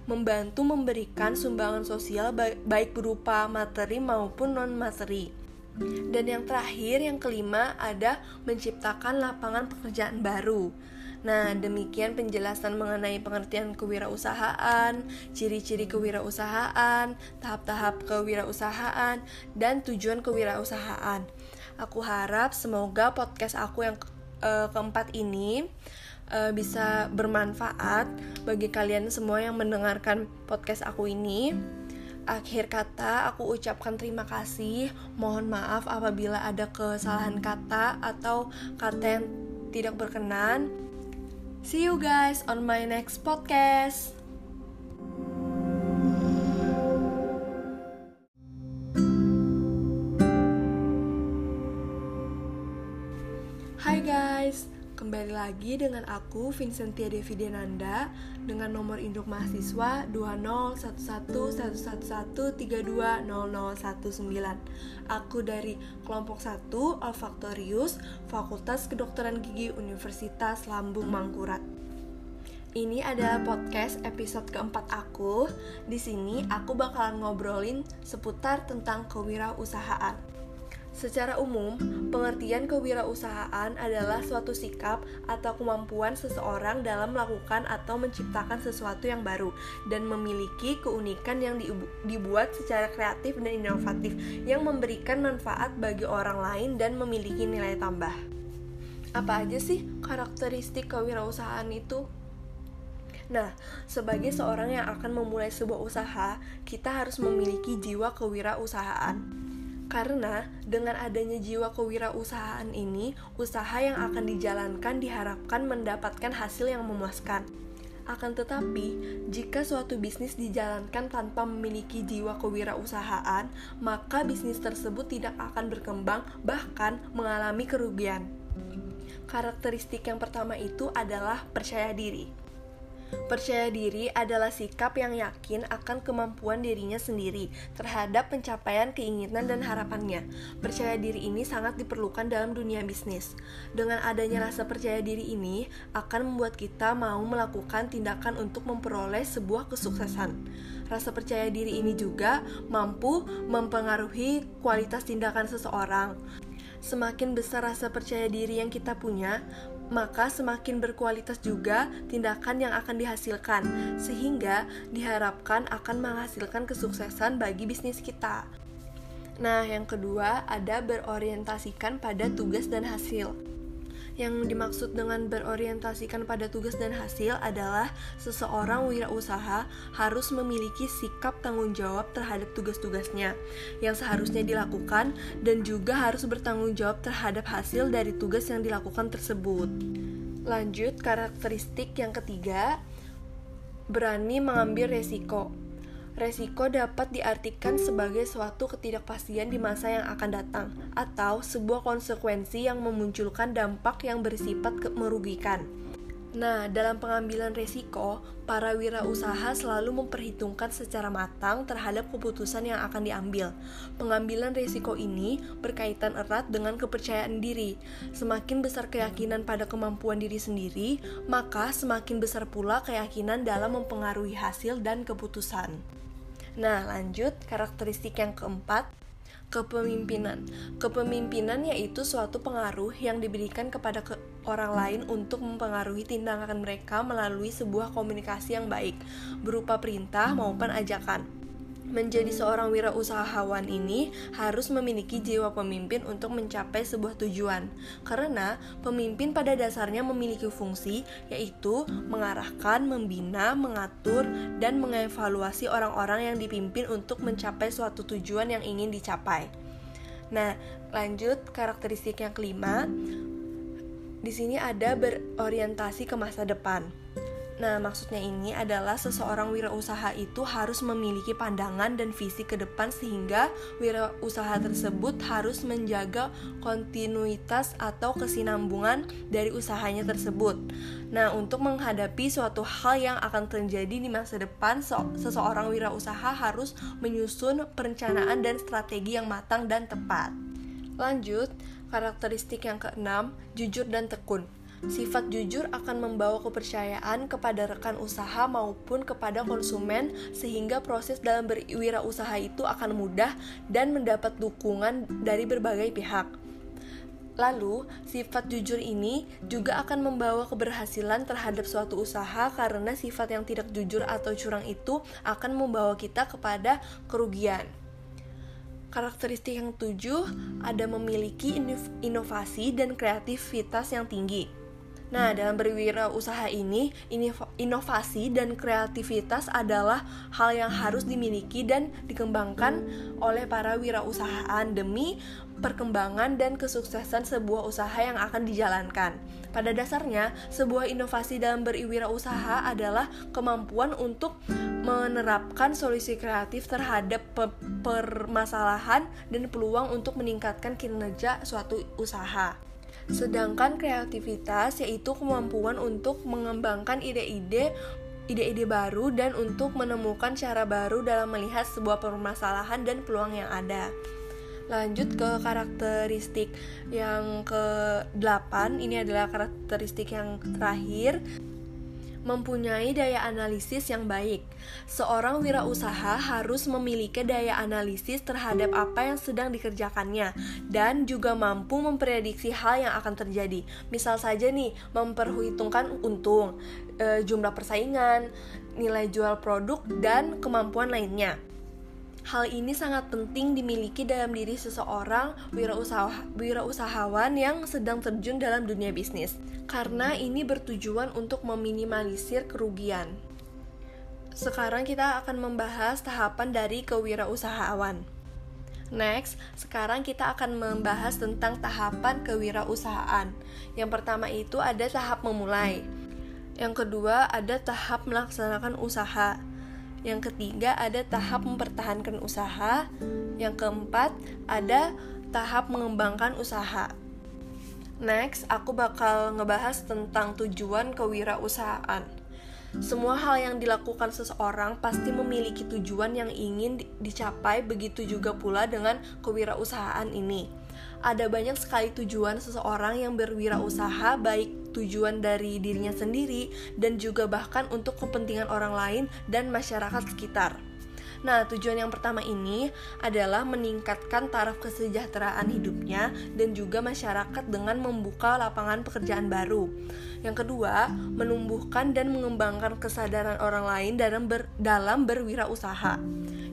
membantu memberikan sumbangan sosial baik berupa materi maupun non-materi. Dan yang terakhir, yang kelima, ada menciptakan lapangan pekerjaan baru. Nah, demikian penjelasan mengenai pengertian kewirausahaan, ciri-ciri kewirausahaan, tahap-tahap kewirausahaan, dan tujuan kewirausahaan. Aku harap semoga podcast aku yang uh, keempat ini uh, bisa bermanfaat bagi kalian semua yang mendengarkan podcast aku ini. Akhir kata, aku ucapkan terima kasih. Mohon maaf apabila ada kesalahan kata atau kata yang tidak berkenan. See you guys on my next podcast. Hai guys, Kembali lagi dengan aku Vincentia Devi Denanda dengan nomor induk mahasiswa 2011111320019. Aku dari kelompok 1 Olfaktorius Fakultas Kedokteran Gigi Universitas Lambung Mangkurat. Ini adalah podcast episode keempat aku. Di sini aku bakalan ngobrolin seputar tentang kewirausahaan. Secara umum, pengertian kewirausahaan adalah suatu sikap atau kemampuan seseorang dalam melakukan atau menciptakan sesuatu yang baru dan memiliki keunikan yang dibuat secara kreatif dan inovatif yang memberikan manfaat bagi orang lain dan memiliki nilai tambah. Apa aja sih karakteristik kewirausahaan itu? Nah, sebagai seorang yang akan memulai sebuah usaha, kita harus memiliki jiwa kewirausahaan. Karena dengan adanya jiwa kewirausahaan ini, usaha yang akan dijalankan diharapkan mendapatkan hasil yang memuaskan. Akan tetapi, jika suatu bisnis dijalankan tanpa memiliki jiwa kewirausahaan, maka bisnis tersebut tidak akan berkembang, bahkan mengalami kerugian. Karakteristik yang pertama itu adalah percaya diri. Percaya diri adalah sikap yang yakin akan kemampuan dirinya sendiri terhadap pencapaian keinginan dan harapannya. Percaya diri ini sangat diperlukan dalam dunia bisnis. Dengan adanya rasa percaya diri ini akan membuat kita mau melakukan tindakan untuk memperoleh sebuah kesuksesan. Rasa percaya diri ini juga mampu mempengaruhi kualitas tindakan seseorang. Semakin besar rasa percaya diri yang kita punya, maka semakin berkualitas juga tindakan yang akan dihasilkan, sehingga diharapkan akan menghasilkan kesuksesan bagi bisnis kita. Nah, yang kedua ada berorientasikan pada tugas dan hasil. Yang dimaksud dengan berorientasikan pada tugas dan hasil adalah seseorang wirausaha harus memiliki sikap tanggung jawab terhadap tugas-tugasnya yang seharusnya dilakukan dan juga harus bertanggung jawab terhadap hasil dari tugas yang dilakukan tersebut. Lanjut, karakteristik yang ketiga, berani mengambil resiko. Resiko dapat diartikan sebagai suatu ketidakpastian di masa yang akan datang, atau sebuah konsekuensi yang memunculkan dampak yang bersifat merugikan. Nah, dalam pengambilan resiko, para wirausaha selalu memperhitungkan secara matang terhadap keputusan yang akan diambil. Pengambilan resiko ini berkaitan erat dengan kepercayaan diri. Semakin besar keyakinan pada kemampuan diri sendiri, maka semakin besar pula keyakinan dalam mempengaruhi hasil dan keputusan. Nah, lanjut karakteristik yang keempat, kepemimpinan. Kepemimpinan yaitu suatu pengaruh yang diberikan kepada ke orang lain untuk mempengaruhi tindakan mereka melalui sebuah komunikasi yang baik, berupa perintah maupun ajakan. Menjadi seorang wirausahawan ini harus memiliki jiwa pemimpin untuk mencapai sebuah tujuan, karena pemimpin pada dasarnya memiliki fungsi yaitu mengarahkan, membina, mengatur, dan mengevaluasi orang-orang yang dipimpin untuk mencapai suatu tujuan yang ingin dicapai. Nah, lanjut karakteristik yang kelima. Di sini ada berorientasi ke masa depan. Nah, maksudnya ini adalah seseorang wirausaha itu harus memiliki pandangan dan visi ke depan sehingga wirausaha tersebut harus menjaga kontinuitas atau kesinambungan dari usahanya tersebut. Nah, untuk menghadapi suatu hal yang akan terjadi di masa depan, seseorang wirausaha harus menyusun perencanaan dan strategi yang matang dan tepat. Lanjut, karakteristik yang keenam, jujur dan tekun. Sifat jujur akan membawa kepercayaan kepada rekan usaha maupun kepada konsumen sehingga proses dalam berwirausaha itu akan mudah dan mendapat dukungan dari berbagai pihak. Lalu, sifat jujur ini juga akan membawa keberhasilan terhadap suatu usaha karena sifat yang tidak jujur atau curang itu akan membawa kita kepada kerugian. Karakteristik yang tujuh ada memiliki inovasi dan kreativitas yang tinggi. Nah, dalam berwirausaha ini, inovasi dan kreativitas adalah hal yang harus dimiliki dan dikembangkan oleh para wirausahaan demi perkembangan dan kesuksesan sebuah usaha yang akan dijalankan. Pada dasarnya, sebuah inovasi dalam berwirausaha adalah kemampuan untuk menerapkan solusi kreatif terhadap permasalahan dan peluang untuk meningkatkan kinerja suatu usaha. Sedangkan kreativitas yaitu kemampuan untuk mengembangkan ide-ide ide-ide baru dan untuk menemukan cara baru dalam melihat sebuah permasalahan dan peluang yang ada. Lanjut ke karakteristik yang ke-8, ini adalah karakteristik yang terakhir mempunyai daya analisis yang baik. Seorang wirausaha harus memiliki daya analisis terhadap apa yang sedang dikerjakannya dan juga mampu memprediksi hal yang akan terjadi. Misal saja nih, memperhitungkan untung, e, jumlah persaingan, nilai jual produk dan kemampuan lainnya. Hal ini sangat penting dimiliki dalam diri seseorang wirausaha, wirausahawan yang sedang terjun dalam dunia bisnis, karena ini bertujuan untuk meminimalisir kerugian. Sekarang kita akan membahas tahapan dari kewirausahaan. Next, sekarang kita akan membahas tentang tahapan kewirausahaan. Yang pertama itu ada tahap memulai. Yang kedua ada tahap melaksanakan usaha. Yang ketiga ada tahap mempertahankan usaha. Yang keempat ada tahap mengembangkan usaha. Next, aku bakal ngebahas tentang tujuan kewirausahaan. Semua hal yang dilakukan seseorang pasti memiliki tujuan yang ingin dicapai, begitu juga pula dengan kewirausahaan ini. Ada banyak sekali tujuan seseorang yang berwirausaha, baik tujuan dari dirinya sendiri dan juga bahkan untuk kepentingan orang lain dan masyarakat sekitar. Nah, tujuan yang pertama ini adalah meningkatkan taraf kesejahteraan hidupnya dan juga masyarakat dengan membuka lapangan pekerjaan baru. Yang kedua, menumbuhkan dan mengembangkan kesadaran orang lain dalam ber, dalam berwirausaha.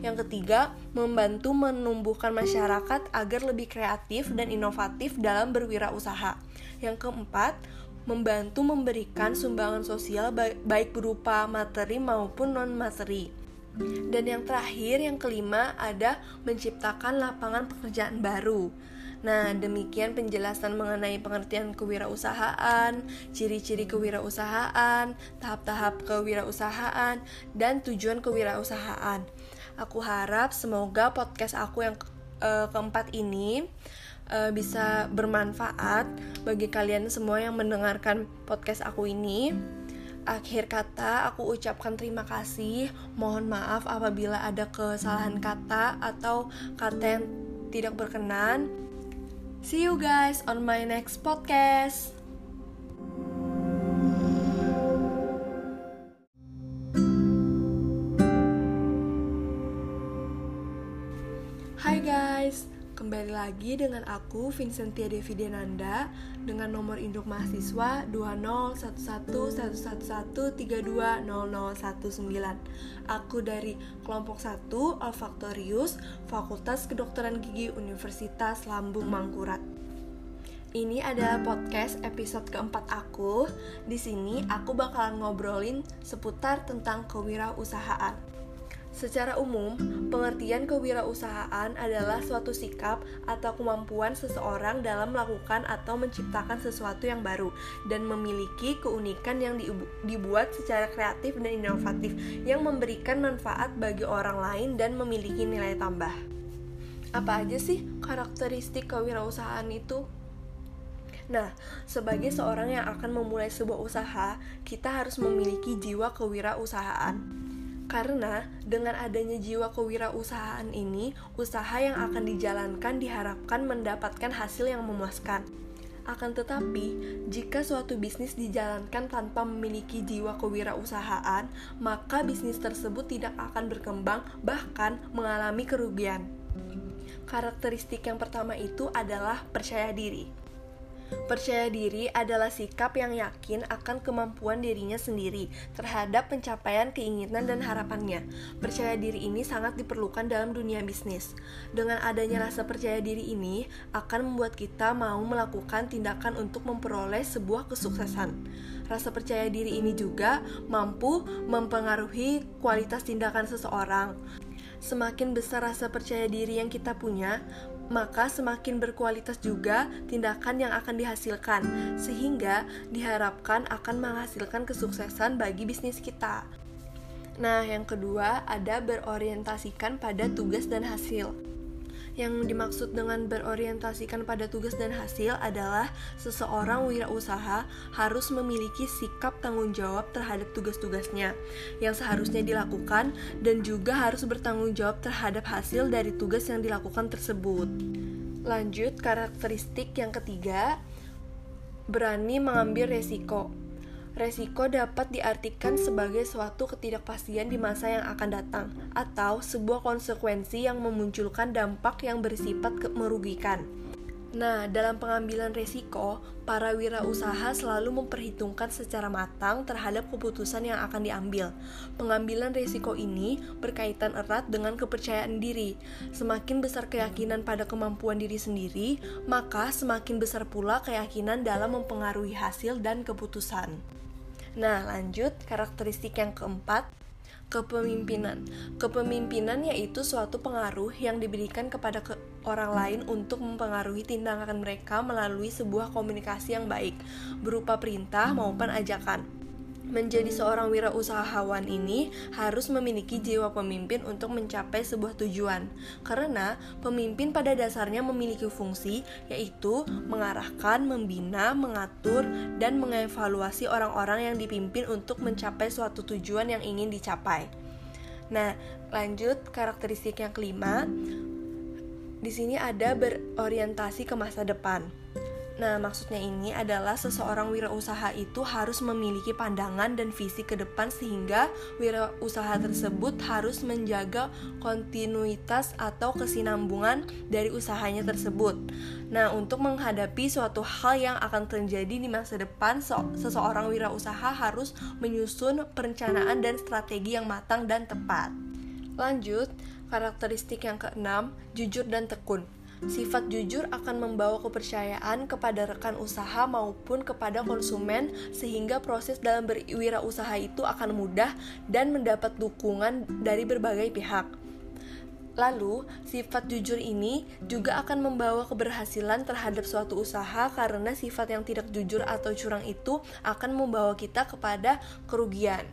Yang ketiga, membantu menumbuhkan masyarakat agar lebih kreatif dan inovatif dalam berwirausaha. Yang keempat, membantu memberikan sumbangan sosial baik berupa materi maupun non-materi. Dan yang terakhir, yang kelima, ada menciptakan lapangan pekerjaan baru. Nah, demikian penjelasan mengenai pengertian kewirausahaan, ciri-ciri kewirausahaan, tahap-tahap kewirausahaan, dan tujuan kewirausahaan. Aku harap semoga podcast aku yang ke uh, keempat ini uh, bisa bermanfaat bagi kalian semua yang mendengarkan podcast aku ini akhir kata aku ucapkan terima kasih. Mohon maaf apabila ada kesalahan kata atau kata yang tidak berkenan. See you guys on my next podcast. Hai guys, Kembali lagi dengan aku Vincentia Devi Denanda dengan nomor induk mahasiswa 2011111320019. Aku dari kelompok 1 Olfaktorius Fakultas Kedokteran Gigi Universitas Lambung Mangkurat. Ini adalah podcast episode keempat aku. Di sini aku bakalan ngobrolin seputar tentang kewirausahaan. Secara umum, pengertian kewirausahaan adalah suatu sikap atau kemampuan seseorang dalam melakukan atau menciptakan sesuatu yang baru dan memiliki keunikan yang dibuat secara kreatif dan inovatif yang memberikan manfaat bagi orang lain dan memiliki nilai tambah. Apa aja sih karakteristik kewirausahaan itu? Nah, sebagai seorang yang akan memulai sebuah usaha, kita harus memiliki jiwa kewirausahaan. Karena dengan adanya jiwa kewirausahaan ini, usaha yang akan dijalankan diharapkan mendapatkan hasil yang memuaskan. Akan tetapi, jika suatu bisnis dijalankan tanpa memiliki jiwa kewirausahaan, maka bisnis tersebut tidak akan berkembang, bahkan mengalami kerugian. Karakteristik yang pertama itu adalah percaya diri. Percaya diri adalah sikap yang yakin akan kemampuan dirinya sendiri terhadap pencapaian keinginan dan harapannya. Percaya diri ini sangat diperlukan dalam dunia bisnis. Dengan adanya rasa percaya diri ini akan membuat kita mau melakukan tindakan untuk memperoleh sebuah kesuksesan. Rasa percaya diri ini juga mampu mempengaruhi kualitas tindakan seseorang. Semakin besar rasa percaya diri yang kita punya, maka semakin berkualitas juga tindakan yang akan dihasilkan, sehingga diharapkan akan menghasilkan kesuksesan bagi bisnis kita. Nah, yang kedua ada berorientasikan pada tugas dan hasil. Yang dimaksud dengan berorientasikan pada tugas dan hasil adalah seseorang wirausaha harus memiliki sikap tanggung jawab terhadap tugas-tugasnya yang seharusnya dilakukan dan juga harus bertanggung jawab terhadap hasil dari tugas yang dilakukan tersebut. Lanjut, karakteristik yang ketiga, berani mengambil resiko. Resiko dapat diartikan sebagai suatu ketidakpastian di masa yang akan datang, atau sebuah konsekuensi yang memunculkan dampak yang bersifat merugikan. Nah, dalam pengambilan resiko, para wirausaha selalu memperhitungkan secara matang terhadap keputusan yang akan diambil. Pengambilan resiko ini berkaitan erat dengan kepercayaan diri. Semakin besar keyakinan pada kemampuan diri sendiri, maka semakin besar pula keyakinan dalam mempengaruhi hasil dan keputusan. Nah, lanjut karakteristik yang keempat, kepemimpinan. Kepemimpinan yaitu suatu pengaruh yang diberikan kepada ke orang lain untuk mempengaruhi tindakan mereka melalui sebuah komunikasi yang baik, berupa perintah maupun ajakan. Menjadi seorang wirausahawan ini harus memiliki jiwa pemimpin untuk mencapai sebuah tujuan, karena pemimpin pada dasarnya memiliki fungsi yaitu mengarahkan, membina, mengatur, dan mengevaluasi orang-orang yang dipimpin untuk mencapai suatu tujuan yang ingin dicapai. Nah, lanjut karakteristik yang kelima. Di sini ada berorientasi ke masa depan. Nah, maksudnya ini adalah seseorang wirausaha itu harus memiliki pandangan dan visi ke depan sehingga wirausaha tersebut harus menjaga kontinuitas atau kesinambungan dari usahanya tersebut. Nah, untuk menghadapi suatu hal yang akan terjadi di masa depan, seseorang wirausaha harus menyusun perencanaan dan strategi yang matang dan tepat. Lanjut, karakteristik yang keenam, jujur dan tekun. Sifat jujur akan membawa kepercayaan kepada rekan usaha maupun kepada konsumen sehingga proses dalam berwirausaha itu akan mudah dan mendapat dukungan dari berbagai pihak. Lalu, sifat jujur ini juga akan membawa keberhasilan terhadap suatu usaha karena sifat yang tidak jujur atau curang itu akan membawa kita kepada kerugian.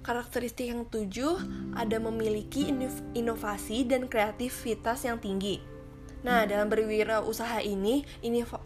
Karakteristik yang tujuh ada memiliki inovasi dan kreativitas yang tinggi. Nah, dalam berwirausaha ini,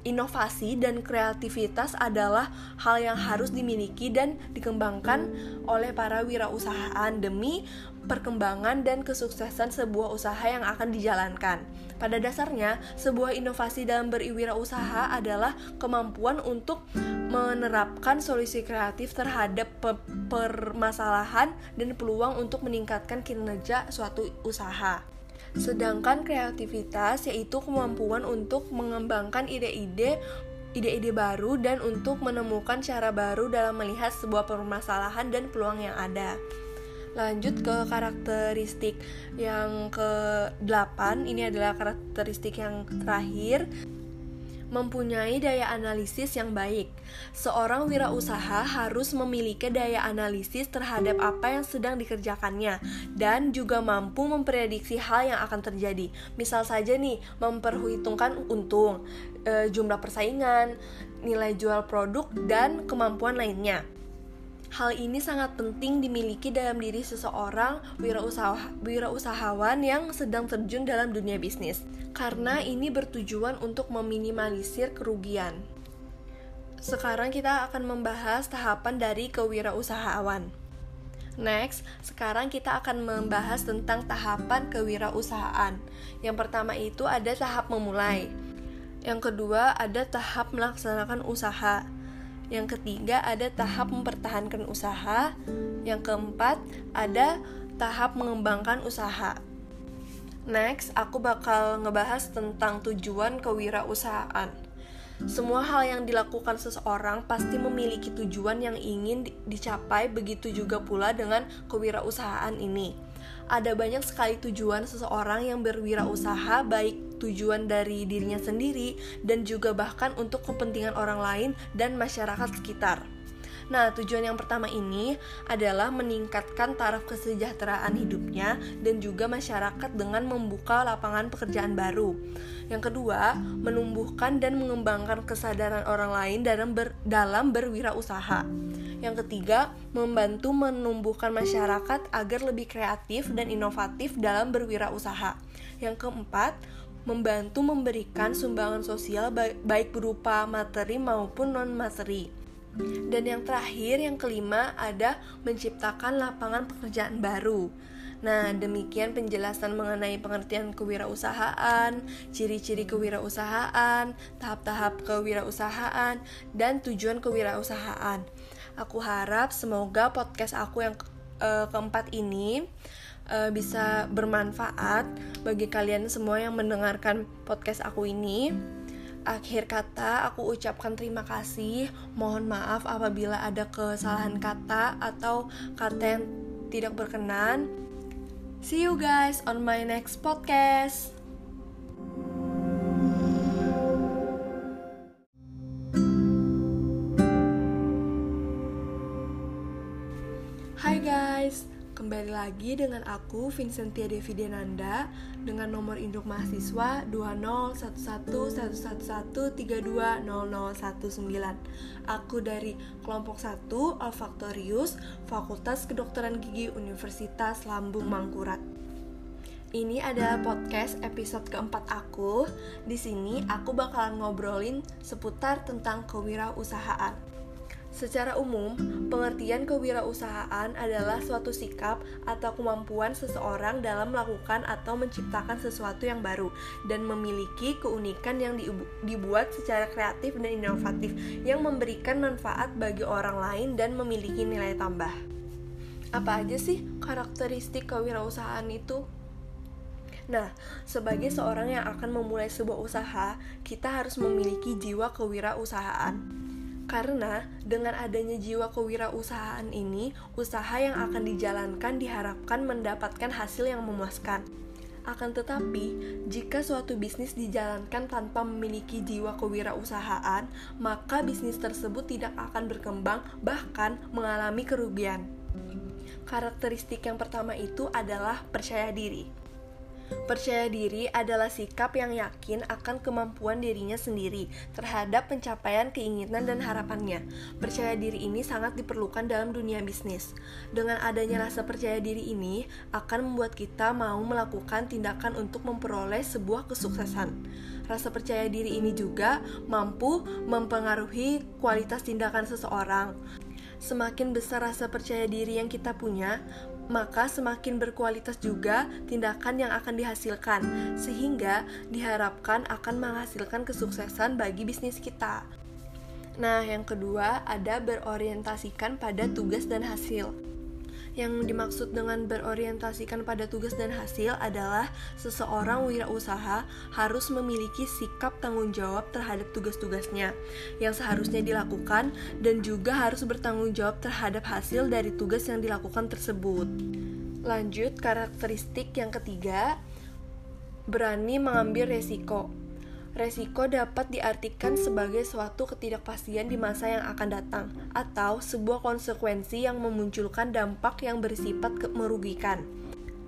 inovasi dan kreativitas adalah hal yang harus dimiliki dan dikembangkan oleh para wirausahaan demi perkembangan dan kesuksesan sebuah usaha yang akan dijalankan. Pada dasarnya, sebuah inovasi dalam berwirausaha adalah kemampuan untuk menerapkan solusi kreatif terhadap pe permasalahan dan peluang untuk meningkatkan kinerja suatu usaha. Sedangkan kreativitas yaitu kemampuan untuk mengembangkan ide-ide ide-ide baru dan untuk menemukan cara baru dalam melihat sebuah permasalahan dan peluang yang ada. Lanjut ke karakteristik yang ke-8, ini adalah karakteristik yang terakhir mempunyai daya analisis yang baik. Seorang wirausaha harus memiliki daya analisis terhadap apa yang sedang dikerjakannya dan juga mampu memprediksi hal yang akan terjadi. Misal saja nih, memperhitungkan untung, e, jumlah persaingan, nilai jual produk dan kemampuan lainnya. Hal ini sangat penting dimiliki dalam diri seseorang wirausaha, wirausahawan yang sedang terjun dalam dunia bisnis, karena ini bertujuan untuk meminimalisir kerugian. Sekarang kita akan membahas tahapan dari kewirausahaan. Next, sekarang kita akan membahas tentang tahapan kewirausahaan. Yang pertama itu ada tahap memulai. Yang kedua ada tahap melaksanakan usaha. Yang ketiga ada tahap mempertahankan usaha. Yang keempat ada tahap mengembangkan usaha. Next, aku bakal ngebahas tentang tujuan kewirausahaan. Semua hal yang dilakukan seseorang pasti memiliki tujuan yang ingin dicapai, begitu juga pula dengan kewirausahaan ini ada banyak sekali tujuan seseorang yang berwirausaha baik tujuan dari dirinya sendiri dan juga bahkan untuk kepentingan orang lain dan masyarakat sekitar. Nah, tujuan yang pertama ini adalah meningkatkan taraf kesejahteraan hidupnya dan juga masyarakat dengan membuka lapangan pekerjaan baru. Yang kedua, menumbuhkan dan mengembangkan kesadaran orang lain dalam ber, dalam berwirausaha. Yang ketiga, membantu menumbuhkan masyarakat agar lebih kreatif dan inovatif dalam berwirausaha. Yang keempat, membantu memberikan sumbangan sosial baik berupa materi maupun non-materi. Dan yang terakhir, yang kelima, ada menciptakan lapangan pekerjaan baru. Nah, demikian penjelasan mengenai pengertian kewirausahaan, ciri-ciri kewirausahaan, tahap-tahap kewirausahaan, dan tujuan kewirausahaan. Aku harap semoga podcast aku yang ke uh, keempat ini uh, bisa bermanfaat bagi kalian semua yang mendengarkan podcast aku ini akhir kata aku ucapkan terima kasih. Mohon maaf apabila ada kesalahan kata atau kata yang tidak berkenan. See you guys on my next podcast. Hai guys, Kembali lagi dengan aku Vincentia Devi Denanda dengan nomor induk mahasiswa 2011111320019. Aku dari kelompok 1 Olfaktorius Fakultas Kedokteran Gigi Universitas Lambung Mangkurat. Ini adalah podcast episode keempat aku. Di sini aku bakalan ngobrolin seputar tentang kewirausahaan. Secara umum, pengertian kewirausahaan adalah suatu sikap atau kemampuan seseorang dalam melakukan atau menciptakan sesuatu yang baru dan memiliki keunikan yang dibuat secara kreatif dan inovatif yang memberikan manfaat bagi orang lain dan memiliki nilai tambah. Apa aja sih karakteristik kewirausahaan itu? Nah, sebagai seorang yang akan memulai sebuah usaha, kita harus memiliki jiwa kewirausahaan. Karena dengan adanya jiwa kewirausahaan ini, usaha yang akan dijalankan diharapkan mendapatkan hasil yang memuaskan. Akan tetapi, jika suatu bisnis dijalankan tanpa memiliki jiwa kewirausahaan, maka bisnis tersebut tidak akan berkembang, bahkan mengalami kerugian. Karakteristik yang pertama itu adalah percaya diri. Percaya diri adalah sikap yang yakin akan kemampuan dirinya sendiri terhadap pencapaian keinginan dan harapannya. Percaya diri ini sangat diperlukan dalam dunia bisnis. Dengan adanya rasa percaya diri ini akan membuat kita mau melakukan tindakan untuk memperoleh sebuah kesuksesan. Rasa percaya diri ini juga mampu mempengaruhi kualitas tindakan seseorang. Semakin besar rasa percaya diri yang kita punya, maka semakin berkualitas juga tindakan yang akan dihasilkan, sehingga diharapkan akan menghasilkan kesuksesan bagi bisnis kita. Nah, yang kedua ada berorientasikan pada tugas dan hasil. Yang dimaksud dengan berorientasikan pada tugas dan hasil adalah seseorang wirausaha harus memiliki sikap tanggung jawab terhadap tugas-tugasnya yang seharusnya dilakukan dan juga harus bertanggung jawab terhadap hasil dari tugas yang dilakukan tersebut. Lanjut, karakteristik yang ketiga, berani mengambil resiko. Resiko dapat diartikan sebagai suatu ketidakpastian di masa yang akan datang, atau sebuah konsekuensi yang memunculkan dampak yang bersifat merugikan.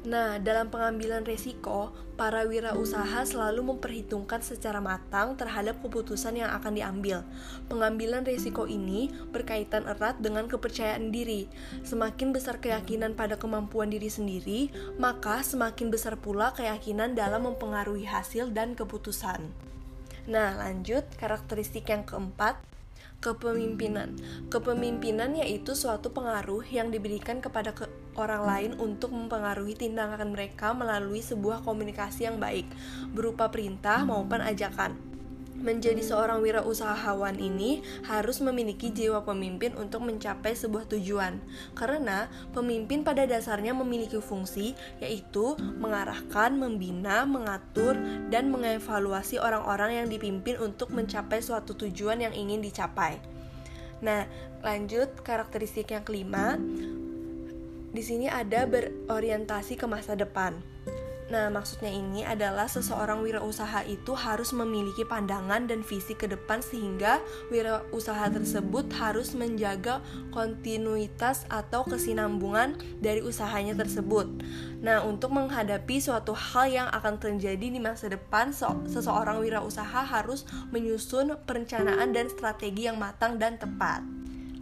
Nah, dalam pengambilan resiko, para wirausaha selalu memperhitungkan secara matang terhadap keputusan yang akan diambil. Pengambilan resiko ini berkaitan erat dengan kepercayaan diri. Semakin besar keyakinan pada kemampuan diri sendiri, maka semakin besar pula keyakinan dalam mempengaruhi hasil dan keputusan. Nah, lanjut karakteristik yang keempat, kepemimpinan. Kepemimpinan yaitu suatu pengaruh yang diberikan kepada ke orang lain untuk mempengaruhi tindakan mereka melalui sebuah komunikasi yang baik, berupa perintah maupun ajakan. Menjadi seorang wirausahawan ini harus memiliki jiwa pemimpin untuk mencapai sebuah tujuan. Karena pemimpin pada dasarnya memiliki fungsi yaitu mengarahkan, membina, mengatur, dan mengevaluasi orang-orang yang dipimpin untuk mencapai suatu tujuan yang ingin dicapai. Nah, lanjut karakteristik yang kelima. Di sini ada berorientasi ke masa depan. Nah, maksudnya ini adalah seseorang wirausaha itu harus memiliki pandangan dan visi ke depan sehingga wirausaha tersebut harus menjaga kontinuitas atau kesinambungan dari usahanya tersebut. Nah, untuk menghadapi suatu hal yang akan terjadi di masa depan, seseorang wirausaha harus menyusun perencanaan dan strategi yang matang dan tepat.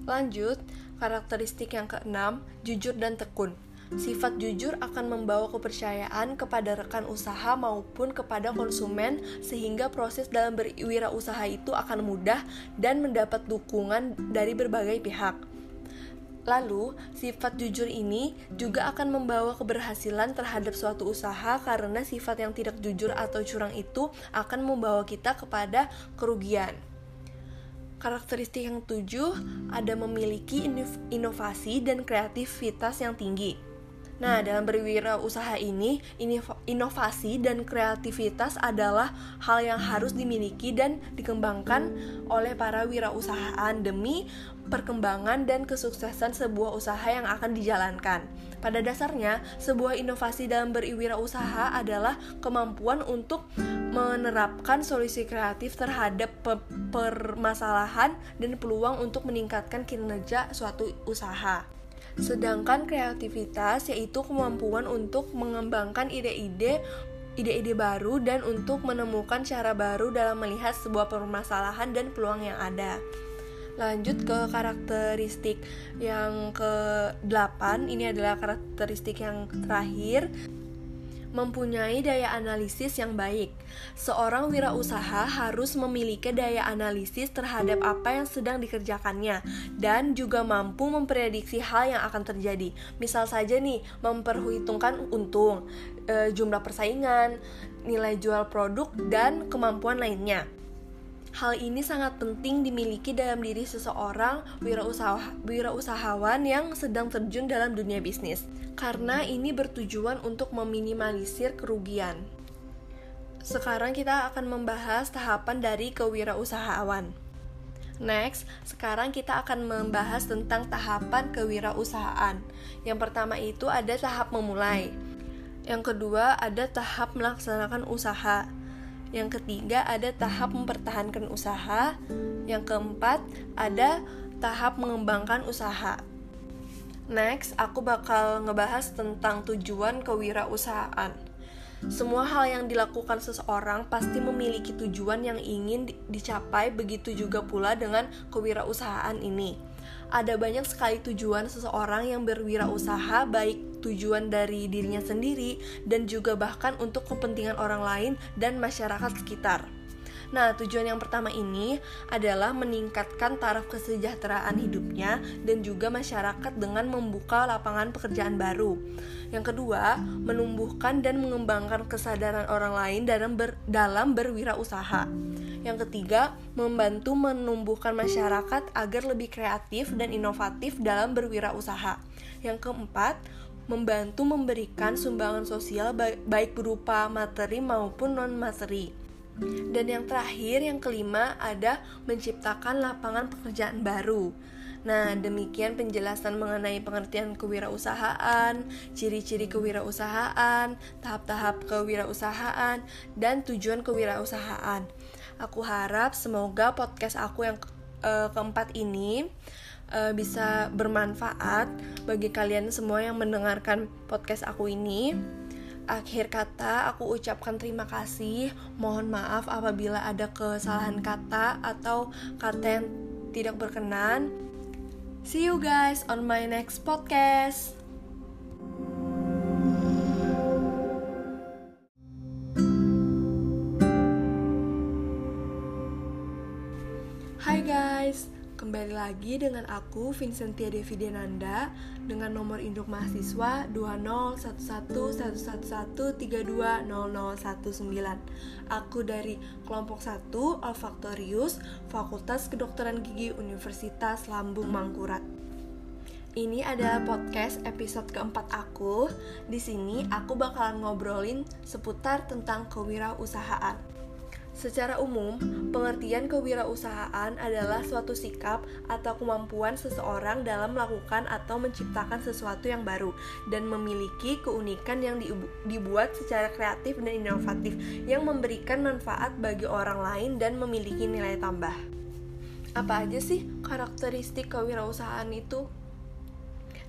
Lanjut, karakteristik yang keenam, jujur dan tekun. Sifat jujur akan membawa kepercayaan kepada rekan usaha maupun kepada konsumen sehingga proses dalam berwirausaha itu akan mudah dan mendapat dukungan dari berbagai pihak. Lalu, sifat jujur ini juga akan membawa keberhasilan terhadap suatu usaha karena sifat yang tidak jujur atau curang itu akan membawa kita kepada kerugian. Karakteristik yang tujuh ada memiliki inovasi dan kreativitas yang tinggi. Nah, dalam berwirausaha ini, inovasi dan kreativitas adalah hal yang harus dimiliki dan dikembangkan oleh para wirausahaan demi perkembangan dan kesuksesan sebuah usaha yang akan dijalankan. Pada dasarnya, sebuah inovasi dalam berwirausaha adalah kemampuan untuk menerapkan solusi kreatif terhadap permasalahan dan peluang untuk meningkatkan kinerja suatu usaha. Sedangkan kreativitas yaitu kemampuan untuk mengembangkan ide-ide ide-ide baru dan untuk menemukan cara baru dalam melihat sebuah permasalahan dan peluang yang ada. Lanjut ke karakteristik yang ke-8, ini adalah karakteristik yang terakhir mempunyai daya analisis yang baik. Seorang wirausaha harus memiliki daya analisis terhadap apa yang sedang dikerjakannya dan juga mampu memprediksi hal yang akan terjadi. Misal saja nih, memperhitungkan untung, e, jumlah persaingan, nilai jual produk dan kemampuan lainnya. Hal ini sangat penting dimiliki dalam diri seseorang wirausaha, wirausahawan yang sedang terjun dalam dunia bisnis, karena ini bertujuan untuk meminimalisir kerugian. Sekarang kita akan membahas tahapan dari kewirausahaan. Next, sekarang kita akan membahas tentang tahapan kewirausahaan. Yang pertama itu ada tahap memulai. Yang kedua ada tahap melaksanakan usaha. Yang ketiga ada tahap mempertahankan usaha. Yang keempat ada tahap mengembangkan usaha. Next, aku bakal ngebahas tentang tujuan kewirausahaan. Semua hal yang dilakukan seseorang pasti memiliki tujuan yang ingin dicapai, begitu juga pula dengan kewirausahaan ini. Ada banyak sekali tujuan seseorang yang berwirausaha, baik tujuan dari dirinya sendiri dan juga bahkan untuk kepentingan orang lain dan masyarakat sekitar. Nah, tujuan yang pertama ini adalah meningkatkan taraf kesejahteraan hidupnya dan juga masyarakat dengan membuka lapangan pekerjaan baru. Yang kedua, menumbuhkan dan mengembangkan kesadaran orang lain dalam ber, dalam berwirausaha. Yang ketiga, membantu menumbuhkan masyarakat agar lebih kreatif dan inovatif dalam berwirausaha. Yang keempat, membantu memberikan sumbangan sosial baik berupa materi maupun non-materi. Dan yang terakhir, yang kelima, ada menciptakan lapangan pekerjaan baru. Nah, demikian penjelasan mengenai pengertian kewirausahaan, ciri-ciri kewirausahaan, tahap-tahap kewirausahaan, dan tujuan kewirausahaan. Aku harap semoga podcast aku yang ke uh, keempat ini uh, bisa bermanfaat bagi kalian semua yang mendengarkan podcast aku ini. Akhir kata, aku ucapkan terima kasih. Mohon maaf apabila ada kesalahan kata atau kata yang tidak berkenan. See you guys on my next podcast. Hai guys, Kembali lagi dengan aku Vincentia Devi Denanda dengan nomor induk mahasiswa 2011111320019. Aku dari kelompok 1 Olfaktorius Fakultas Kedokteran Gigi Universitas Lambung Mangkurat. Ini adalah podcast episode keempat aku. Di sini aku bakalan ngobrolin seputar tentang kewirausahaan. Secara umum, pengertian kewirausahaan adalah suatu sikap atau kemampuan seseorang dalam melakukan atau menciptakan sesuatu yang baru dan memiliki keunikan yang dibuat secara kreatif dan inovatif yang memberikan manfaat bagi orang lain dan memiliki nilai tambah. Apa aja sih karakteristik kewirausahaan itu?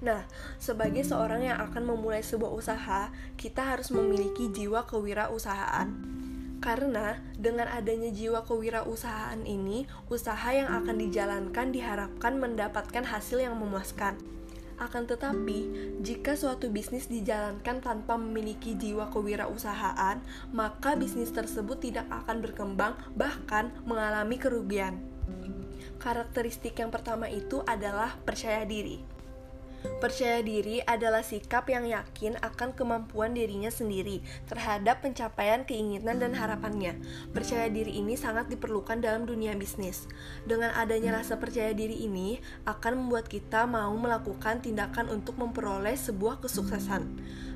Nah, sebagai seorang yang akan memulai sebuah usaha, kita harus memiliki jiwa kewirausahaan. Karena dengan adanya jiwa kewirausahaan ini, usaha yang akan dijalankan diharapkan mendapatkan hasil yang memuaskan. Akan tetapi, jika suatu bisnis dijalankan tanpa memiliki jiwa kewirausahaan, maka bisnis tersebut tidak akan berkembang, bahkan mengalami kerugian. Karakteristik yang pertama itu adalah percaya diri. Percaya diri adalah sikap yang yakin akan kemampuan dirinya sendiri terhadap pencapaian keinginan dan harapannya. Percaya diri ini sangat diperlukan dalam dunia bisnis. Dengan adanya rasa percaya diri ini akan membuat kita mau melakukan tindakan untuk memperoleh sebuah kesuksesan.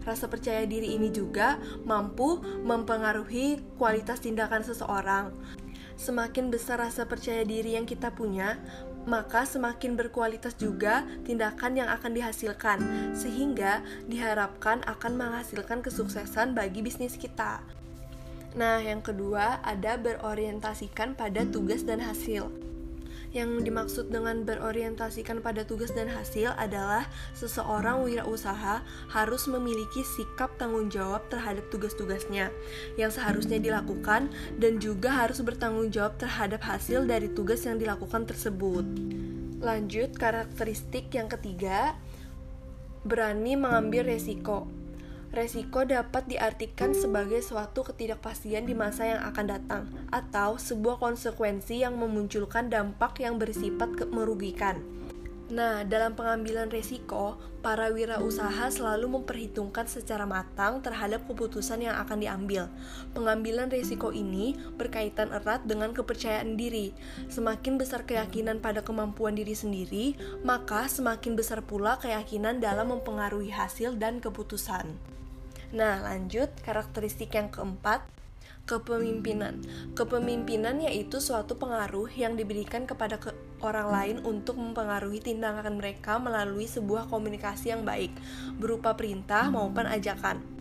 Rasa percaya diri ini juga mampu mempengaruhi kualitas tindakan seseorang. Semakin besar rasa percaya diri yang kita punya, maka semakin berkualitas juga tindakan yang akan dihasilkan, sehingga diharapkan akan menghasilkan kesuksesan bagi bisnis kita. Nah, yang kedua ada berorientasikan pada tugas dan hasil. Yang dimaksud dengan berorientasikan pada tugas dan hasil adalah seseorang wirausaha harus memiliki sikap tanggung jawab terhadap tugas-tugasnya yang seharusnya dilakukan dan juga harus bertanggung jawab terhadap hasil dari tugas yang dilakukan tersebut. Lanjut, karakteristik yang ketiga, berani mengambil resiko. Resiko dapat diartikan sebagai suatu ketidakpastian di masa yang akan datang, atau sebuah konsekuensi yang memunculkan dampak yang bersifat merugikan. Nah, dalam pengambilan resiko, para wirausaha selalu memperhitungkan secara matang terhadap keputusan yang akan diambil. Pengambilan resiko ini berkaitan erat dengan kepercayaan diri. Semakin besar keyakinan pada kemampuan diri sendiri, maka semakin besar pula keyakinan dalam mempengaruhi hasil dan keputusan. Nah, lanjut karakteristik yang keempat, kepemimpinan. Kepemimpinan yaitu suatu pengaruh yang diberikan kepada ke orang lain untuk mempengaruhi tindakan mereka melalui sebuah komunikasi yang baik, berupa perintah maupun ajakan.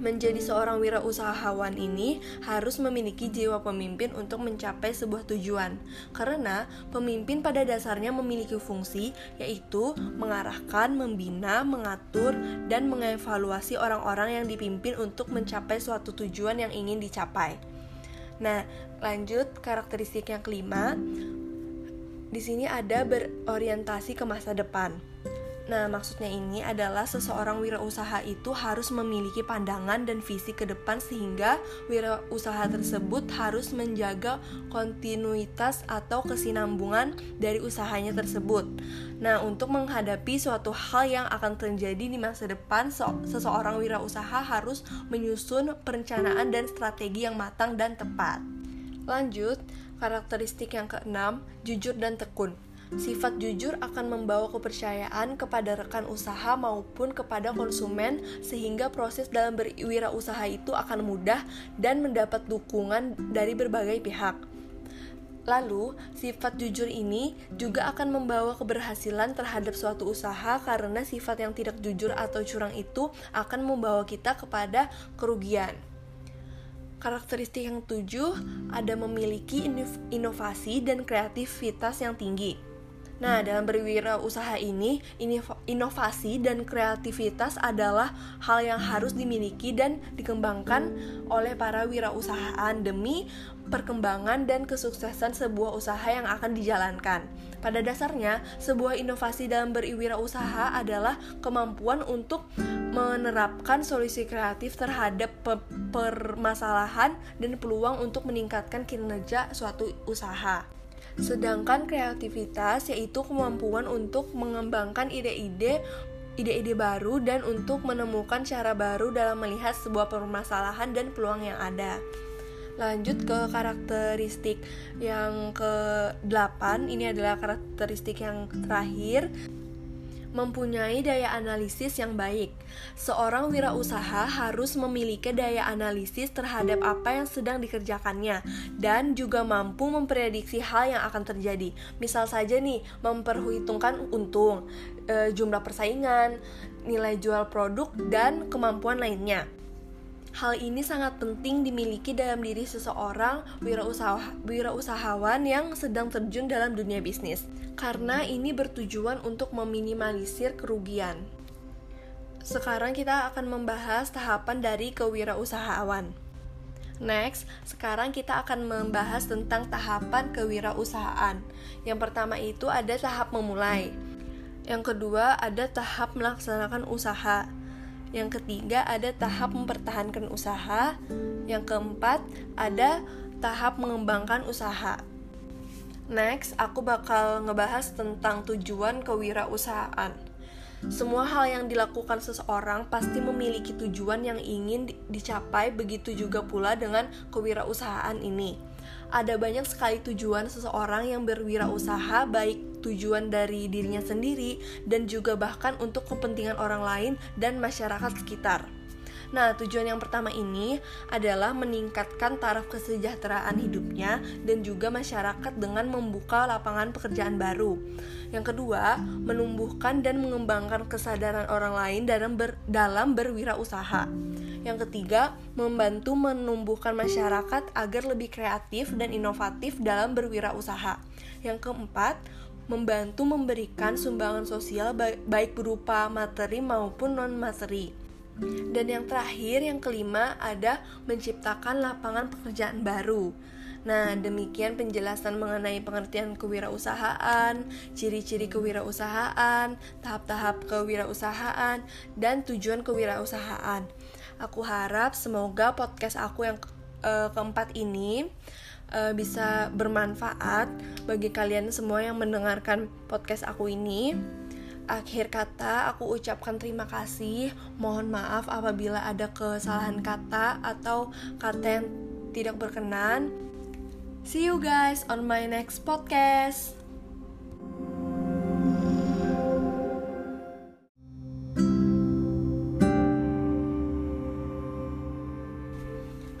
Menjadi seorang wirausahawan ini harus memiliki jiwa pemimpin untuk mencapai sebuah tujuan, karena pemimpin pada dasarnya memiliki fungsi yaitu mengarahkan, membina, mengatur, dan mengevaluasi orang-orang yang dipimpin untuk mencapai suatu tujuan yang ingin dicapai. Nah, lanjut karakteristik yang kelima. Di sini ada berorientasi ke masa depan. Nah, maksudnya ini adalah seseorang wirausaha itu harus memiliki pandangan dan visi ke depan sehingga wirausaha tersebut harus menjaga kontinuitas atau kesinambungan dari usahanya tersebut. Nah, untuk menghadapi suatu hal yang akan terjadi di masa depan, seseorang wirausaha harus menyusun perencanaan dan strategi yang matang dan tepat. Lanjut, karakteristik yang keenam, jujur dan tekun. Sifat jujur akan membawa kepercayaan kepada rekan usaha maupun kepada konsumen sehingga proses dalam berwirausaha itu akan mudah dan mendapat dukungan dari berbagai pihak. Lalu, sifat jujur ini juga akan membawa keberhasilan terhadap suatu usaha karena sifat yang tidak jujur atau curang itu akan membawa kita kepada kerugian. Karakteristik yang tujuh ada memiliki inovasi dan kreativitas yang tinggi. Nah, dalam berwirausaha ini, inovasi dan kreativitas adalah hal yang harus dimiliki dan dikembangkan oleh para wirausahaan demi perkembangan dan kesuksesan sebuah usaha yang akan dijalankan. Pada dasarnya, sebuah inovasi dalam berwirausaha adalah kemampuan untuk menerapkan solusi kreatif terhadap permasalahan dan peluang untuk meningkatkan kinerja suatu usaha. Sedangkan kreativitas yaitu kemampuan untuk mengembangkan ide-ide ide-ide baru dan untuk menemukan cara baru dalam melihat sebuah permasalahan dan peluang yang ada. Lanjut ke karakteristik yang ke-8, ini adalah karakteristik yang terakhir mempunyai daya analisis yang baik. Seorang wirausaha harus memiliki daya analisis terhadap apa yang sedang dikerjakannya dan juga mampu memprediksi hal yang akan terjadi. Misal saja nih, memperhitungkan untung, e, jumlah persaingan, nilai jual produk dan kemampuan lainnya. Hal ini sangat penting dimiliki dalam diri seseorang wirausaha, wirausahawan yang sedang terjun dalam dunia bisnis, karena ini bertujuan untuk meminimalisir kerugian. Sekarang kita akan membahas tahapan dari kewirausahaan. Next, sekarang kita akan membahas tentang tahapan kewirausahaan. Yang pertama itu ada tahap memulai. Yang kedua ada tahap melaksanakan usaha. Yang ketiga ada tahap mempertahankan usaha. Yang keempat ada tahap mengembangkan usaha. Next, aku bakal ngebahas tentang tujuan kewirausahaan. Semua hal yang dilakukan seseorang pasti memiliki tujuan yang ingin dicapai, begitu juga pula dengan kewirausahaan ini. Ada banyak sekali tujuan seseorang yang berwirausaha, baik tujuan dari dirinya sendiri dan juga bahkan untuk kepentingan orang lain dan masyarakat sekitar. Nah, tujuan yang pertama ini adalah meningkatkan taraf kesejahteraan hidupnya dan juga masyarakat dengan membuka lapangan pekerjaan baru. Yang kedua, menumbuhkan dan mengembangkan kesadaran orang lain dalam ber, dalam berwirausaha. Yang ketiga, membantu menumbuhkan masyarakat agar lebih kreatif dan inovatif dalam berwirausaha. Yang keempat, membantu memberikan sumbangan sosial baik berupa materi maupun non-materi. Dan yang terakhir, yang kelima, ada menciptakan lapangan pekerjaan baru. Nah, demikian penjelasan mengenai pengertian kewirausahaan, ciri-ciri kewirausahaan, tahap-tahap kewirausahaan, dan tujuan kewirausahaan. Aku harap semoga podcast aku yang uh, keempat ini uh, bisa bermanfaat bagi kalian semua yang mendengarkan podcast aku ini akhir kata aku ucapkan terima kasih. Mohon maaf apabila ada kesalahan kata atau kata yang tidak berkenan. See you guys on my next podcast.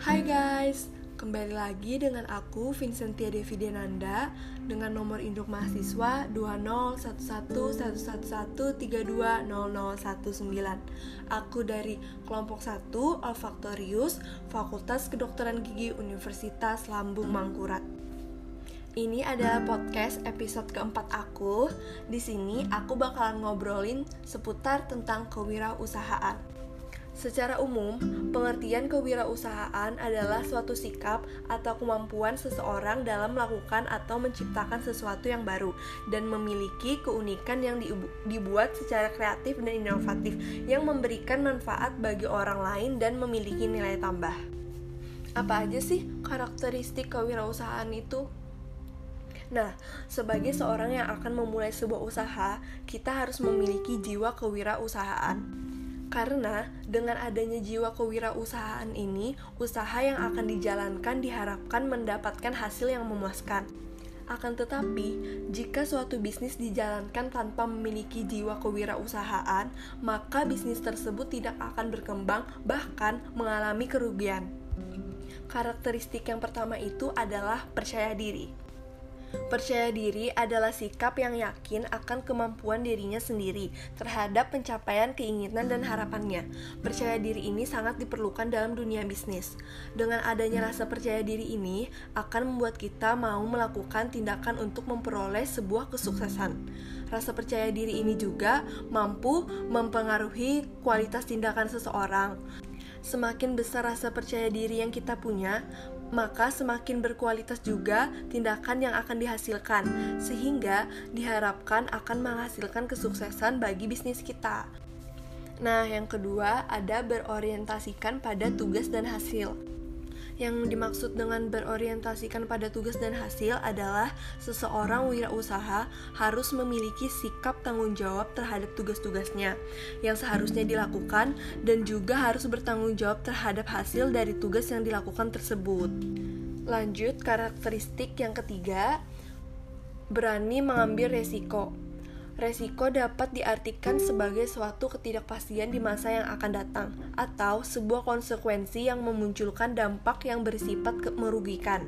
Hai guys, Kembali lagi dengan aku Vincentia Devi Denanda dengan nomor induk mahasiswa 2011111320019. Aku dari kelompok 1 Olfaktorius Fakultas Kedokteran Gigi Universitas Lambung Mangkurat. Ini adalah podcast episode keempat aku. Di sini aku bakalan ngobrolin seputar tentang kewirausahaan. Secara umum, pengertian kewirausahaan adalah suatu sikap atau kemampuan seseorang dalam melakukan atau menciptakan sesuatu yang baru dan memiliki keunikan yang dibuat secara kreatif dan inovatif yang memberikan manfaat bagi orang lain dan memiliki nilai tambah. Apa aja sih karakteristik kewirausahaan itu? Nah, sebagai seorang yang akan memulai sebuah usaha, kita harus memiliki jiwa kewirausahaan. Karena dengan adanya jiwa kewirausahaan ini, usaha yang akan dijalankan diharapkan mendapatkan hasil yang memuaskan. Akan tetapi, jika suatu bisnis dijalankan tanpa memiliki jiwa kewirausahaan, maka bisnis tersebut tidak akan berkembang, bahkan mengalami kerugian. Karakteristik yang pertama itu adalah percaya diri. Percaya diri adalah sikap yang yakin akan kemampuan dirinya sendiri terhadap pencapaian keinginan dan harapannya. Percaya diri ini sangat diperlukan dalam dunia bisnis. Dengan adanya rasa percaya diri ini akan membuat kita mau melakukan tindakan untuk memperoleh sebuah kesuksesan. Rasa percaya diri ini juga mampu mempengaruhi kualitas tindakan seseorang. Semakin besar rasa percaya diri yang kita punya, maka semakin berkualitas juga tindakan yang akan dihasilkan, sehingga diharapkan akan menghasilkan kesuksesan bagi bisnis kita. Nah, yang kedua ada berorientasikan pada tugas dan hasil. Yang dimaksud dengan berorientasikan pada tugas dan hasil adalah seseorang wirausaha harus memiliki sikap tanggung jawab terhadap tugas-tugasnya yang seharusnya dilakukan dan juga harus bertanggung jawab terhadap hasil dari tugas yang dilakukan tersebut. Lanjut, karakteristik yang ketiga, berani mengambil resiko. Resiko dapat diartikan sebagai suatu ketidakpastian di masa yang akan datang, atau sebuah konsekuensi yang memunculkan dampak yang bersifat merugikan.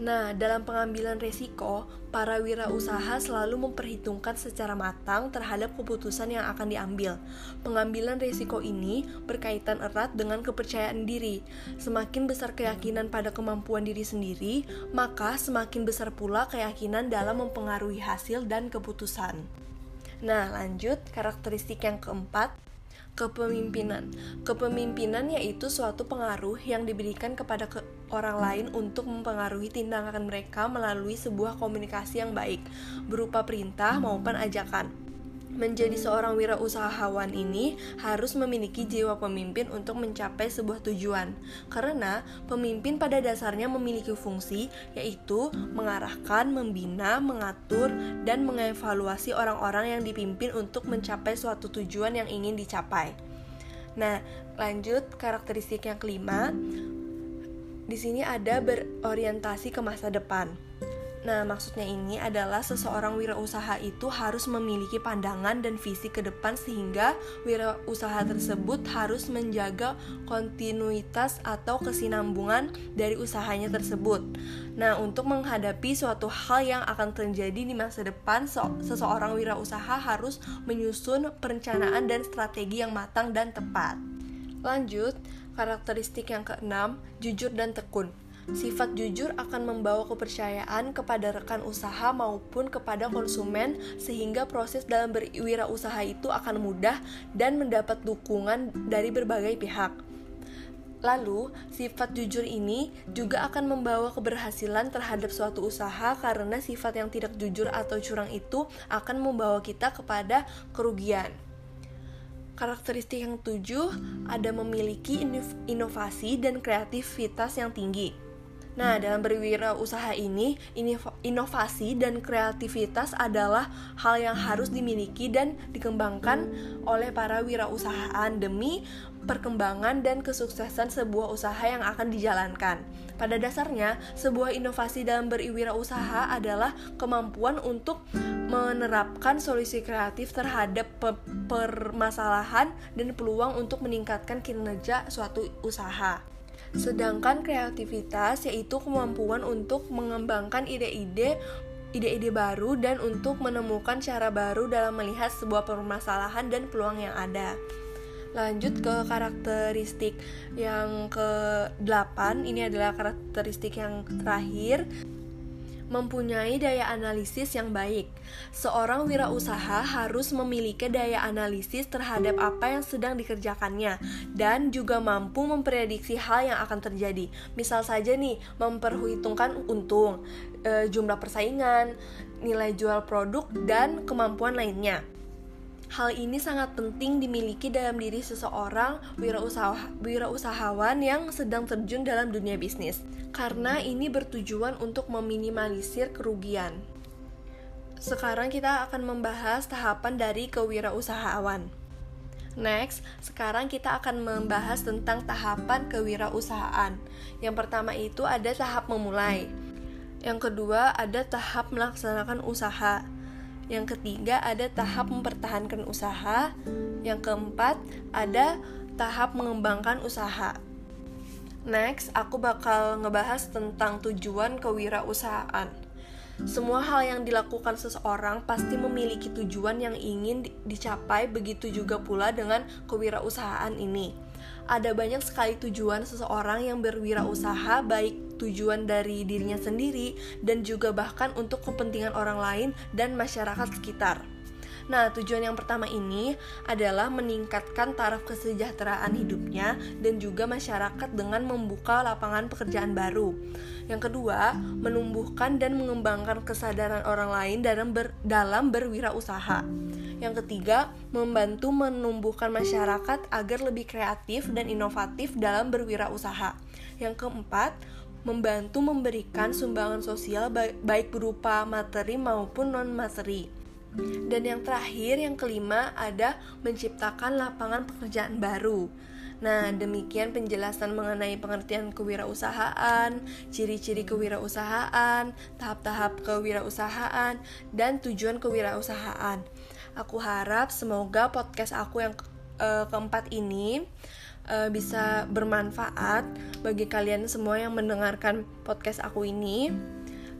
Nah, dalam pengambilan resiko, para wirausaha selalu memperhitungkan secara matang terhadap keputusan yang akan diambil. Pengambilan resiko ini berkaitan erat dengan kepercayaan diri. Semakin besar keyakinan pada kemampuan diri sendiri, maka semakin besar pula keyakinan dalam mempengaruhi hasil dan keputusan. Nah, lanjut karakteristik yang keempat, kepemimpinan. Kepemimpinan yaitu suatu pengaruh yang diberikan kepada ke orang lain untuk mempengaruhi tindakan mereka melalui sebuah komunikasi yang baik, berupa perintah maupun ajakan. Menjadi seorang wirausahawan ini harus memiliki jiwa pemimpin untuk mencapai sebuah tujuan, karena pemimpin pada dasarnya memiliki fungsi yaitu mengarahkan, membina, mengatur, dan mengevaluasi orang-orang yang dipimpin untuk mencapai suatu tujuan yang ingin dicapai. Nah, lanjut karakteristik yang kelima. Di sini ada berorientasi ke masa depan. Nah, maksudnya ini adalah seseorang wirausaha itu harus memiliki pandangan dan visi ke depan sehingga wirausaha tersebut harus menjaga kontinuitas atau kesinambungan dari usahanya tersebut. Nah, untuk menghadapi suatu hal yang akan terjadi di masa depan, seseorang wirausaha harus menyusun perencanaan dan strategi yang matang dan tepat. Lanjut, Karakteristik yang keenam, jujur dan tekun. Sifat jujur akan membawa kepercayaan kepada rekan usaha maupun kepada konsumen sehingga proses dalam berwirausaha itu akan mudah dan mendapat dukungan dari berbagai pihak. Lalu, sifat jujur ini juga akan membawa keberhasilan terhadap suatu usaha karena sifat yang tidak jujur atau curang itu akan membawa kita kepada kerugian. Karakteristik yang tujuh ada memiliki inovasi dan kreativitas yang tinggi. Nah, dalam berwirausaha ini, inovasi dan kreativitas adalah hal yang harus dimiliki dan dikembangkan oleh para wirausahaan demi perkembangan dan kesuksesan sebuah usaha yang akan dijalankan. Pada dasarnya, sebuah inovasi dalam berwirausaha adalah kemampuan untuk menerapkan solusi kreatif terhadap permasalahan dan peluang untuk meningkatkan kinerja suatu usaha. Sedangkan kreativitas yaitu kemampuan untuk mengembangkan ide-ide ide-ide baru dan untuk menemukan cara baru dalam melihat sebuah permasalahan dan peluang yang ada. Lanjut ke karakteristik yang ke-8, ini adalah karakteristik yang terakhir mempunyai daya analisis yang baik. Seorang wirausaha harus memiliki daya analisis terhadap apa yang sedang dikerjakannya dan juga mampu memprediksi hal yang akan terjadi. Misal saja nih, memperhitungkan untung, e, jumlah persaingan, nilai jual produk dan kemampuan lainnya. Hal ini sangat penting dimiliki dalam diri seseorang wirausaha, wirausahawan yang sedang terjun dalam dunia bisnis, karena ini bertujuan untuk meminimalisir kerugian. Sekarang kita akan membahas tahapan dari kewirausahaan. Next, sekarang kita akan membahas tentang tahapan kewirausahaan. Yang pertama itu ada tahap memulai. Yang kedua ada tahap melaksanakan usaha. Yang ketiga ada tahap mempertahankan usaha. Yang keempat ada tahap mengembangkan usaha. Next, aku bakal ngebahas tentang tujuan kewirausahaan. Semua hal yang dilakukan seseorang pasti memiliki tujuan yang ingin dicapai, begitu juga pula dengan kewirausahaan ini ada banyak sekali tujuan seseorang yang berwirausaha baik tujuan dari dirinya sendiri dan juga bahkan untuk kepentingan orang lain dan masyarakat sekitar. Nah, tujuan yang pertama ini adalah meningkatkan taraf kesejahteraan hidupnya dan juga masyarakat dengan membuka lapangan pekerjaan baru. Yang kedua, menumbuhkan dan mengembangkan kesadaran orang lain dalam ber, dalam berwirausaha. Yang ketiga, membantu menumbuhkan masyarakat agar lebih kreatif dan inovatif dalam berwirausaha. Yang keempat, membantu memberikan sumbangan sosial baik berupa materi maupun non-materi. Dan yang terakhir, yang kelima, ada menciptakan lapangan pekerjaan baru. Nah, demikian penjelasan mengenai pengertian kewirausahaan, ciri-ciri kewirausahaan, tahap-tahap kewirausahaan, dan tujuan kewirausahaan. Aku harap semoga podcast aku yang uh, keempat ini uh, bisa bermanfaat bagi kalian semua yang mendengarkan podcast aku ini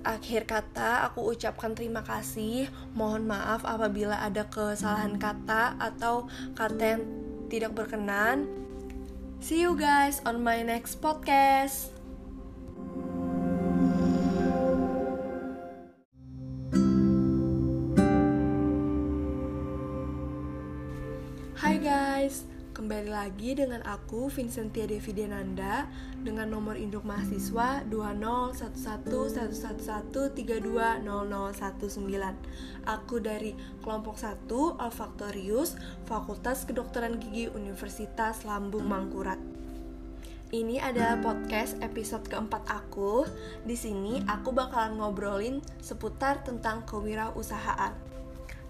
akhir kata aku ucapkan terima kasih. Mohon maaf apabila ada kesalahan kata atau kata yang tidak berkenan. See you guys on my next podcast. Hai guys, Kembali lagi dengan aku Vincentia Devi Denanda dengan nomor induk mahasiswa 2011111320019. Aku dari kelompok 1 Olfaktorius Fakultas Kedokteran Gigi Universitas Lambung Mangkurat. Ini adalah podcast episode keempat aku. Di sini aku bakalan ngobrolin seputar tentang kewirausahaan.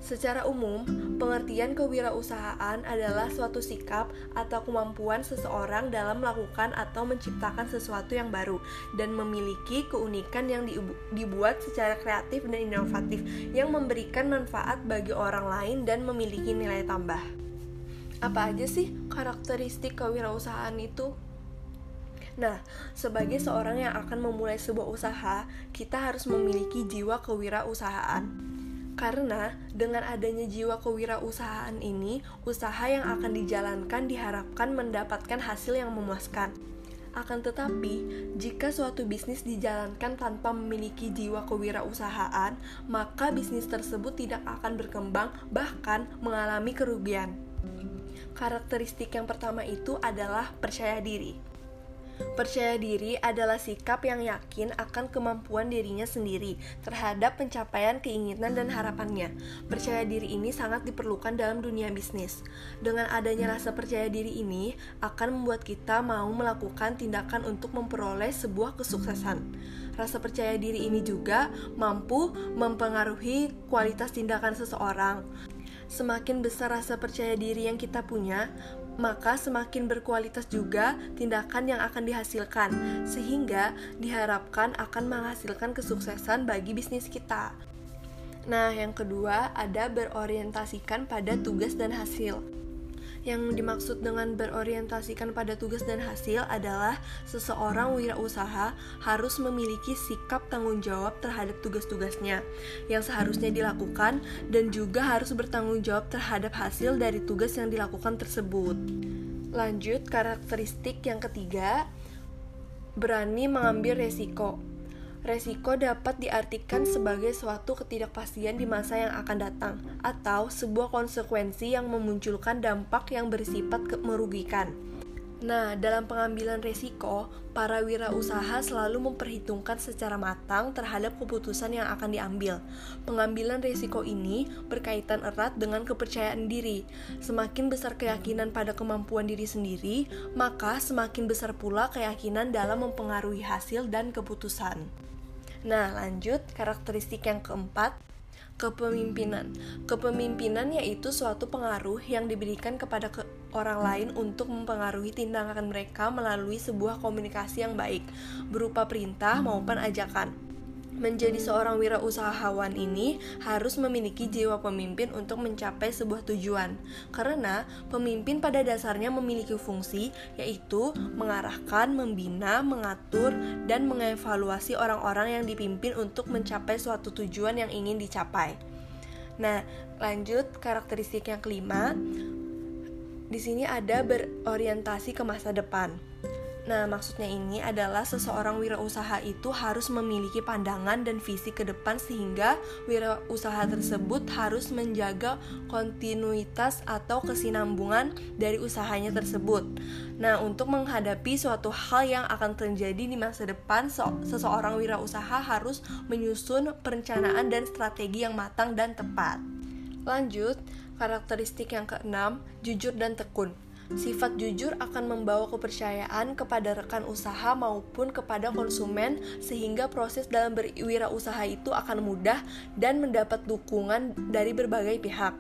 Secara umum, pengertian kewirausahaan adalah suatu sikap atau kemampuan seseorang dalam melakukan atau menciptakan sesuatu yang baru dan memiliki keunikan yang dibuat secara kreatif dan inovatif yang memberikan manfaat bagi orang lain dan memiliki nilai tambah. Apa aja sih karakteristik kewirausahaan itu? Nah, sebagai seorang yang akan memulai sebuah usaha, kita harus memiliki jiwa kewirausahaan Karena dengan adanya jiwa kewirausahaan ini, usaha yang akan dijalankan diharapkan mendapatkan hasil yang memuaskan. Akan tetapi, jika suatu bisnis dijalankan tanpa memiliki jiwa kewirausahaan, maka bisnis tersebut tidak akan berkembang, bahkan mengalami kerugian. Karakteristik yang pertama itu adalah percaya diri. Percaya diri adalah sikap yang yakin akan kemampuan dirinya sendiri terhadap pencapaian keinginan dan harapannya. Percaya diri ini sangat diperlukan dalam dunia bisnis. Dengan adanya rasa percaya diri ini akan membuat kita mau melakukan tindakan untuk memperoleh sebuah kesuksesan. Rasa percaya diri ini juga mampu mempengaruhi kualitas tindakan seseorang. Semakin besar rasa percaya diri yang kita punya, maka semakin berkualitas juga tindakan yang akan dihasilkan, sehingga diharapkan akan menghasilkan kesuksesan bagi bisnis kita. Nah, yang kedua ada berorientasikan pada tugas dan hasil. Yang dimaksud dengan berorientasikan pada tugas dan hasil adalah seseorang wirausaha harus memiliki sikap tanggung jawab terhadap tugas-tugasnya yang seharusnya dilakukan dan juga harus bertanggung jawab terhadap hasil dari tugas yang dilakukan tersebut. Lanjut, karakteristik yang ketiga, berani mengambil resiko. Resiko dapat diartikan sebagai suatu ketidakpastian di masa yang akan datang, atau sebuah konsekuensi yang memunculkan dampak yang bersifat merugikan. Nah, dalam pengambilan resiko, para wirausaha selalu memperhitungkan secara matang terhadap keputusan yang akan diambil. Pengambilan resiko ini berkaitan erat dengan kepercayaan diri. Semakin besar keyakinan pada kemampuan diri sendiri, maka semakin besar pula keyakinan dalam mempengaruhi hasil dan keputusan. Nah, lanjut karakteristik yang keempat, kepemimpinan. Kepemimpinan yaitu suatu pengaruh yang diberikan kepada ke orang lain untuk mempengaruhi tindakan mereka melalui sebuah komunikasi yang baik, berupa perintah maupun ajakan. Menjadi seorang wirausahawan ini harus memiliki jiwa pemimpin untuk mencapai sebuah tujuan, karena pemimpin pada dasarnya memiliki fungsi yaitu mengarahkan, membina, mengatur, dan mengevaluasi orang-orang yang dipimpin untuk mencapai suatu tujuan yang ingin dicapai. Nah, lanjut karakteristik yang kelima. Di sini ada berorientasi ke masa depan. Nah, maksudnya ini adalah seseorang wirausaha itu harus memiliki pandangan dan visi ke depan sehingga wirausaha tersebut harus menjaga kontinuitas atau kesinambungan dari usahanya tersebut. Nah, untuk menghadapi suatu hal yang akan terjadi di masa depan, seseorang wirausaha harus menyusun perencanaan dan strategi yang matang dan tepat. Lanjut, karakteristik yang keenam, jujur dan tekun. Sifat jujur akan membawa kepercayaan kepada rekan usaha maupun kepada konsumen sehingga proses dalam berwirausaha itu akan mudah dan mendapat dukungan dari berbagai pihak.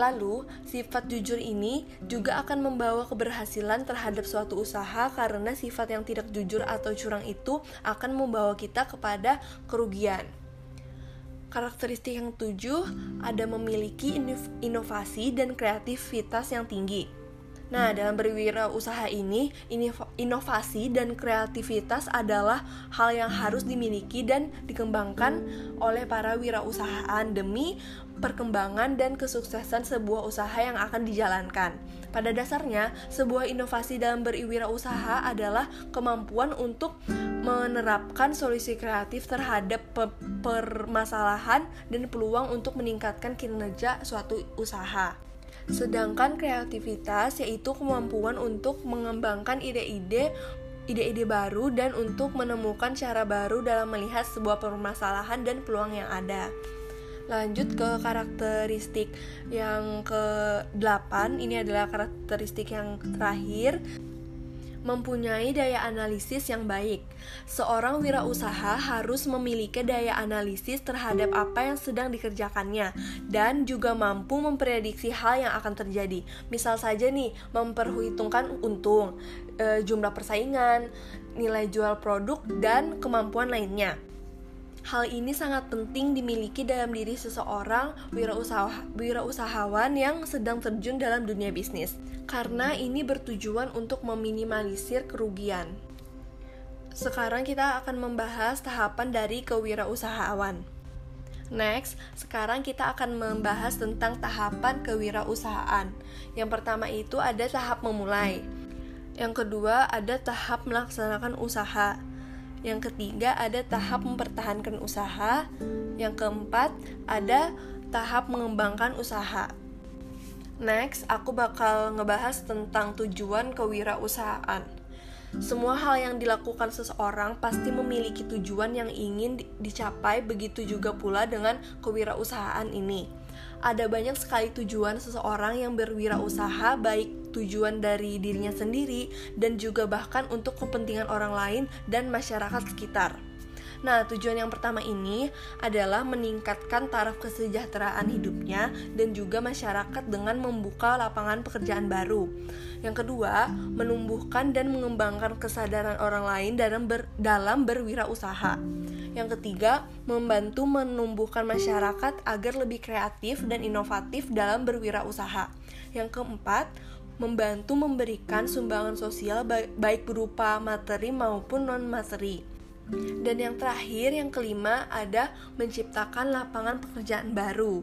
Lalu, sifat jujur ini juga akan membawa keberhasilan terhadap suatu usaha karena sifat yang tidak jujur atau curang itu akan membawa kita kepada kerugian. Karakteristik yang tujuh ada memiliki inovasi dan kreativitas yang tinggi. Nah, dalam berwirausaha ini, inovasi dan kreativitas adalah hal yang harus dimiliki dan dikembangkan oleh para wirausahaan demi perkembangan dan kesuksesan sebuah usaha yang akan dijalankan. Pada dasarnya, sebuah inovasi dalam berwirausaha adalah kemampuan untuk menerapkan solusi kreatif terhadap permasalahan dan peluang untuk meningkatkan kinerja suatu usaha. Sedangkan kreativitas yaitu kemampuan untuk mengembangkan ide-ide ide-ide baru dan untuk menemukan cara baru dalam melihat sebuah permasalahan dan peluang yang ada. Lanjut ke karakteristik yang ke-8, ini adalah karakteristik yang terakhir mempunyai daya analisis yang baik. Seorang wirausaha harus memiliki daya analisis terhadap apa yang sedang dikerjakannya dan juga mampu memprediksi hal yang akan terjadi. Misal saja nih, memperhitungkan untung, e, jumlah persaingan, nilai jual produk dan kemampuan lainnya. Hal ini sangat penting dimiliki dalam diri seseorang wirausaha, wirausahawan yang sedang terjun dalam dunia bisnis, karena ini bertujuan untuk meminimalisir kerugian. Sekarang kita akan membahas tahapan dari kewirausahaan. Next, sekarang kita akan membahas tentang tahapan kewirausahaan. Yang pertama itu ada tahap memulai. Yang kedua ada tahap melaksanakan usaha. Yang ketiga ada tahap mempertahankan usaha. Yang keempat ada tahap mengembangkan usaha. Next, aku bakal ngebahas tentang tujuan kewirausahaan. Semua hal yang dilakukan seseorang pasti memiliki tujuan yang ingin dicapai, begitu juga pula dengan kewirausahaan ini. Ada banyak sekali tujuan seseorang yang berwirausaha, baik tujuan dari dirinya sendiri dan juga bahkan untuk kepentingan orang lain dan masyarakat sekitar. Nah, tujuan yang pertama ini adalah meningkatkan taraf kesejahteraan hidupnya dan juga masyarakat dengan membuka lapangan pekerjaan baru. Yang kedua, menumbuhkan dan mengembangkan kesadaran orang lain dalam ber, dalam berwirausaha. Yang ketiga, membantu menumbuhkan masyarakat agar lebih kreatif dan inovatif dalam berwirausaha. Yang keempat, membantu memberikan sumbangan sosial baik berupa materi maupun non-materi. Dan yang terakhir, yang kelima, ada menciptakan lapangan pekerjaan baru.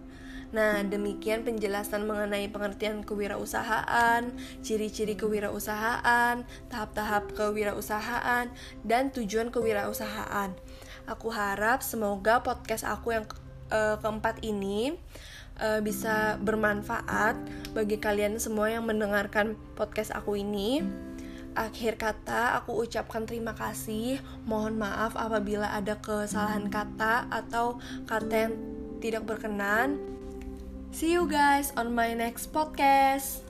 Nah, demikian penjelasan mengenai pengertian kewirausahaan, ciri-ciri kewirausahaan, tahap-tahap kewirausahaan, dan tujuan kewirausahaan. Aku harap semoga podcast aku yang ke uh, keempat ini uh, bisa bermanfaat bagi kalian semua yang mendengarkan podcast aku ini akhir kata aku ucapkan terima kasih. Mohon maaf apabila ada kesalahan kata atau kata yang tidak berkenan. See you guys on my next podcast.